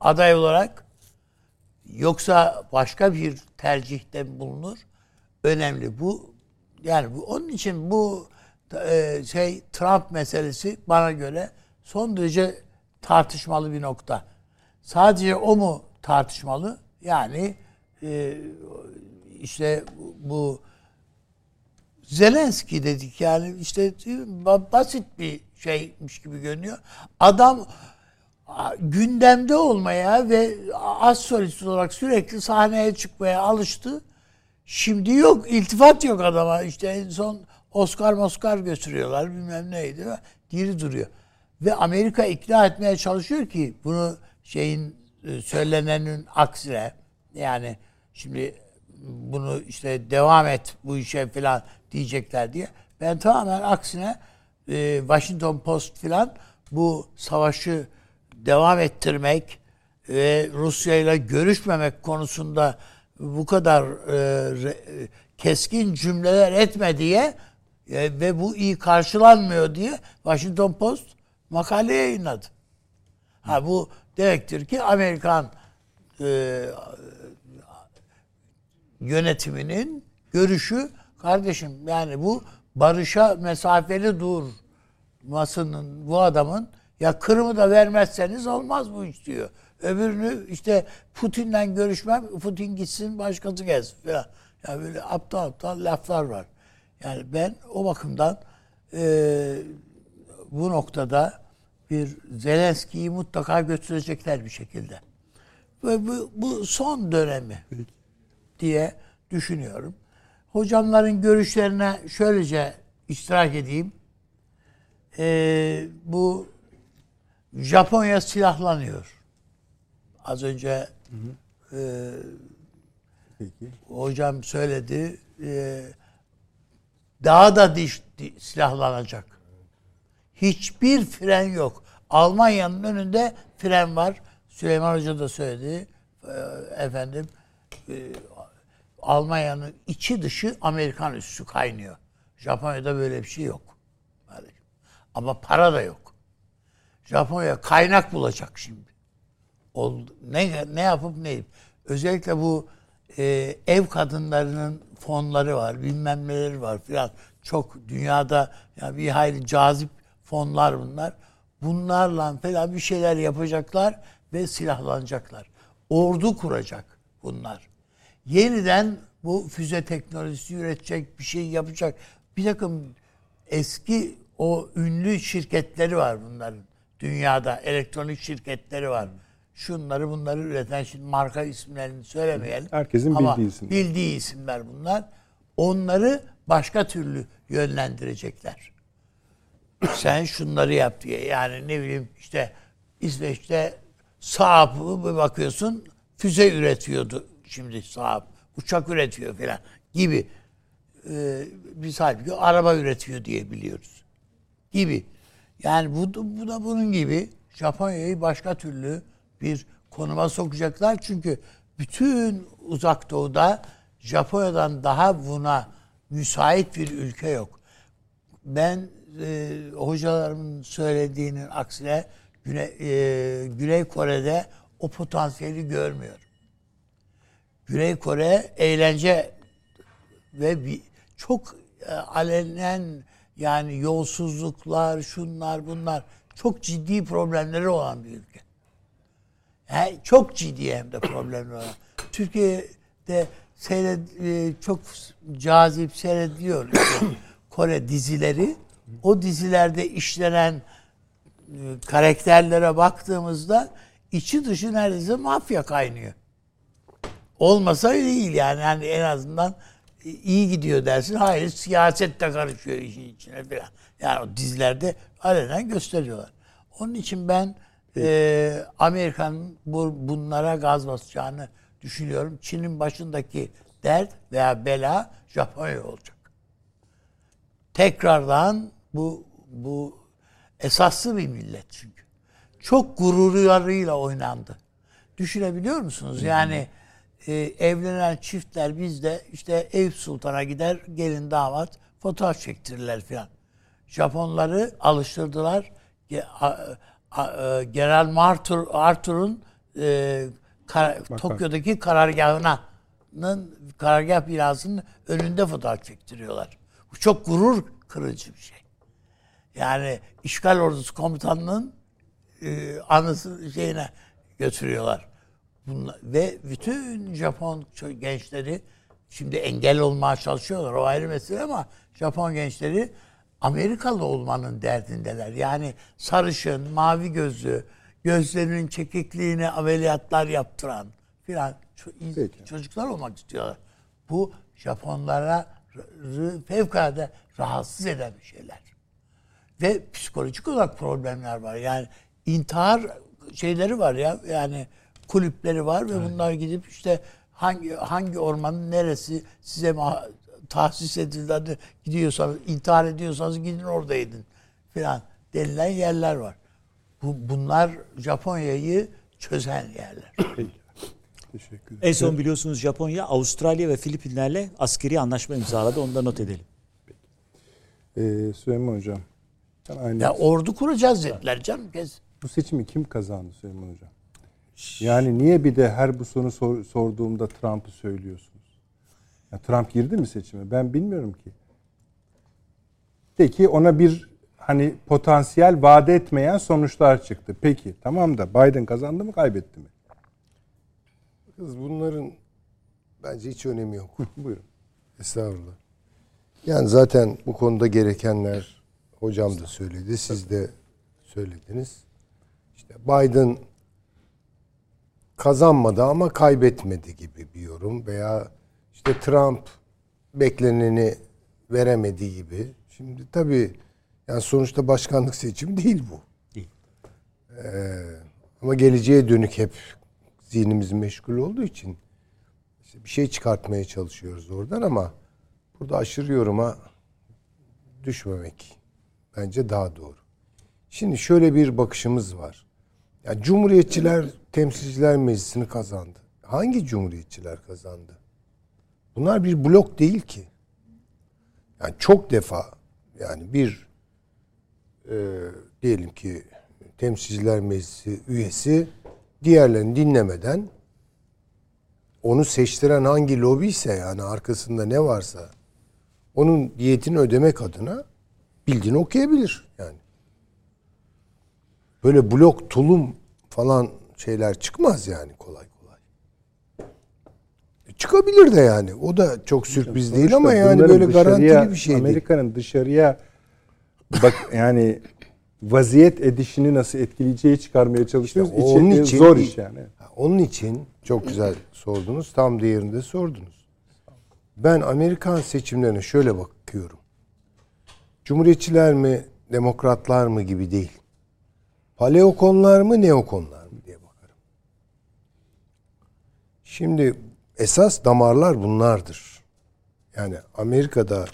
aday olarak? Yoksa başka bir tercihte bulunur? Önemli. Bu yani bu onun için bu e, şey Trump meselesi bana göre son derece tartışmalı bir nokta. Sadece o mu tartışmalı? Yani e, işte bu Zelenski dedik yani işte ba- basit bir şeymiş gibi görünüyor. Adam gündemde olmaya ve az solist olarak sürekli sahneye çıkmaya alıştı. Şimdi yok, iltifat yok adama. İşte en son Oscar Oscar götürüyorlar bilmem neydi. Diri duruyor. Ve Amerika ikna etmeye çalışıyor ki bunu şeyin e, söylenenin aksine yani şimdi bunu işte devam et bu işe falan diyecekler diye. Ben tamamen aksine e, Washington Post falan bu savaşı devam ettirmek ve Rusya ile görüşmemek konusunda bu kadar e, keskin cümleler etme diye e, ve bu iyi karşılanmıyor diye Washington Post makale yayınladı. Ha bu demektir ki Amerikan e, yönetiminin görüşü kardeşim yani bu barışa mesafeli durmasının bu adamın ya Kırım'ı da vermezseniz olmaz bu iş diyor. Öbürünü işte Putin'le görüşmem, Putin gitsin başkası gelsin falan. Yani böyle aptal aptal laflar var. Yani ben o bakımdan e, bu noktada bir Zelenski'yi mutlaka götürecekler bir şekilde. Ve bu, bu son dönemi diye düşünüyorum. Hocamların görüşlerine şöylece iştirak edeyim. Ee, bu Japonya silahlanıyor. Az önce e, hocam söyledi. E, daha da diş, di- silahlanacak. Hiçbir fren yok. Almanya'nın önünde fren var. Süleyman Hoca da söyledi. Ee, efendim e, Almanya'nın içi dışı Amerikan üssü kaynıyor. Japonya'da böyle bir şey yok. Ama para da yok. Japonya kaynak bulacak şimdi. Oldu. Ne ne yapıp ne yapıp. Özellikle bu e, ev kadınlarının fonları var, bilmem neleri var filan. Çok dünyada ya bir hayli cazip fonlar bunlar. Bunlarla falan bir şeyler yapacaklar ve silahlanacaklar. Ordu kuracak bunlar. Yeniden bu füze teknolojisi üretecek, bir şey yapacak. Bir takım eski o ünlü şirketleri var bunların. Dünyada elektronik şirketleri var. Şunları bunları üreten şimdi marka isimlerini söylemeyelim. Herkesin Ama bildiği isimler. Bildiği isimler bunlar. Onları başka türlü yönlendirecekler. Sen şunları yap diye. Yani ne bileyim işte İsveç'te Saab'ı bir bakıyorsun füze üretiyordu şimdi Saab. Uçak üretiyor falan gibi. Ee, biz halbuki araba üretiyor diye biliyoruz. Gibi. Yani bu, bu da bunun gibi Japonya'yı başka türlü bir konuma sokacaklar. Çünkü bütün uzak doğuda Japonya'dan daha buna müsait bir ülke yok. Ben e, hocalarımın söylediğinin aksine Güney, e, Güney Kore'de o potansiyeli görmüyorum. Güney Kore eğlence ve bir, çok e, alenen yani yolsuzluklar, şunlar bunlar çok ciddi problemleri olan bir ülke. He, çok ciddi hem de problemleri olan. Türkiye'de seyred e, çok cazip seyrediyor işte Kore dizileri. O dizilerde işlenen e, karakterlere baktığımızda içi dışı neredeyse mafya kaynıyor. Olmasa değil yani. yani en azından iyi gidiyor dersin. Hayır siyaset de karışıyor işin içine falan. Yani o dizilerde alenen gösteriyorlar. Onun için ben e, Amerika'nın bu, bunlara gaz basacağını düşünüyorum. Çin'in başındaki dert veya bela Japonya olacak. Tekrardan bu bu esaslı bir millet çünkü. Çok gururlarıyla oynandı. Düşünebiliyor musunuz? Yani e, evlenen çiftler bizde işte Eyüp Sultan'a gider gelin damat fotoğraf çektirirler filan. Japonları alıştırdılar. E, General Arthur Arthur'un e, kar- Tokyo'daki karargahına karargah binasının önünde fotoğraf çektiriyorlar. Bu çok gurur kırıcı bir şey. Yani işgal ordusu komutanının e, anısı şeyine götürüyorlar. Bunlar, ve bütün Japon gençleri şimdi engel olmaya çalışıyorlar. O ayrı mesele ama Japon gençleri Amerikalı olmanın derdindeler. Yani sarışın, mavi gözlü, gözlerinin çekikliğine ameliyatlar yaptıran filan çocuklar olmak istiyorlar. Bu Japonlara fevkalade rahatsız eden bir şeyler. Ve psikolojik olarak problemler var. Yani intihar şeyleri var ya yani kulüpleri var ve bunlar gidip işte hangi hangi ormanın neresi size tahsis edildi hadi gidiyorsanız intihar ediyorsanız gidin orada edin filan denilen yerler var. Bu bunlar Japonya'yı çözen yerler. Teşekkür ederim. En son biliyorsunuz Japonya, Avustralya ve Filipinlerle askeri anlaşma imzaladı. Onu da not edelim. Ee, Süleyman Hocam. Aynı Ya ordu kuracağız dediler canım. Kez. Bu seçimi kim kazandı Süleyman Hocam? Yani niye bir de her bu soru sor- sorduğumda Trump'ı söylüyorsunuz? Ya Trump girdi mi seçime? Ben bilmiyorum ki. Peki ona bir hani potansiyel vaat etmeyen sonuçlar çıktı. Peki tamam da Biden kazandı mı kaybetti mi? Kız bunların bence hiç önemi yok. Buyurun. Estağfurullah. Yani zaten bu konuda gerekenler hocam da söyledi, siz de söylediniz. İşte Biden kazanmadı ama kaybetmedi gibi bir yorum veya işte Trump bekleneni veremedi gibi. Şimdi tabii yani sonuçta başkanlık seçimi değil bu. Değil. Ee, ama geleceğe dönük hep zihnimiz meşgul olduğu için işte bir şey çıkartmaya çalışıyoruz oradan ama burada aşırı yoruma düşmemek bence daha doğru. Şimdi şöyle bir bakışımız var. Ya Cumhuriyetçiler Temsilciler Meclisi'ni kazandı. Hangi cumhuriyetçiler kazandı? Bunlar bir blok değil ki. Yani çok defa yani bir e, diyelim ki Temsilciler Meclisi üyesi diğerlerini dinlemeden onu seçtiren hangi lobi ise yani arkasında ne varsa onun diyetini ödemek adına bildiğini okuyabilir yani. Böyle blok tulum falan şeyler çıkmaz yani kolay kolay. E, Çıkabilir de yani. O da çok sürpriz değil ama Sonuçta yani böyle dışarıya- garantili bir şey değil. Amerika'nın dışarıya bak yani vaziyet edişini nasıl etkileyeceği çıkarmaya çalışıyoruz. İşte onun için- zor iş yani. Onun için çok güzel sordunuz. Tam değerinde sordunuz. Ben Amerikan seçimlerine şöyle bakıyorum. Cumhuriyetçiler mi, demokratlar mı gibi değil. Paleokonlar mı, neokonlar mı diye bakarım. Şimdi esas damarlar bunlardır. Yani Amerika'da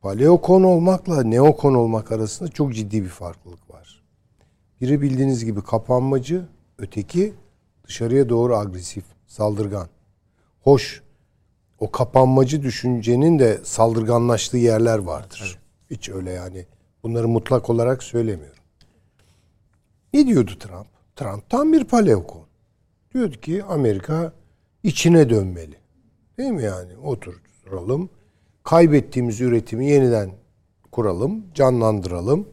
paleokon olmakla neokon olmak arasında çok ciddi bir farklılık var. Biri bildiğiniz gibi kapanmacı, öteki dışarıya doğru agresif, saldırgan. Hoş, o kapanmacı düşüncenin de saldırganlaştığı yerler vardır. Hiç öyle yani. Bunları mutlak olarak söylemiyorum. Ne diyordu Trump? Trump tam bir paleokon. Diyordu ki Amerika içine dönmeli. Değil mi yani? Oturalım. Kaybettiğimiz üretimi yeniden kuralım, canlandıralım.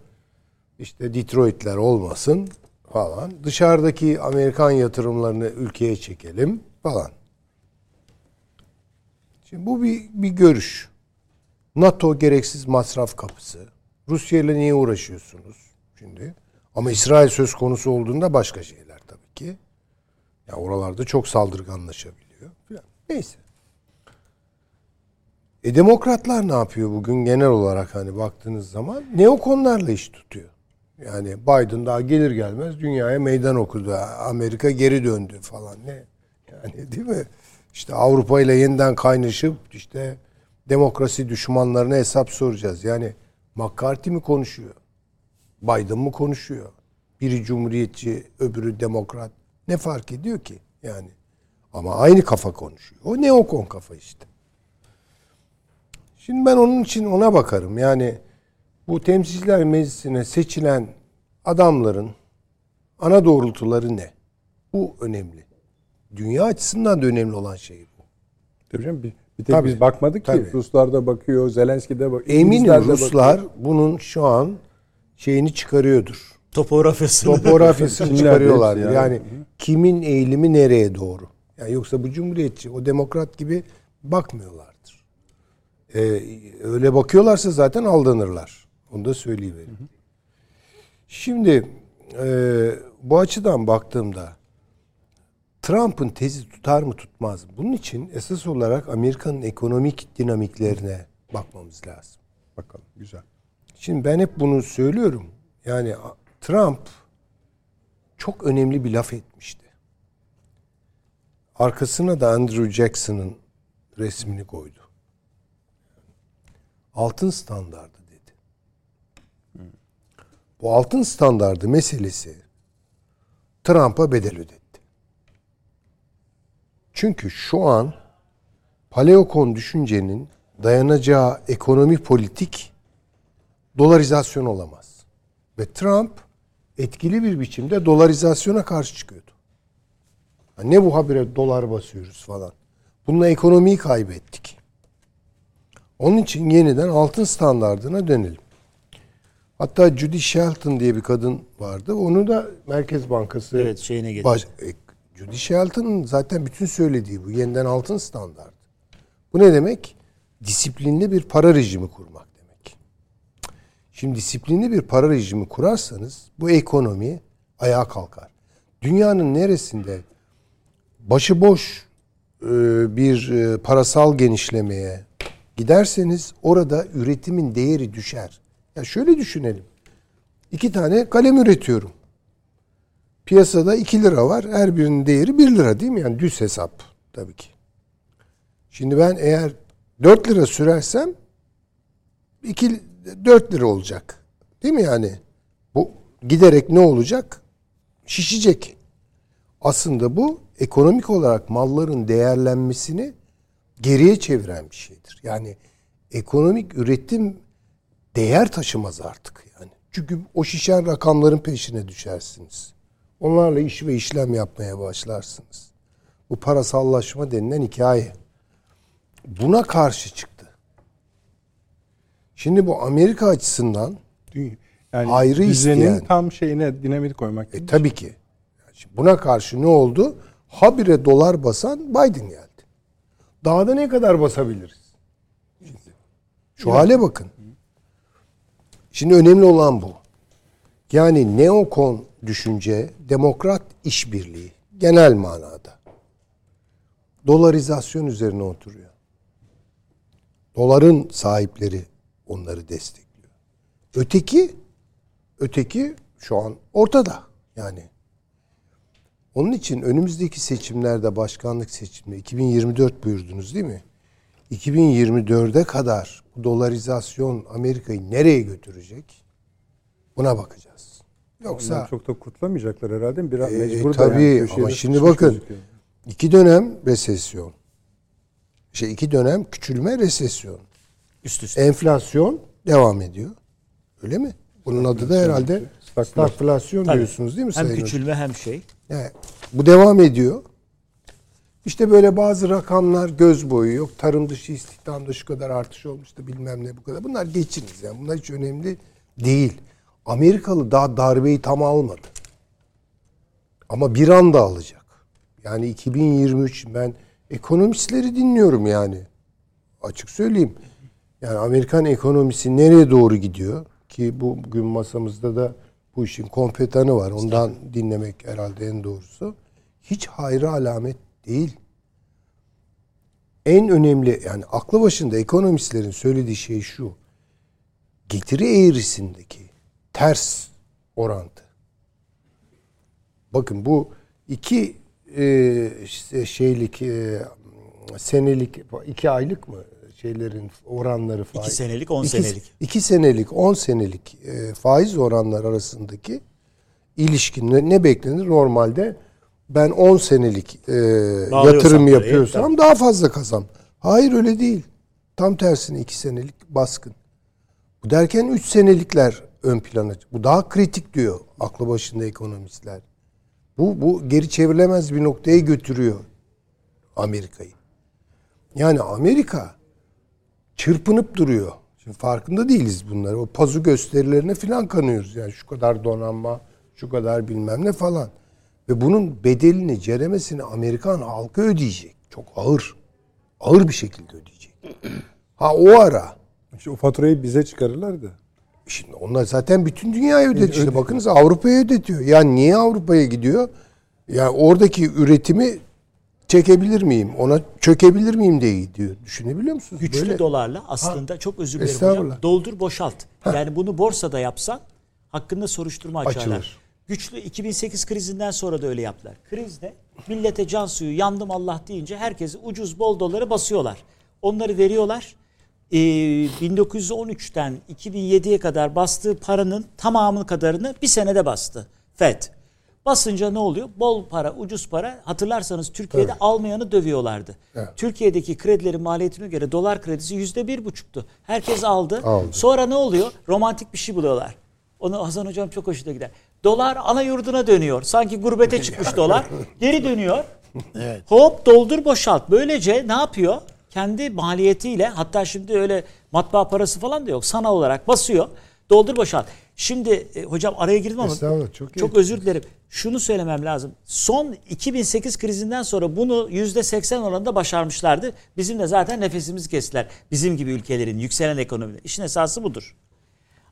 İşte Detroit'ler olmasın falan. Dışarıdaki Amerikan yatırımlarını ülkeye çekelim falan. Şimdi bu bir, bir görüş. NATO gereksiz masraf kapısı. Rusya ile niye uğraşıyorsunuz şimdi? Ama İsrail söz konusu olduğunda başka şeyler tabii ki. Ya oralarda çok saldırganlaşabiliyor. Neyse. E demokratlar ne yapıyor bugün genel olarak hani baktığınız zaman? Neokonlarla iş tutuyor. Yani Biden daha gelir gelmez dünyaya meydan okudu. Amerika geri döndü falan ne? Yani değil mi? İşte Avrupa ile yeniden kaynaşıp işte demokrasi düşmanlarına hesap soracağız. Yani McCarthy mi konuşuyor? Biden mı konuşuyor? Biri cumhuriyetçi, öbürü demokrat. Ne fark ediyor ki? Yani ama aynı kafa konuşuyor. O neokon kafa işte. Şimdi ben onun için ona bakarım. Yani bu temsilciler meclisine seçilen adamların ana doğrultuları ne? Bu önemli. Dünya açısından da önemli olan şey bu. Tabii canım, bir, bir tek Tabii. biz bakmadık ki. Tabii. Ruslar da bakıyor, Zelenski de bakıyor. Eminim İngilizler Ruslar bakıyor. bunun şu an şeyini çıkarıyordur. Topografisini Kimler çıkarıyorlar. Yani, yani. kimin eğilimi nereye doğru? Yani yoksa bu cumhuriyetçi, o demokrat gibi bakmıyorlardır. Ee, öyle bakıyorlarsa zaten aldanırlar. Onu da söyleyivereyim. Şimdi e, bu açıdan baktığımda Trump'ın tezi tutar mı tutmaz mı? Bunun için esas olarak Amerika'nın ekonomik dinamiklerine bakmamız lazım. Bakalım güzel. Şimdi ben hep bunu söylüyorum. Yani Trump çok önemli bir laf etmişti. Arkasına da Andrew Jackson'ın resmini koydu. Altın standardı dedi. Bu altın standardı meselesi Trump'a bedel ödetti. Çünkü şu an paleokon düşüncenin dayanacağı ekonomi politik dolarizasyon olamaz. Ve Trump etkili bir biçimde dolarizasyona karşı çıkıyordu. Ne bu habire dolar basıyoruz falan. Bununla ekonomiyi kaybettik. Onun için yeniden altın standardına dönelim. Hatta Judy Shelton diye bir kadın vardı. Onu da Merkez Bankası Evet, şeyine getirdi. baş, e, Judy Shelton'ın zaten bütün söylediği bu. Yeniden altın standart. Bu ne demek? Disiplinli bir para rejimi kurmak. Şimdi disiplinli bir para rejimi kurarsanız bu ekonomi ayağa kalkar. Dünyanın neresinde başıboş e, bir e, parasal genişlemeye giderseniz orada üretimin değeri düşer. Ya şöyle düşünelim. İki tane kalem üretiyorum. Piyasada 2 lira var. Her birinin değeri 1 lira değil mi? Yani düz hesap tabii ki. Şimdi ben eğer 4 lira sürersem 2 4 lira olacak. Değil mi yani? Bu giderek ne olacak? Şişecek. Aslında bu ekonomik olarak malların değerlenmesini geriye çeviren bir şeydir. Yani ekonomik üretim değer taşımaz artık yani. Çünkü o şişen rakamların peşine düşersiniz. Onlarla iş ve işlem yapmaya başlarsınız. Bu parasallaşma denilen hikaye. Buna karşı çıktı. Şimdi bu Amerika açısından Yani Ayrı düzenin isteyen. tam şeyine dinamit koymak. e, tabii ki. Şimdi buna karşı ne oldu? Habire dolar basan Biden geldi. Daha da ne kadar basabiliriz? Şimdi, şu hale bakın. Şimdi önemli olan bu. Yani neokon düşünce, demokrat işbirliği genel manada dolarizasyon üzerine oturuyor. Doların sahipleri onları destekliyor. Öteki öteki şu an ortada. Yani onun için önümüzdeki seçimlerde başkanlık seçimleri 2024 buyurdunuz değil mi? 2024'e kadar bu dolarizasyon Amerika'yı nereye götürecek? Buna bakacağız. Yoksa Onlar çok da kurtulamayacaklar herhalde. Biraz e, mecbur tabii yani ama şimdi bakın gözüküyor. iki dönem resesyon. Şey iki dönem küçülme resesyon. Üst üste. Enflasyon devam ediyor. Öyle mi? Bunun adı da herhalde Stagflasyon. diyorsunuz değil mi Hem Sayın Hocam? küçülme hem şey. Yani bu devam ediyor. İşte böyle bazı rakamlar göz boyu yok. Tarım dışı istihdamda şu kadar artış olmuştu bilmem ne bu kadar. Bunlar geçiniz yani. Bunlar hiç önemli değil. Amerikalı daha darbeyi tam almadı. Ama bir anda alacak. Yani 2023 ben ekonomistleri dinliyorum yani. açık söyleyeyim. Yani Amerikan ekonomisi nereye doğru gidiyor? Ki bugün masamızda da bu işin kompetanı var. Ondan dinlemek herhalde en doğrusu. Hiç hayra alamet değil. En önemli yani aklı başında ekonomistlerin söylediği şey şu. Getiri eğrisindeki ters orantı. Bakın bu iki e, işte şeylik e, senelik iki aylık mı şeylerin oranları faiz. İki senelik, on İki- senelik. iki senelik, on senelik e, faiz oranlar arasındaki ilişkin ne, ne beklenir? Normalde ben 10 senelik e, yatırım parayı, yapıyorsam daha fazla kazan. Hayır öyle değil. Tam tersine 2 senelik baskın. Bu derken 3 senelikler ön plana. Bu daha kritik diyor aklı başında ekonomistler. Bu bu geri çevrilemez bir noktaya götürüyor Amerika'yı. Yani Amerika çırpınıp duruyor. Şimdi farkında değiliz bunları. O pazu gösterilerine falan kanıyoruz. Yani şu kadar donanma, şu kadar bilmem ne falan. Ve bunun bedelini, ceremesini Amerikan halkı ödeyecek. Çok ağır. Ağır bir şekilde ödeyecek. Ha o ara. İşte o faturayı bize çıkarırlar da. Şimdi onlar zaten bütün dünyaya ödetiyor. İşte bakınız Avrupa'ya ödetiyor. Yani niye Avrupa'ya gidiyor? Yani oradaki üretimi çekebilir miyim? Ona çökebilir miyim diye gidiyor. Düşünebiliyor musunuz? Güçlü Böyle- dolarla aslında çok özür dilerim hocam. Doldur boşalt. Yani bunu borsada yapsan hakkında soruşturma açarlar. Açılır. Güçlü 2008 krizinden sonra da öyle yaptılar. Krizde millete can suyu yandım Allah deyince herkesi ucuz bol doları basıyorlar. Onları veriyorlar. Ee, 1913'ten 2007'ye kadar bastığı paranın tamamı kadarını bir senede bastı. FED. Basınca ne oluyor? Bol para, ucuz para. Hatırlarsanız Türkiye'de almayanı dövüyorlardı. Türkiye'deki kredilerin maliyetine göre dolar kredisi yüzde bir buçuktu. Herkes aldı. Aldı. Sonra ne oluyor? Romantik bir şey buluyorlar. Onu Hasan Hocam çok hoşuna gider. Dolar ana yurduna dönüyor. Sanki gurbete çıkmış dolar. Geri dönüyor. Evet. Hop doldur boşalt. Böylece ne yapıyor? Kendi maliyetiyle hatta şimdi öyle matbaa parası falan da yok. Sanal olarak basıyor. Doldur boşalt. Şimdi e, hocam araya girdim ama çok çok özür dilerim. Şunu söylemem lazım. Son 2008 krizinden sonra bunu %80 oranında başarmışlardı. Bizim de zaten nefesimizi kestiler. Bizim gibi ülkelerin yükselen ekonomiler. İşin esası budur.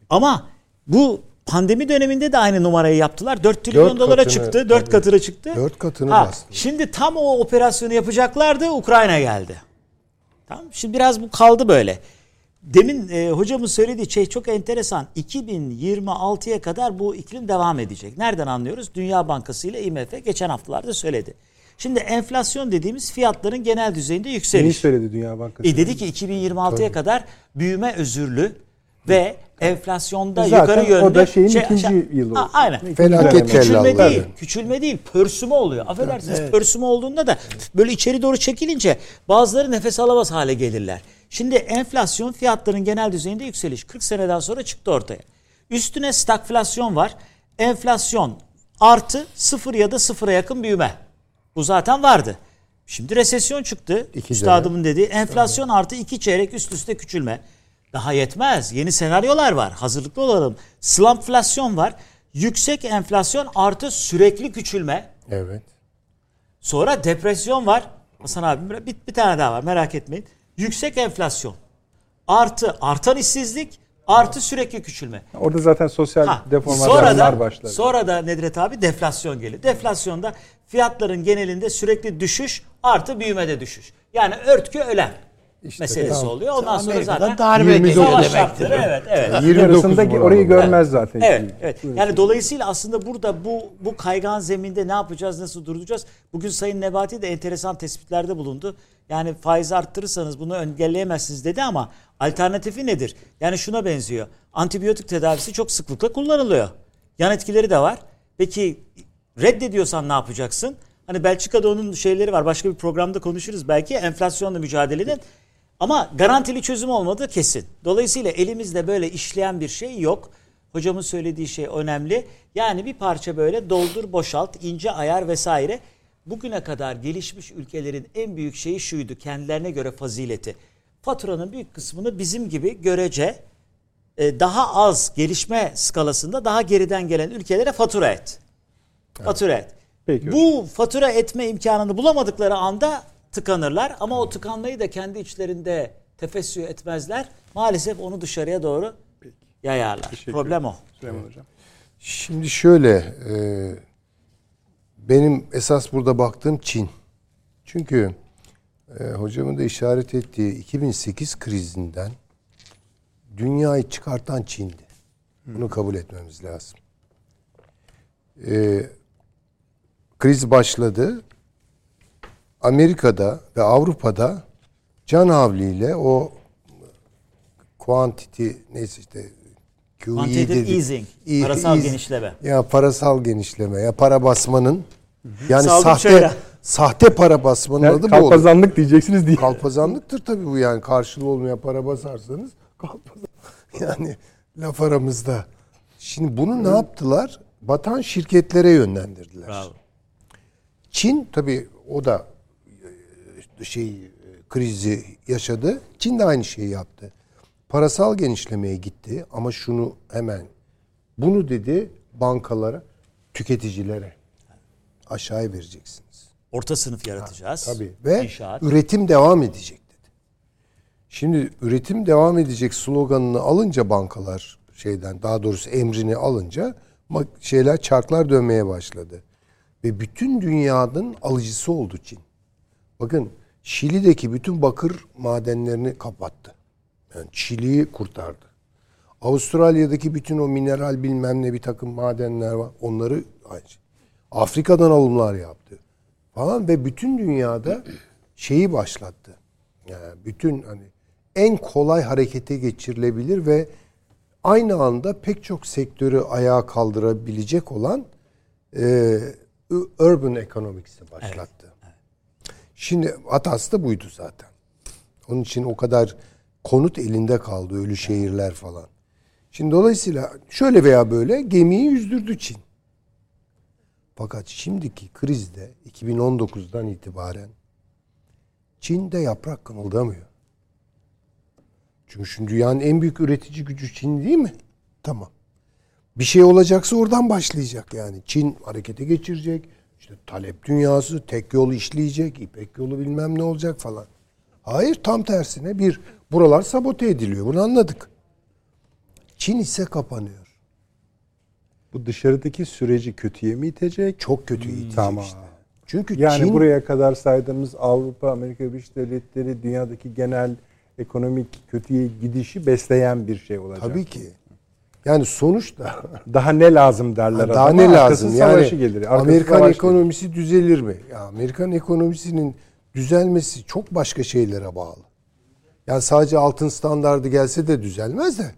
Ama bu pandemi döneminde de aynı numarayı yaptılar. 4 trilyon Dört dolara katını, çıktı. 4 tabii. katına çıktı. Dört katını Ha, bastı. Şimdi tam o operasyonu yapacaklardı. Ukrayna geldi. Tamam. Şimdi biraz bu kaldı böyle. Demin e, hocamın söylediği şey çok enteresan. 2026'ya kadar bu iklim devam edecek. Nereden anlıyoruz? Dünya Bankası ile IMF geçen haftalarda söyledi. Şimdi enflasyon dediğimiz fiyatların genel düzeyinde yükseliş. söyledi Dünya Bankası. E dedi ki 2026'ya kadar büyüme özürlü ve enflasyonda Zaten yukarı yönde o da şeyin ikinci yılı Ha, olsun. aynen. Felaket küçülme değil, Tabii. küçülme değil, pörsüme oluyor. Affedersiniz pörsüme olduğunda da böyle içeri doğru çekilince bazıları nefes alamaz hale gelirler. Şimdi enflasyon fiyatların genel düzeyinde yükseliş 40 seneden sonra çıktı ortaya. Üstüne stagflasyon var. Enflasyon artı sıfır ya da sıfıra yakın büyüme. Bu zaten vardı. Şimdi resesyon çıktı. İki Üstadımın dediği enflasyon artı iki çeyrek üst üste küçülme. Daha yetmez. Yeni senaryolar var. Hazırlıklı olalım. Slumpflasyon var. Yüksek enflasyon artı sürekli küçülme. Evet. Sonra depresyon var. Hasan abim bir, bir tane daha var merak etmeyin. Yüksek enflasyon artı artan işsizlik artı sürekli küçülme. Orada zaten sosyal Ha, deformasyonlar sonra da, başladı. Sonra da Nedret abi deflasyon geliyor. Deflasyonda fiyatların genelinde sürekli düşüş artı büyümede düşüş. Yani örtkü ölen meselesi tamam. oluyor. Ondan sonra Amerika'da zaten darbe 29 geliyor savaş demektir. Evet, evet. 29 Yarısında bu orayı görmez zaten. Evet, evet. Yani dolayısıyla aslında burada bu bu kaygan zeminde ne yapacağız, nasıl durduracağız? Bugün Sayın Nebati de enteresan tespitlerde bulundu. Yani faizi arttırırsanız bunu engelleyemezsiniz dedi ama alternatifi nedir? Yani şuna benziyor. Antibiyotik tedavisi çok sıklıkla kullanılıyor. Yan etkileri de var. Peki reddediyorsan ne yapacaksın? Hani Belçika'da onun şeyleri var. Başka bir programda konuşuruz belki. Enflasyonla mücadelenin ama garantili çözüm olmadığı kesin. Dolayısıyla elimizde böyle işleyen bir şey yok. Hocamın söylediği şey önemli. Yani bir parça böyle doldur boşalt, ince ayar vesaire. Bugüne kadar gelişmiş ülkelerin en büyük şeyi şuydu. Kendilerine göre fazileti. Faturanın büyük kısmını bizim gibi görece e, daha az gelişme skalasında daha geriden gelen ülkelere fatura et. Fatura et. Peki Bu fatura etme imkanını bulamadıkları anda tıkanırlar ama o tıkanmayı da kendi içlerinde tefessü etmezler. Maalesef onu dışarıya doğru yayarlar. Teşekkür Problem o. Süleyman Hocam. Şimdi şöyle, e, benim esas burada baktığım Çin. Çünkü e, hocamın da işaret ettiği 2008 krizinden dünyayı çıkartan Çin'di. Bunu kabul etmemiz lazım. E, kriz başladı. Amerika'da ve Avrupa'da can havliyle o quantity neyse işte QE Quantitative dedik. easing, İ- parasal eas- genişleme. Ya parasal genişleme ya para basmanın yani sahte şöyle. sahte para basmanın Yani adı bu olur. kalpazanlık diyeceksiniz diye. Kalpazanlıktır tabii bu yani karşılığı olmayan para basarsanız kalpazan. Yani laf aramızda. Şimdi bunu ne yaptılar? Batan şirketlere yönlendirdiler. Bravo. Çin tabii o da e, şey e, krizi yaşadı. Çin de aynı şeyi yaptı. Parasal genişlemeye gitti ama şunu hemen bunu dedi bankalara, tüketicilere aşağıya vereceksiniz. Orta sınıf yaratacağız. Tabii ve İnşaat. üretim devam edecek dedi. Şimdi üretim devam edecek sloganını alınca bankalar şeyden daha doğrusu emrini alınca şeyler çarklar dönmeye başladı. Ve bütün dünyanın alıcısı oldu Çin. Bakın Şili'deki bütün bakır madenlerini kapattı. Yani Şili'yi kurtardı. Avustralya'daki bütün o mineral bilmem ne bir takım madenler var. Onları şey. Afrika'dan alımlar yaptı. Falan ve bütün dünyada şeyi başlattı. Yani bütün hani en kolay harekete geçirilebilir ve aynı anda pek çok sektörü ayağa kaldırabilecek olan e, urban economics'i başlattı. Şimdi hatası da buydu zaten. Onun için o kadar konut elinde kaldı ölü şehirler falan. Şimdi dolayısıyla şöyle veya böyle gemiyi yüzdürdü Çin. Fakat şimdiki krizde 2019'dan itibaren Çin'de yaprak kımıldamıyor. Çünkü şimdi dünyanın en büyük üretici gücü Çin değil mi? Tamam. Bir şey olacaksa oradan başlayacak yani. Çin harekete geçirecek. Talep dünyası tek yol işleyecek. İpek yolu bilmem ne olacak falan. Hayır tam tersine bir buralar sabote ediliyor. Bunu anladık. Çin ise kapanıyor. Bu dışarıdaki süreci kötüye mi itecek? Çok kötü itecek Tamam. işte. Çünkü Yani Çin buraya kadar saydığımız Avrupa, Amerika Birleşik Devletleri dünyadaki genel ekonomik kötüye gidişi besleyen bir şey olacak. tabii ki. Yani sonuçta Daha ne lazım derler daha adama, ne lazım? Yani gelir. Amerikan ekonomisi düzelir mi? Ya Amerikan ekonomisinin düzelmesi çok başka şeylere bağlı. Yani sadece altın standardı gelse de düzelmez de.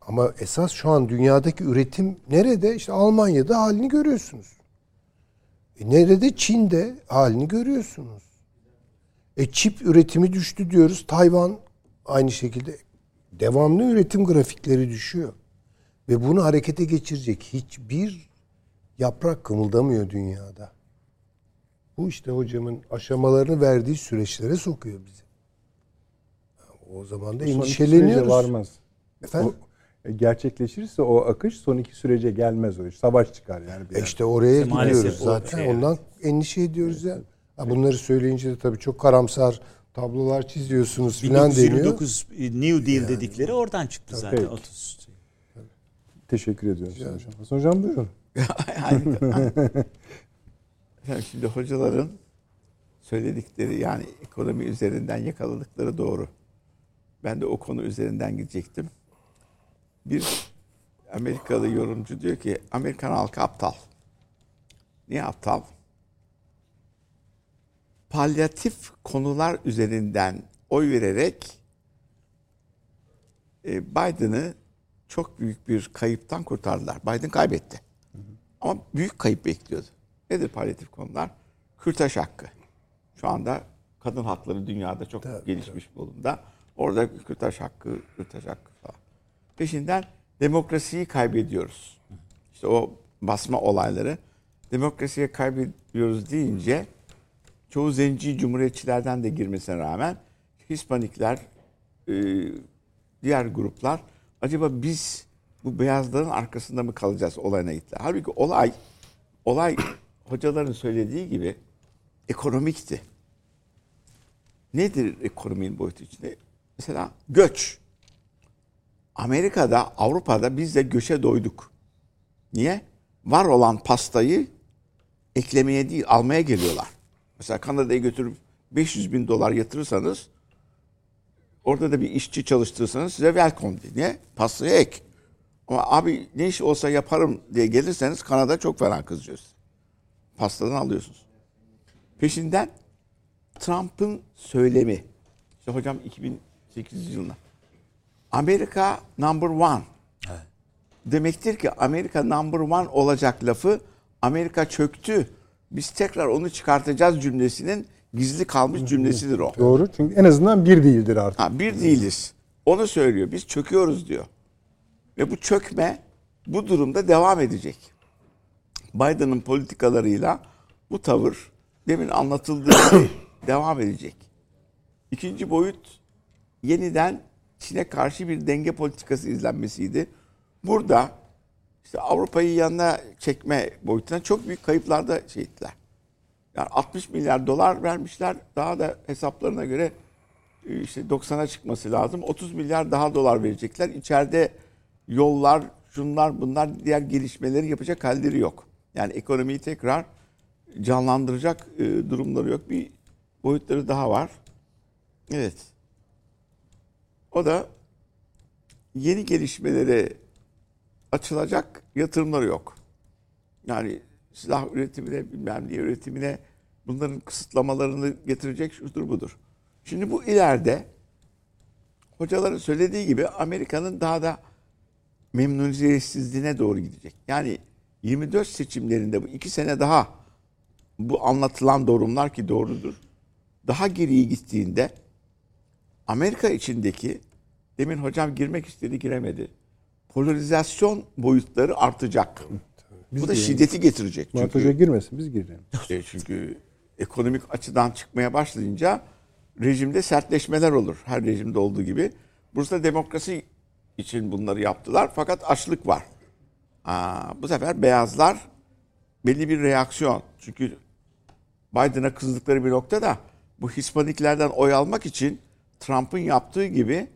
Ama esas şu an dünyadaki üretim nerede? İşte Almanya'da halini görüyorsunuz. E nerede? Çin'de halini görüyorsunuz. E çip üretimi düştü diyoruz. Tayvan aynı şekilde devamlı üretim grafikleri düşüyor. Ve bunu harekete geçirecek hiçbir yaprak kımıldamıyor dünyada. Bu işte hocamın aşamalarını verdiği süreçlere sokuyor bizi. O zaman da Son endişeleniyoruz. varmaz. Efendim? O, e, gerçekleşirse o akış son iki sürece gelmez o iş. Savaş çıkar yani. Bir E işte oraya İşte gidiyoruz zaten. şey, Ondan endişe ediyoruz ya. Ha, bunları söyleyince de tabii çok karamsar tablolar çiziyorsunuz falan deniyor. 1929 New Deal dedikleri oradan çıktı zaten. Peki. 30. Teşekkür ediyorum Sayın Hocam. Hasan Hocam buyurun. Yani şimdi hocaların söyledikleri yani ekonomi üzerinden yakaladıkları doğru. Ben de o konu üzerinden gidecektim. Bir Amerikalı yorumcu diyor ki Amerikan halkı aptal. Niye aptal? Palyatif konular üzerinden oy vererek e, Biden'ı çok büyük bir kayıptan kurtardılar. Biden kaybetti. Ama büyük kayıp bekliyordu. Nedir palyatif konular? Kürtaj hakkı. Şu anda kadın hakları dünyada çok gelişmiş bulumda. Orada kürtaj hakkı, kürtaj hakkı falan. Peşinden demokrasiyi kaybediyoruz. İşte o basma olayları. Demokrasiye kaybediyoruz deyince çoğu zenci cumhuriyetçilerden de girmesine rağmen Hispanikler, e, diğer gruplar acaba biz bu beyazların arkasında mı kalacağız olayına gittiler. Halbuki olay olay hocaların söylediği gibi ekonomikti. Nedir ekonominin boyutu içinde? Mesela göç. Amerika'da, Avrupa'da biz de göçe doyduk. Niye? Var olan pastayı eklemeye değil almaya geliyorlar. Mesela Kanada'ya götürüp 500 bin dolar yatırırsanız orada da bir işçi çalıştırırsanız size welcome diye. Pastaya ek. Ama abi ne iş olsa yaparım diye gelirseniz Kanada çok fena kızıyor. size. Pastadan alıyorsunuz. Peşinden Trump'ın söylemi. İşte hocam 2008 yılında. Amerika number one. Demektir ki Amerika number one olacak lafı Amerika çöktü. Biz tekrar onu çıkartacağız cümlesinin gizli kalmış cümlesidir o. Doğru. Çünkü en azından bir değildir artık. Ha, bir değiliz. Onu söylüyor. Biz çöküyoruz diyor. Ve bu çökme bu durumda devam edecek. Biden'ın politikalarıyla bu tavır demin anlatıldığı gibi devam edecek. İkinci boyut yeniden Çin'e karşı bir denge politikası izlenmesiydi. Burada işte Avrupa'yı yanına çekme boyutuna çok büyük kayıplarda şey ettiler. Yani 60 milyar dolar vermişler. Daha da hesaplarına göre e, işte 90'a çıkması lazım. 30 milyar daha dolar verecekler. İçeride yollar, şunlar bunlar diğer gelişmeleri yapacak halleri yok. Yani ekonomiyi tekrar canlandıracak e, durumları yok. Bir boyutları daha var. Evet. O da yeni gelişmelere açılacak yatırımları yok. Yani silah üretimine, bilmem ne üretimine bunların kısıtlamalarını getirecek şudur budur. Şimdi bu ileride hocaların söylediği gibi Amerika'nın daha da memnuniyetsizliğine doğru gidecek. Yani 24 seçimlerinde bu iki sene daha bu anlatılan durumlar ki doğrudur. Daha geriye gittiğinde Amerika içindeki demin hocam girmek istedi giremedi. Polarizasyon boyutları artacak. bu da şiddeti getirecek. Murat Hoca girmesin biz girelim. e, çünkü ekonomik açıdan çıkmaya başlayınca rejimde sertleşmeler olur. Her rejimde olduğu gibi. Bursa demokrasi için bunları yaptılar fakat açlık var. Aa, bu sefer beyazlar belli bir reaksiyon. Çünkü Biden'a kızdıkları bir noktada bu Hispaniklerden oy almak için Trump'ın yaptığı gibi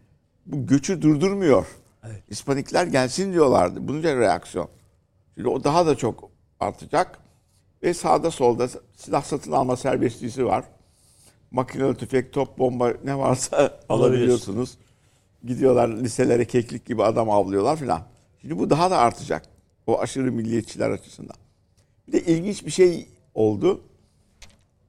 bu göçü durdurmuyor. Hispanikler gelsin diyorlardı. Bunca reaksiyon. Şimdi o daha da çok artacak. Ve sağda solda silah satın alma serbestliği var. Makinalı tüfek, top, bomba ne varsa alabiliyorsunuz. Gidiyorlar liselere keklik gibi adam avlıyorlar filan. Şimdi bu daha da artacak. O aşırı milliyetçiler açısından. Bir de ilginç bir şey oldu.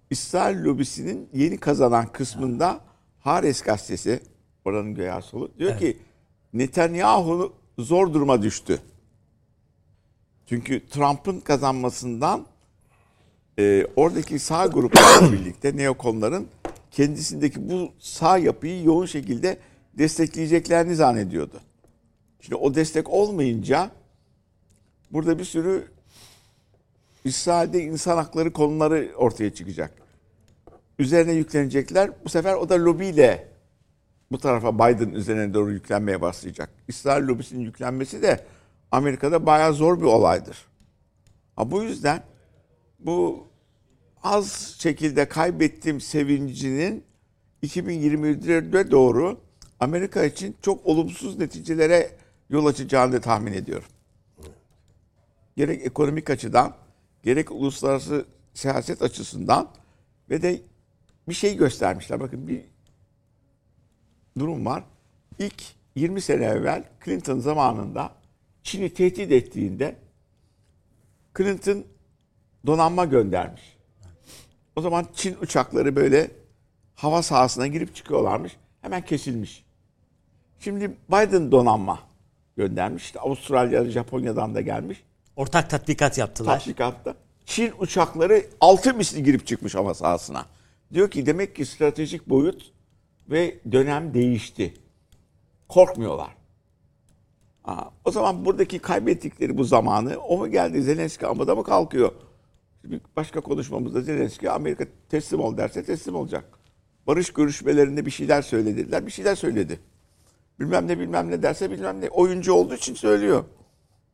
İsrail lobisinin yeni kazanan kısmında Hares gazetesi, oranın göya solu, diyor ki Netanyahu zor duruma düştü. Çünkü Trump'ın kazanmasından e, oradaki sağ gruplarla birlikte neokonların kendisindeki bu sağ yapıyı yoğun şekilde destekleyeceklerini zannediyordu. Şimdi o destek olmayınca burada bir sürü İsrail'de insan hakları konuları ortaya çıkacak. Üzerine yüklenecekler. Bu sefer o da lobiyle bu tarafa Biden üzerine doğru yüklenmeye başlayacak. İsrail lobisinin yüklenmesi de Amerika'da bayağı zor bir olaydır. Ha, bu yüzden bu az şekilde kaybettiğim sevincinin 2024'e doğru Amerika için çok olumsuz neticelere yol açacağını tahmin ediyorum. Gerek ekonomik açıdan, gerek uluslararası siyaset açısından ve de bir şey göstermişler. Bakın bir durum var. İlk 20 sene evvel Clinton zamanında Çin'i tehdit ettiğinde Clinton donanma göndermiş. O zaman Çin uçakları böyle hava sahasına girip çıkıyorlarmış. Hemen kesilmiş. Şimdi Biden donanma göndermiş. İşte Avustralya, Japonya'dan da gelmiş. Ortak tatbikat yaptılar. Tatbikatta Çin uçakları altı misli girip çıkmış hava sahasına. Diyor ki demek ki stratejik boyut ve dönem değişti. Korkmuyorlar. Aa, o zaman buradaki kaybettikleri bu zamanı o mu geldi Zelenski ama da mı kalkıyor? Bir başka konuşmamızda Zelenski Amerika teslim ol derse teslim olacak. Barış görüşmelerinde bir şeyler söylediler. Bir şeyler söyledi. Bilmem ne bilmem ne derse bilmem ne. Oyuncu olduğu için söylüyor.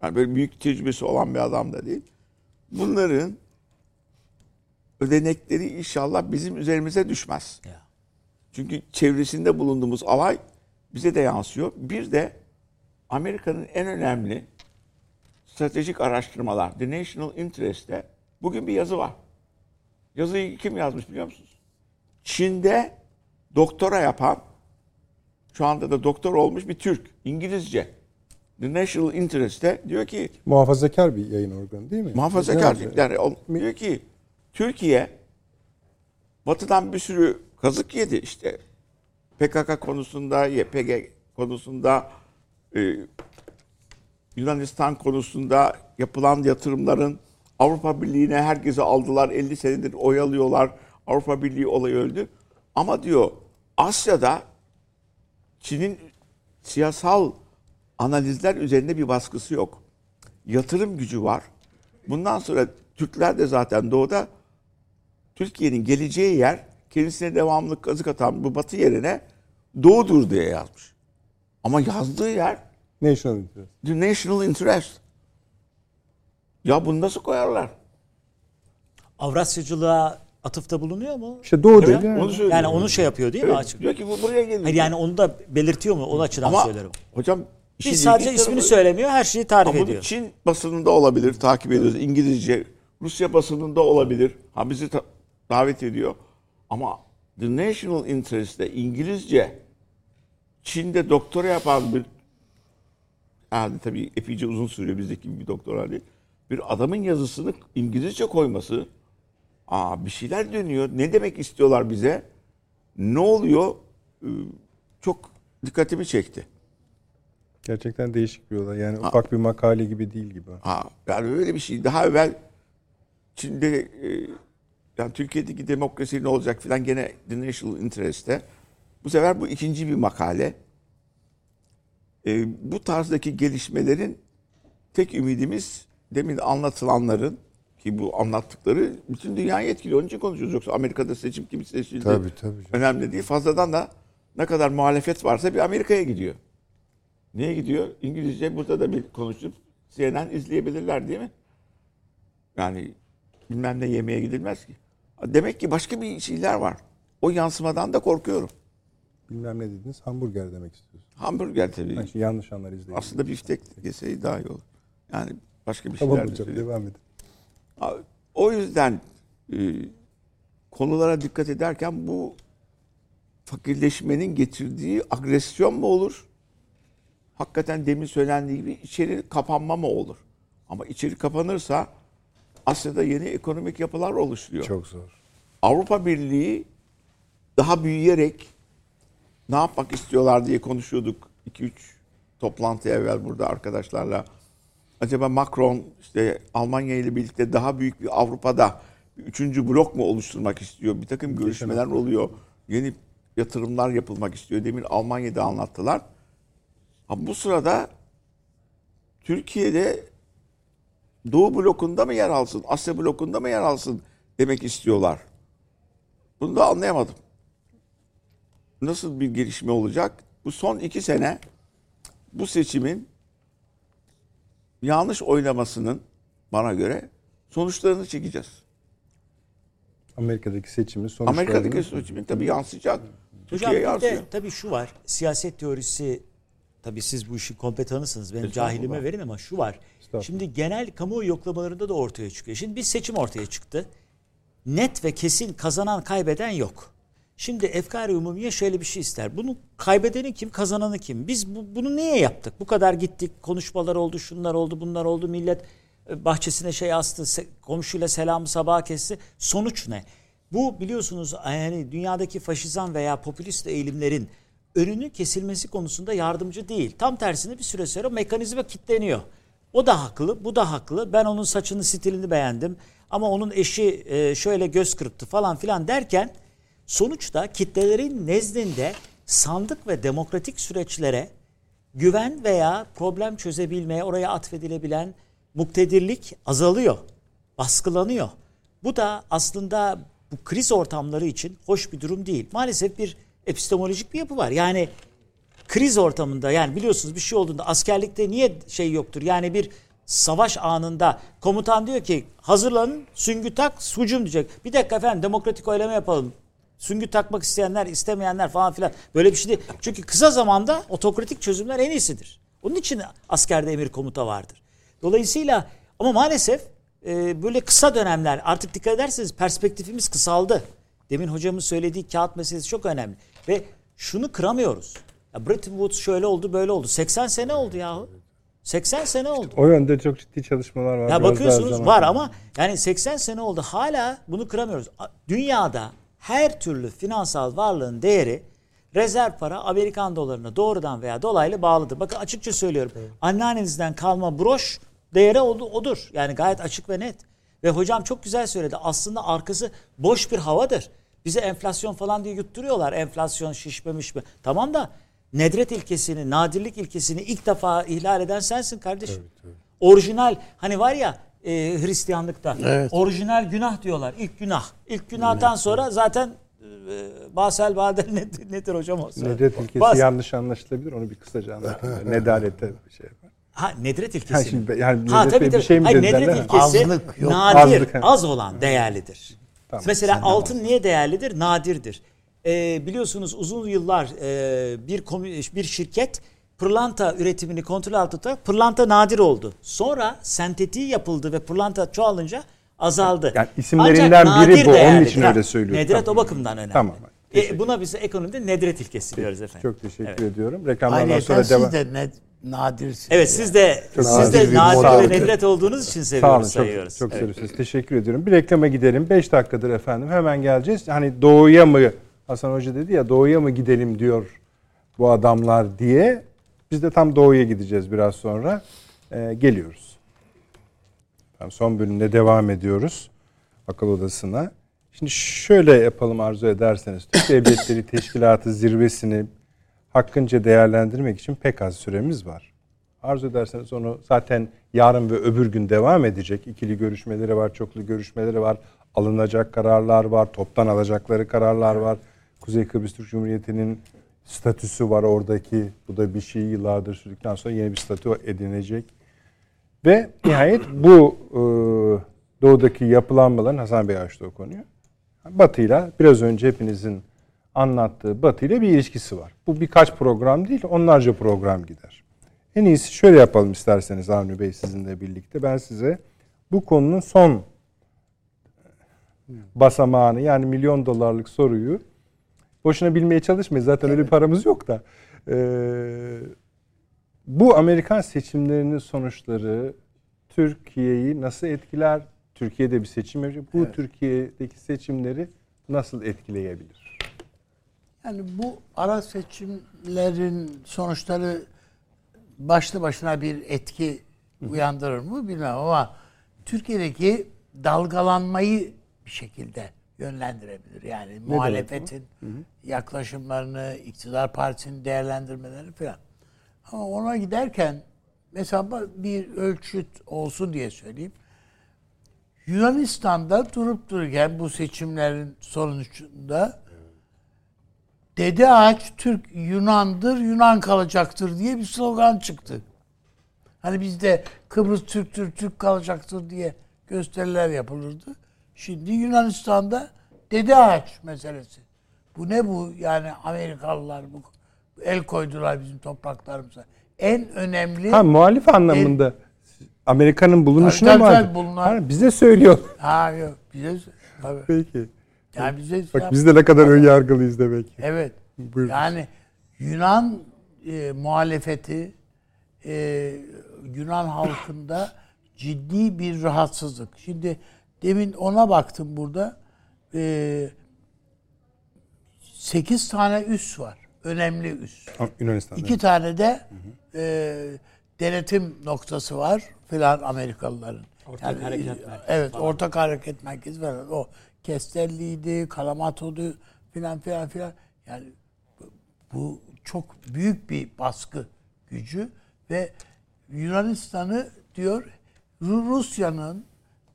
Yani böyle büyük tecrübesi olan bir adam da değil. Bunların ödenekleri inşallah bizim üzerimize düşmez. Ya. Çünkü çevresinde bulunduğumuz alay bize de yansıyor. Bir de Amerika'nın en önemli stratejik araştırmalar, The National Interest'te bugün bir yazı var. Yazıyı kim yazmış biliyor musunuz? Çin'de doktora yapan, şu anda da doktor olmuş bir Türk, İngilizce. The National Interest'te diyor ki Muhafazakar bir yayın organı değil mi? Muhafazakar yani o- diyor ki Türkiye Batı'dan bir sürü kazık yedi işte PKK konusunda, YPG konusunda, e, Yunanistan konusunda yapılan yatırımların Avrupa Birliği'ne herkese aldılar. 50 senedir oyalıyorlar. Avrupa Birliği olayı öldü. Ama diyor Asya'da Çin'in siyasal analizler üzerinde bir baskısı yok. Yatırım gücü var. Bundan sonra Türkler de zaten doğuda Türkiye'nin geleceği yer kendisine devamlı kazık atan bu batı yerine doğudur diye yazmış. Ama yazdığı yer National Interest. The National Interest. Ya bunu nasıl koyarlar? Avrasyacılığa atıfta bulunuyor mu? İşte doğu Evet, değil yani. onu söylüyor. Yani onu şey yapıyor değil mi Evet, açık? diyor ki bu buraya geliyor. Hayır yani onu da belirtiyor mu? O açıdan Ama söylerim. hocam Biz sadece ismini tarafı- söylemiyor, her şeyi tarif Ama ediyor. Çin basınında olabilir, takip ediyoruz. İngilizce, Rusya basınında olabilir. Ha bizi ta- davet ediyor. Ama The National Interest'te İngilizce, Çin'de doktora yapan bir yani tabii epeyce uzun sürüyor bizdeki gibi bir doktora değil. Bir adamın yazısını İngilizce koyması aa bir şeyler dönüyor. Ne demek istiyorlar bize? Ne oluyor? Ee, Çok dikkatimi çekti. Gerçekten değişik bir olay. Yani ufak bir makale gibi değil gibi. Ha, yani öyle bir şey. Daha evvel Çin'de e, yani Türkiye'deki demokrasi ne olacak filan gene The National Interest'te. Bu sefer bu ikinci bir makale. E, bu tarzdaki gelişmelerin tek ümidimiz demin anlatılanların ki bu anlattıkları bütün dünyayı etkiliyor. Onun için konuşuyoruz. Yoksa Amerika'da seçim kim seçildi Tabii, tabii önemli değil. Fazladan da ne kadar muhalefet varsa bir Amerika'ya gidiyor. Niye gidiyor? İngilizce burada da bir konuşup CNN izleyebilirler değil mi? Yani bilmem ne yemeğe gidilmez ki. Demek ki başka bir şeyler var. O yansımadan da korkuyorum. Bilmem ne dediniz. Hamburger demek istiyorsun. Hamburger tabii. Şimdi yanlış anlar izleyin. Aslında biftek yeseydi daha iyi olur. Yani başka bir şeyler Tamam de hocam söyleyeyim. devam edin. O yüzden e, konulara dikkat ederken bu fakirleşmenin getirdiği agresyon mu olur? Hakikaten demin söylendiği gibi içeri kapanma mı olur? Ama içeri kapanırsa Asya'da yeni ekonomik yapılar oluşuyor. Çok zor. Avrupa Birliği daha büyüyerek ne yapmak istiyorlar diye konuşuyorduk 2-3 toplantı evvel burada arkadaşlarla. Acaba Macron işte Almanya ile birlikte daha büyük bir Avrupa'da bir üçüncü blok mu oluşturmak istiyor? Bir takım görüşmeler oluyor. Yeni yatırımlar yapılmak istiyor. Demin Almanya'da anlattılar. Ha, bu sırada Türkiye'de Doğu blokunda mı yer alsın, Asya blokunda mı yer alsın demek istiyorlar. Bunu da anlayamadım. Nasıl bir gelişme olacak? Bu son iki sene bu seçimin yanlış oylamasının bana göre sonuçlarını çekeceğiz. Amerika'daki seçimin sonuçlarını... Amerika'daki seçimin tabii yansıyacak. Hocam Türkiye'ye bir yansıyor. de tabii şu var. Siyaset teorisi tabii siz bu işin kompetanısınız. Benim cahilime verin ama şu var. Şimdi genel kamuoyu yoklamalarında da ortaya çıkıyor. Şimdi bir seçim ortaya çıktı. Net ve kesin kazanan kaybeden yok. Şimdi efkar umumiye şöyle bir şey ister. Bunu kaybedeni kim, kazananı kim? Biz bu, bunu niye yaptık? Bu kadar gittik, konuşmalar oldu, şunlar oldu, bunlar oldu. Millet e, bahçesine şey astı, komşuyla selamı sabaha kesti. Sonuç ne? Bu biliyorsunuz yani dünyadaki faşizan veya popülist eğilimlerin önünü kesilmesi konusunda yardımcı değil. Tam tersine bir süre sonra mekanizma kilitleniyor. O da haklı, bu da haklı. Ben onun saçını, stilini beğendim. Ama onun eşi e, şöyle göz kırptı falan filan derken sonuçta kitlelerin nezdinde sandık ve demokratik süreçlere güven veya problem çözebilmeye oraya atfedilebilen muktedirlik azalıyor, baskılanıyor. Bu da aslında bu kriz ortamları için hoş bir durum değil. Maalesef bir epistemolojik bir yapı var. Yani kriz ortamında yani biliyorsunuz bir şey olduğunda askerlikte niye şey yoktur? Yani bir savaş anında komutan diyor ki hazırlanın süngü tak hücum diyecek. Bir dakika efendim demokratik oylama yapalım. Süngü takmak isteyenler, istemeyenler falan filan. Böyle bir şey değil. Çünkü kısa zamanda otokratik çözümler en iyisidir. Onun için askerde emir komuta vardır. Dolayısıyla ama maalesef e, böyle kısa dönemler artık dikkat ederseniz perspektifimiz kısaldı. Demin hocamın söylediği kağıt meselesi çok önemli. Ve şunu kıramıyoruz. Ya Bretton Woods şöyle oldu böyle oldu. 80 sene oldu yahu. 80 sene oldu. O yönde çok ciddi çalışmalar var. Ya bakıyorsunuz var ama yani 80 sene oldu hala bunu kıramıyoruz. Dünyada her türlü finansal varlığın değeri rezerv para Amerikan dolarına doğrudan veya dolaylı bağlıdır. Bakın açıkça söylüyorum. Anneannenizden kalma broş değeri odu- odur. Yani gayet açık ve net. Ve hocam çok güzel söyledi. Aslında arkası boş bir havadır. Bize enflasyon falan diye yutturuyorlar. Enflasyon şişmemiş mi? Tamam da nedret ilkesini, nadirlik ilkesini ilk defa ihlal eden sensin kardeşim. Orijinal hani var ya e, Hristiyanlıkta Evet. orijinal günah diyorlar. İlk günah. İlk günahtan sonra zaten e, Basel Badel nedir, nedir hocam o? Nedret ilkesi Bas- yanlış anlaşılabilir. Onu bir kısaca anlatayım. Nedalete bir şey var. Ha nedret ilkesi. Ha, şimdi yani ha, nedret tabii, Bey bir tabii. şey mi Hayır, dediler, nedret ilkesi Azlık, yok. nadir, Azlık, ha. az olan değerlidir. Tamam. Mesela altın niye değerlidir? Nadirdir. Ee, biliyorsunuz uzun yıllar e, bir komü- bir şirket pırlanta üretimini kontrol altında tutarak pırlanta nadir oldu. Sonra sentetiği yapıldı ve pırlanta çoğalınca azaldı. Yani isimlerinden Ancak biri nadir bu, onun değerlidir. için Ha, öyle söylüyorum. Nedret Tamam. o bakımdan önemli. Tamam. E, buna biz ekonomide nedret ilkesi diyoruz efendim. Çok teşekkür Evet. ediyorum. Reklamlardan Ayrıca sonra siz devam. de ne, nadirsiniz. Evet siz de siz nadir de bir nadir ve nedret olduğunuz için Sağ olun. seviyoruz Çok, sayıyoruz. çok Evet. seviyorsunuz. Teşekkür ediyorum. Bir reklama gidelim. 5 dakikadır efendim. Hemen geleceğiz. Hani doğuya mı Hasan Hoca dedi ya doğuya mı gidelim diyor bu adamlar diye. Biz de tam doğuya gideceğiz biraz sonra. Ee, geliyoruz. Tamam, son bölümde devam ediyoruz. Akıl odasına. Şimdi şöyle yapalım arzu ederseniz. Türk Devletleri Teşkilatı zirvesini hakkınca değerlendirmek için pek az süremiz var. Arzu ederseniz onu zaten yarın ve öbür gün devam edecek. İkili görüşmeleri var, çoklu görüşmeleri var. Alınacak kararlar var, toptan alacakları kararlar var. Kuzey Kıbrıs Türk Cumhuriyeti'nin statüsü var oradaki. Bu da bir şey yıllardır sürdükten sonra yeni bir statü edinecek. Ve nihayet bu e, doğudaki yapılanmaların Hasan Bey açtı o konuyu. Batı'yla biraz önce hepinizin anlattığı Batı ile bir ilişkisi var. Bu birkaç program değil, onlarca program gider. En iyisi şöyle yapalım isterseniz Avni Bey sizinle birlikte. Ben size bu konunun son basamağını yani milyon dolarlık soruyu boşuna bilmeye çalışmayın. Zaten öyle bir paramız yok da. Ee, bu Amerikan seçimlerinin sonuçları Türkiye'yi nasıl etkiler? Türkiye'de bir seçim yapacak. Bu Türkiye'deki seçimleri nasıl etkileyebilir? Yani bu ara seçimlerin sonuçları başlı başına bir etki uyandırır mı bilmem ama Türkiye'deki dalgalanmayı bir şekilde yönlendirebilir. Yani muhalefetin yaklaşımlarını, iktidar partisinin değerlendirmelerini falan. Ama ona giderken mesela bir ölçüt olsun diye söyleyeyim. Yunanistan'da durup dururken bu seçimlerin sonucunda Dede ağaç Türk Yunan'dır, Yunan kalacaktır diye bir slogan çıktı. Hani bizde Kıbrıs Türk'tür, Türk kalacaktır diye gösteriler yapılırdı. Şimdi Yunanistan'da dede ağaç meselesi. Bu ne bu? Yani Amerikalılar bu el koydular bizim topraklarımıza. En önemli Ha muhalif anlamında Amerika'nın bulunuşuna Tabii, mı? tabii, muhalif? bulunan- Ha, bize söylüyor. ha yok bize tabii. Peki. Yani bize Bak biz de ne kadar ön yargılıyız demek. Evet. Buyurun. Yani Yunan e, muhalefeti e, Yunan halkında ciddi bir rahatsızlık. Şimdi demin ona baktım burada. E, 8 tane üs var. Önemli üs. Yunanistan'da. İki tane de e, denetim noktası var filan Amerikalıların. Ortak hareket merkezi Evet, falan. ortak hareket merkezi var. O Kestelli'ydi, Kalamato'du filan filan filan. Yani bu- çok büyük bir baskı gücü ve Yunanistan'ı diyor Ru- Rusya'nın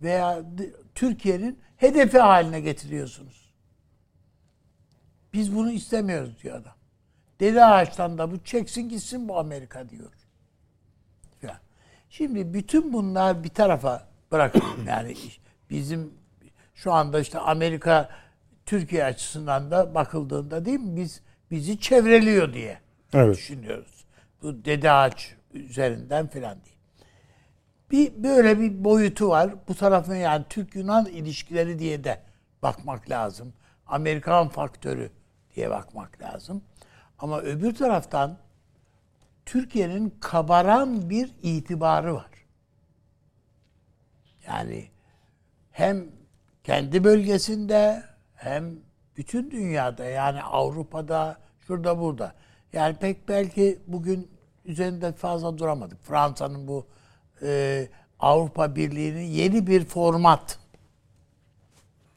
veya Türkiye'nin hedefi haline getiriyorsunuz. Biz bunu istemiyoruz diyor adam. Deli ağaçtan da bu çeksin gitsin bu Amerika diyor. Filan. Şimdi bütün bunlar bir tarafa bırakalım. Yani bizim şu anda işte Amerika Türkiye açısından da bakıldığında değil mi biz bizi çevreliyor diye Evet. düşünüyoruz. Bu dede ağaç üzerinden filan değil. Bir böyle bir boyutu var. Bu tarafın yani Türk-Yunan ilişkileri diye de bakmak lazım. Amerikan faktörü diye bakmak lazım. Ama öbür taraftan Türkiye'nin kabaran bir itibarı var. Yani hem kendi bölgesinde hem bütün dünyada yani Avrupa'da şurada burada. Yani pek belki bugün üzerinde fazla duramadık. Fransa'nın bu e, Avrupa Birliği'nin yeni bir format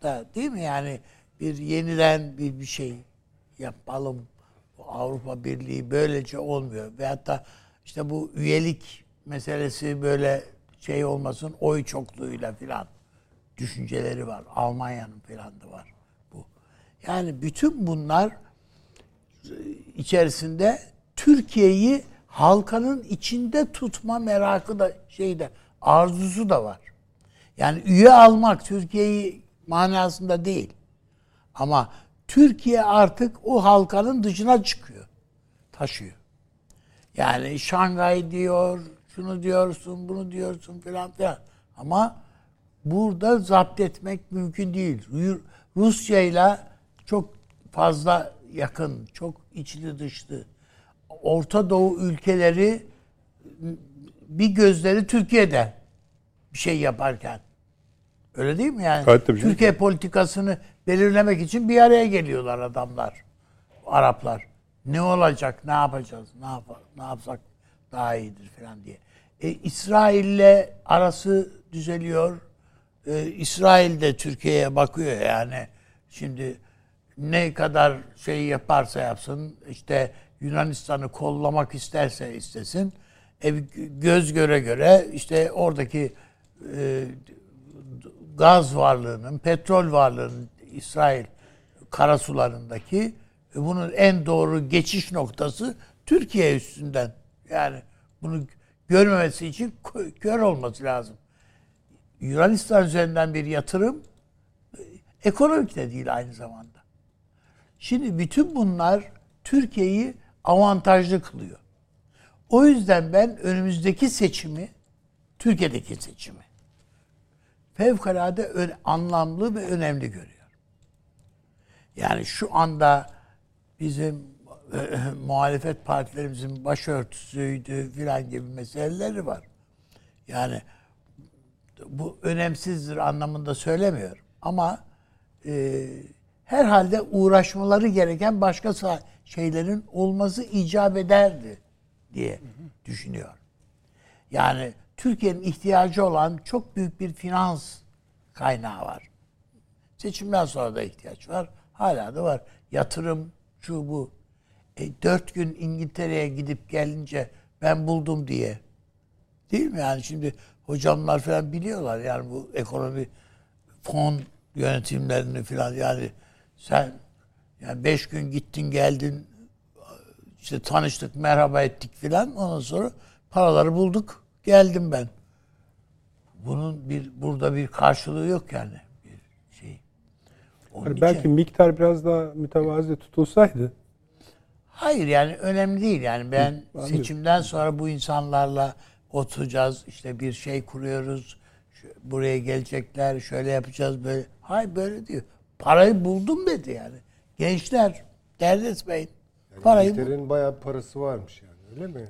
da değil mi? Yani bir yeniden bir bir şey yapalım. Avrupa Birliği böylece olmuyor. Ve hatta işte bu üyelik meselesi böyle şey olmasın oy çokluğuyla filan düşünceleri var. Almanya'nın filan da var bu. Yani bütün bunlar içerisinde Türkiye'yi halkanın içinde tutma merakı da şeyde arzusu da var. Yani üye almak Türkiye'yi manasında değil. Ama Türkiye artık o halkanın dışına çıkıyor. Taşıyor. Yani Şangay diyor, şunu diyorsun, bunu diyorsun filan filan. Ama burada zapt etmek mümkün değil. Ru- Rusya ile çok fazla yakın, çok içli dışlı. Orta Doğu ülkeleri bir gözleri Türkiye'de bir şey yaparken. Öyle değil mi yani? Evet, tabii canım. Türkiye politikasını belirlemek için bir araya geliyorlar adamlar. Araplar. Ne olacak, ne yapacağız, ne yapar, ne yapsak daha iyidir falan diye. E, İsrail'le arası düzeliyor. E, İsrail de Türkiye'ye bakıyor yani. Şimdi ne kadar şey yaparsa yapsın, işte Yunanistan'ı kollamak isterse istesin, e, göz göre göre işte oradaki e, gaz varlığının, petrol varlığının İsrail karasularındaki e, bunun en doğru geçiş noktası Türkiye üstünden. Yani bunu görmemesi için kö- kör olması lazım. Yunanistan üzerinden bir yatırım e, ekonomik de değil aynı zamanda. Şimdi bütün bunlar Türkiye'yi avantajlı kılıyor. O yüzden ben önümüzdeki seçimi, Türkiye'deki seçimi fevkalade ön- anlamlı ve önemli görüyorum. Yani şu anda bizim e, muhalefet partilerimizin başörtüsüydü filan gibi meseleleri var. Yani bu önemsizdir anlamında söylemiyorum. Ama e, herhalde uğraşmaları gereken başka sa- şeylerin olması icap ederdi diye düşünüyorum. Yani Türkiye'nin ihtiyacı olan çok büyük bir finans kaynağı var. Seçimden sonra da ihtiyaç var. Hala da var. Yatırım, şu bu. E, dört gün İngiltere'ye gidip gelince ben buldum diye. Değil mi? Yani şimdi hocamlar falan biliyorlar yani bu ekonomi fon yönetimlerini falan yani sen yani beş gün gittin geldin işte tanıştık merhaba ettik filan. Ondan sonra paraları bulduk. Geldim ben. Bunun bir burada bir karşılığı yok yani. Bir şey. Onun için- belki miktar biraz daha mütevazi tutulsaydı. Hayır yani önemli değil yani. Ben seçimden sonra bu insanlarla oturacağız işte bir şey kuruyoruz. Buraya gelecekler şöyle yapacağız böyle. Hayır böyle diyor parayı buldum dedi yani gençler dert etmeyin parayı bu- İngiltere'nin bayağı parası varmış yani öyle mi?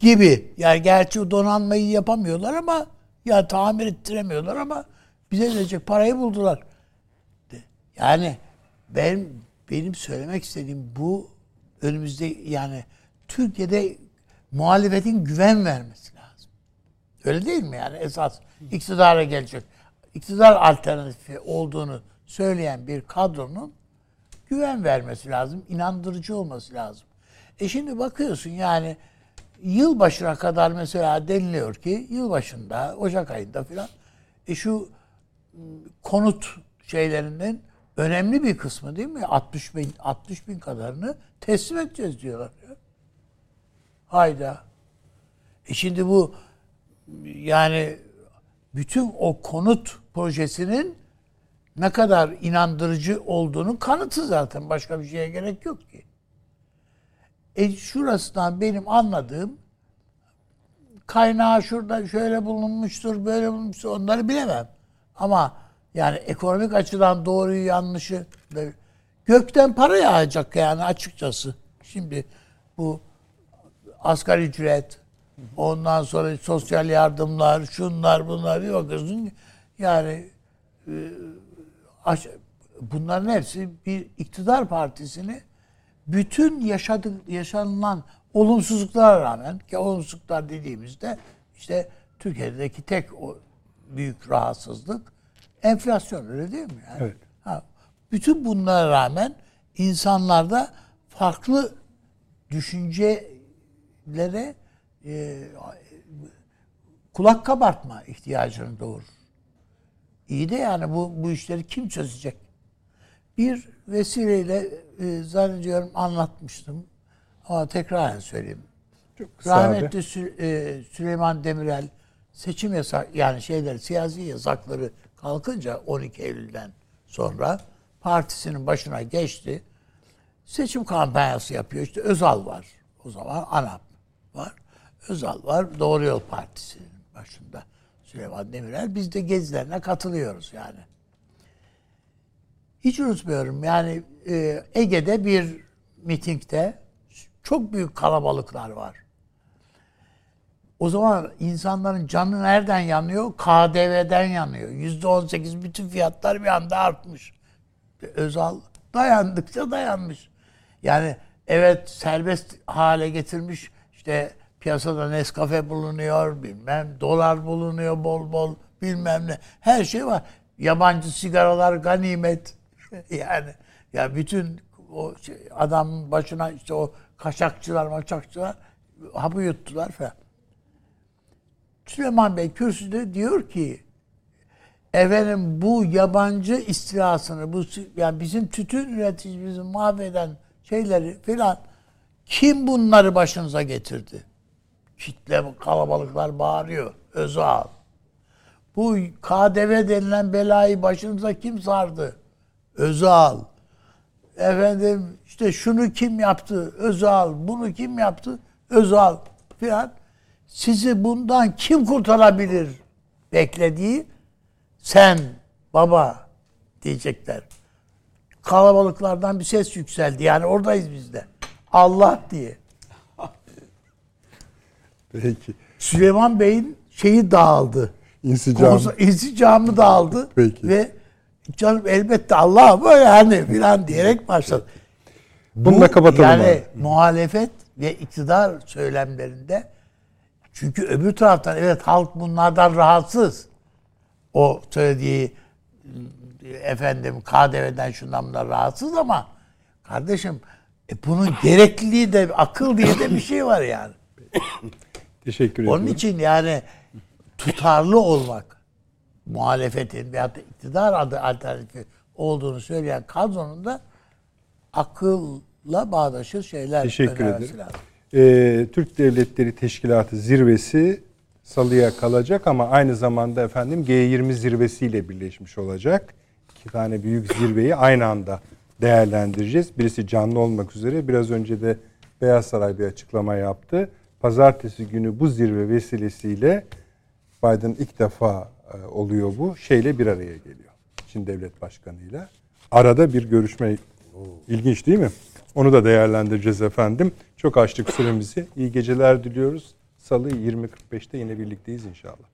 gibi yani gerçi o donanmayı yapamıyorlar ama ya tamir ettiremiyorlar ama bize verecek parayı buldular yani ben benim söylemek istediğim bu önümüzde yani Türkiye'de muhalefetin güven vermesi lazım. Öyle değil mi yani esas iktidara gelecek iktidar alternatifi olduğunu söyleyen bir kadronun güven vermesi lazım, inandırıcı olması lazım. E şimdi bakıyorsun yani yılbaşına kadar mesela deniliyor ki yılbaşında, Ocak ayında filan e şu konut şeylerinin önemli bir kısmı değil mi? 60 bin, 60 bin kadarını teslim edeceğiz diyorlar. Hayda. E şimdi bu yani bütün o konut projesinin ne kadar inandırıcı olduğunu kanıtı zaten. Başka bir şeye gerek yok ki. E şurasından benim anladığım kaynağı şurada şöyle bulunmuştur, böyle bulunmuştur onları bilemem. Ama yani ekonomik açıdan doğruyu yanlışı gökten para yağacak yani açıkçası. Şimdi bu asgari ücret, ondan sonra sosyal yardımlar, şunlar bunlar bir bakıyorsun yani e, bunların hepsi bir iktidar partisini bütün yaşadık yaşanılan olumsuzluklara rağmen ki olumsuzluklar dediğimizde işte Türkiye'deki tek o büyük rahatsızlık enflasyon öyle değil mi? Yani, Evet. ha, bütün bunlara rağmen insanlarda farklı düşüncelere e, kulak kabartma ihtiyacını doğurur. İyi de yani bu bu işleri kim çözecek? Bir vesileyle e, zannediyorum anlatmıştım. Ama tekrar söyleyeyim. kısa abi. Rahmetli Sü- e, Süleyman Demirel seçim yasak yani şeyler siyasi yasakları kalkınca 12 Eylül'den sonra partisinin başına geçti. Seçim kampanyası yapıyor. İşte Özal var. O zaman ANAP var. Özal var. Doğru Yol Partisi'nin başında. Süleyman Demirel. Biz de gezilerine katılıyoruz yani. Hiç unutmuyorum yani e, Ege'de bir mitingde çok büyük kalabalıklar var. O zaman insanların canı nereden yanıyor? KDV'den yanıyor. Yüzde on sekiz bütün fiyatlar bir anda artmış. Özal dayandıkça dayanmış. Yani evet serbest hale getirmiş. İşte piyasada Nescafe bulunuyor, bilmem dolar bulunuyor bol bol, bilmem ne. Her şey var. Yabancı sigaralar ganimet. yani ya bütün o şey, adamın başına işte o kaçakçılar, maçakçılar hapı yuttular falan. Süleyman Bey kürsüde diyor ki efendim bu yabancı istilasını bu yani bizim tütün üreticimizi mahveden şeyleri filan kim bunları başınıza getirdi? Kitle kalabalıklar bağırıyor. Özal. Bu KDV denilen belayı başınıza kim sardı? Özal. Efendim işte şunu kim yaptı? Özal. Bunu kim yaptı? Özal filan. Sizi bundan kim kurtarabilir? Beklediği sen baba diyecekler. Kalabalıklardan bir ses yükseldi. Yani oradayız biz de. Allah diye. Peki. Süleyman Bey'in şeyi dağıldı. İnsicam. Konusu, insicamı dağıldı. Peki. Ve canım elbette Allah bu yani filan diyerek başladı. Bununla kapatalım Yani abi. muhalefet ve iktidar söylemlerinde çünkü öbür taraftan evet halk bunlardan rahatsız. O söylediği efendim KDV'den şundan bundan rahatsız ama kardeşim e bunun gerekliliği de akıl diye de bir şey var yani. Teşekkür Onun ediyorum. için yani tutarlı olmak muhalefetin veyahut da iktidar adı alternatifi olduğunu söyleyen kadronun da akılla bağdaşır şeyler Teşekkür ederim. lazım. Ee, Türk Devletleri Teşkilatı zirvesi salıya kalacak ama aynı zamanda efendim G20 zirvesiyle birleşmiş olacak. İki tane büyük zirveyi aynı anda değerlendireceğiz. Birisi canlı olmak üzere. Biraz önce de Beyaz Saray bir açıklama yaptı. Pazartesi günü bu zirve vesilesiyle Biden ilk defa e, oluyor bu. Şeyle bir araya geliyor. Çin Devlet Başkanı'yla. Arada bir görüşme ilginç değil mi? Onu da değerlendireceğiz efendim. Çok açtık süremizi. İyi geceler diliyoruz. Salı 20.45'te yine birlikteyiz inşallah.